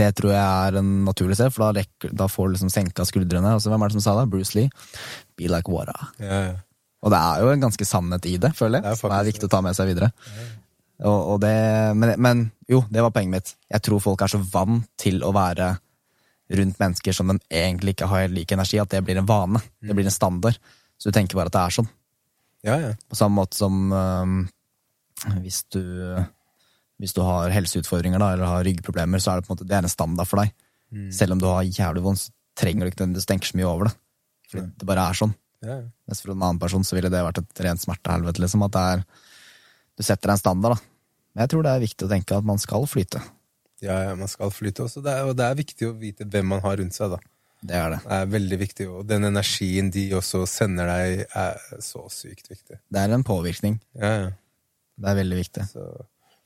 det tror jeg er en naturlig sted, for da, rekker, da får du liksom senka skuldrene. Altså, hvem er det som sa det? Bruce Lee. Be like water. Ja, ja. Og det er jo en ganske sannhet i det, føler Det er jeg, som er viktig å ta med seg videre. Og, og det, men, men jo, det var poenget mitt. Jeg tror folk er så vant til å være rundt mennesker som de egentlig ikke har lik energi, at det blir en vane. Det blir en standard. Så du tenker bare at det er sånn. Ja, ja. På samme måte som øhm, hvis du hvis du har helseutfordringer da, eller har ryggproblemer, så er det på en måte det er en standard for deg. Selv om du har jævlig vondt, så trenger du ikke nødvendigvis tenke så mye over det. For det bare er sånn. ja, ja. Mens for en annen person så ville det vært et rent smertehelvete. Liksom, at det er, du setter deg en standard. da. Men jeg tror det er viktig å tenke at man skal flyte. Ja, ja, man skal flyte også. Det er, og det er viktig å vite hvem man har rundt seg, da. Det er det. Det er veldig viktig, og den energien de også sender deg, er så sykt viktig. Det er en påvirkning. Ja, ja. Det er veldig viktig. Så,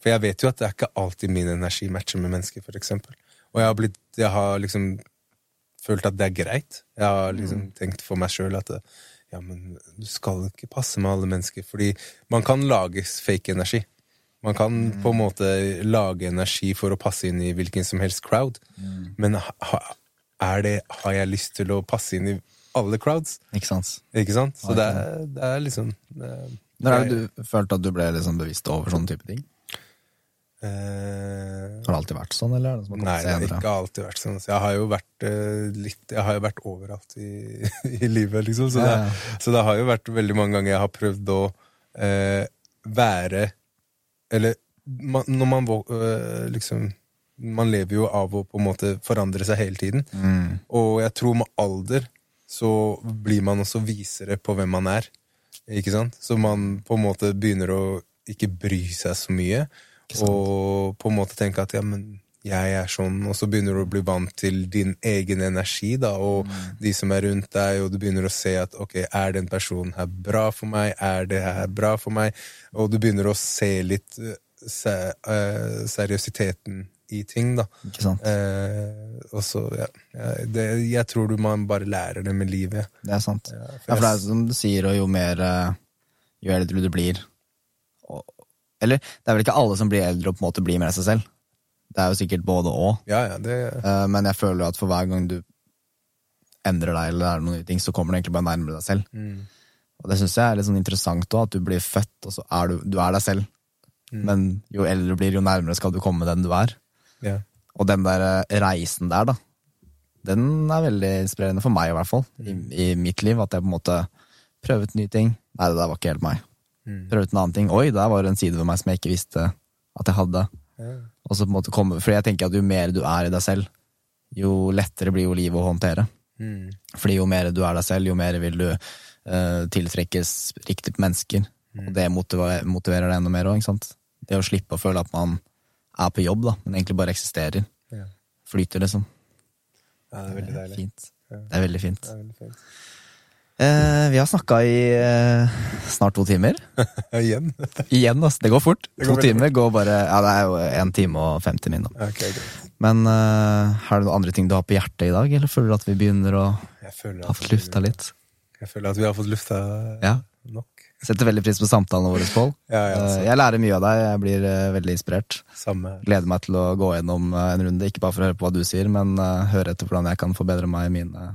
for jeg vet jo at det er ikke alltid min energi matcher med mennesker, for eksempel. Og jeg har, blitt, jeg har liksom følt at det er greit. Jeg har liksom tenkt for meg sjøl at ja, men du skal ikke passe med alle mennesker, fordi man kan lage fake energi. Man kan på en måte lage energi for å passe inn i hvilken som helst crowd, men ha, det, har jeg lyst til å passe inn i alle crowds? Ikke sant? Ikke sant? Så det er, det er liksom Når har du følt at du ble liksom bevisst over sånne type ting? eh, Har det alltid vært sånn, eller er det som Nei, det har ikke alltid vært sånn. Så jeg har jo vært uh, litt Jeg har jo vært overalt i, i livet, liksom. Så, Ja, det, ja. så det har jo vært veldig mange ganger jeg har prøvd å uh, være Eller man, når man eh, liksom Man lever jo av å på en måte forandre seg hele tiden. Mm. Og jeg tror med alder så blir man også visere på hvem man er. Ikke sant? Så man på en måte begynner å ikke bry seg så mye. Og på en måte tenke at ja, men jeg er sånn, og så begynner du å bli vant til din egen energi, da, og de som er rundt deg, og du begynner å se at ok, er den personen her bra for meg, er det her bra for meg, og du begynner å se litt eh, se, uh, seriøsiteten i ting, da. Ikke sant? Uh, og så, ja, det, Jeg tror du man bare lærer det med livet. Det er sant. Ja, Ja, for for det er som du sier, og jo mer Jo eldre du blir og, Eller det er vel ikke alle som blir eldre og på en måte blir mer seg selv. Det er jo sikkert både og. Ja, ja, det, Eh, men jeg føler at for hver gang du endrer deg, eller er noen nye ting, så kommer du egentlig bare nærmere deg selv. mm, Og det syns jeg er litt sånn interessant òg, at du blir født, og så er du, du er deg selv. Men jo eldre du blir, jo nærmere skal du komme den du er. ja. Og den der eh, reisen der, da, den er veldig inspirerende for meg, i hvert fall. I, I mitt liv. At jeg på en måte prøvet nye ting. Nei, det der var ikke helt meg. Mm. Prøvet en annen ting. Oi, der var det en side ved meg som jeg ikke visste at jeg hadde. Ja. Og så på en måte komme, For jeg tenker at jo mer du er i deg selv, jo lettere blir jo livet å håndtere. Mm. Fordi jo mer du er deg selv, jo mer vil du uh, tiltrekkes på mennesker. Og det motiverer, motiverer deg enda mer òg, ikke sant. Det å slippe å føle at man er på jobb, da, men egentlig bare eksisterer. Ja. Flyter, liksom. ja, det er veldig deilig. Fint. Det er veldig fint. Det er veldig fint. Eh, vi har snakka i eh, snart to timer. Igjen? Igjen, altså. Det går fort. Det går to timer går bare Ja, det er jo én time og 50 min, da. Ok. Men eh, er det noen andre ting du har på hjertet i dag, eller føler du at vi begynner å ha fått lufta litt? jeg føler at vi har fått lufta Ja. nok. Setter veldig pris på samtalene våre, Pål. Ja, ja, Eh, Jeg lærer mye av deg. Jeg blir eh, veldig inspirert. samme. Gleder meg til å gå gjennom eh, en runde, ikke bare for å høre på hva du sier, men høre etter hvordan jeg kan forbedre meg i mine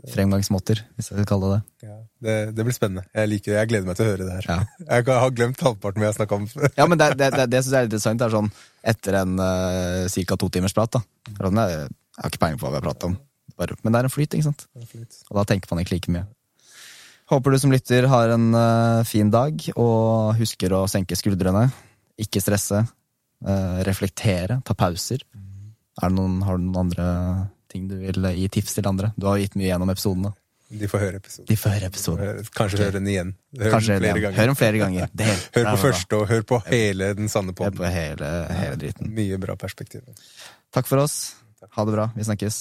kommunikasjonsfremgangsmåter, hvis jeg skal kalle det det. Ja, det, det blir spennende. Jeg liker det. Jeg gleder meg til å høre det her. Ja. Jeg har glemt halvparten vi har snakka om. Ja, men det, det, det, syns jeg er interessant. Det er sånn etter en uh, ca. to timers prat. da. Sånn, jeg, jeg har ikke peiling på hva vi har pratet om, Bare, men det er en flyt, ikke sant? Og da tenker man ikke like mye. Håper du som lytter har en uh, fin dag, og husker å senke skuldrene. Ikke stresse. Uh, reflektere. Ta pauser. Er det noen, har du noen andre ting du vil gi tips til andre? Du har gitt mye gjennom episodene. De får høre episoden. De får høre episoden. Kanskje høre den igjen. Hør Kanskje den flere igjen. Hør den flere ganger. Det Hør på første, og hør på hele den sanne Hør podden. på hele, hele driten. Mye bra perspektiv. Takk for oss. Ha det bra. Vi snakkes.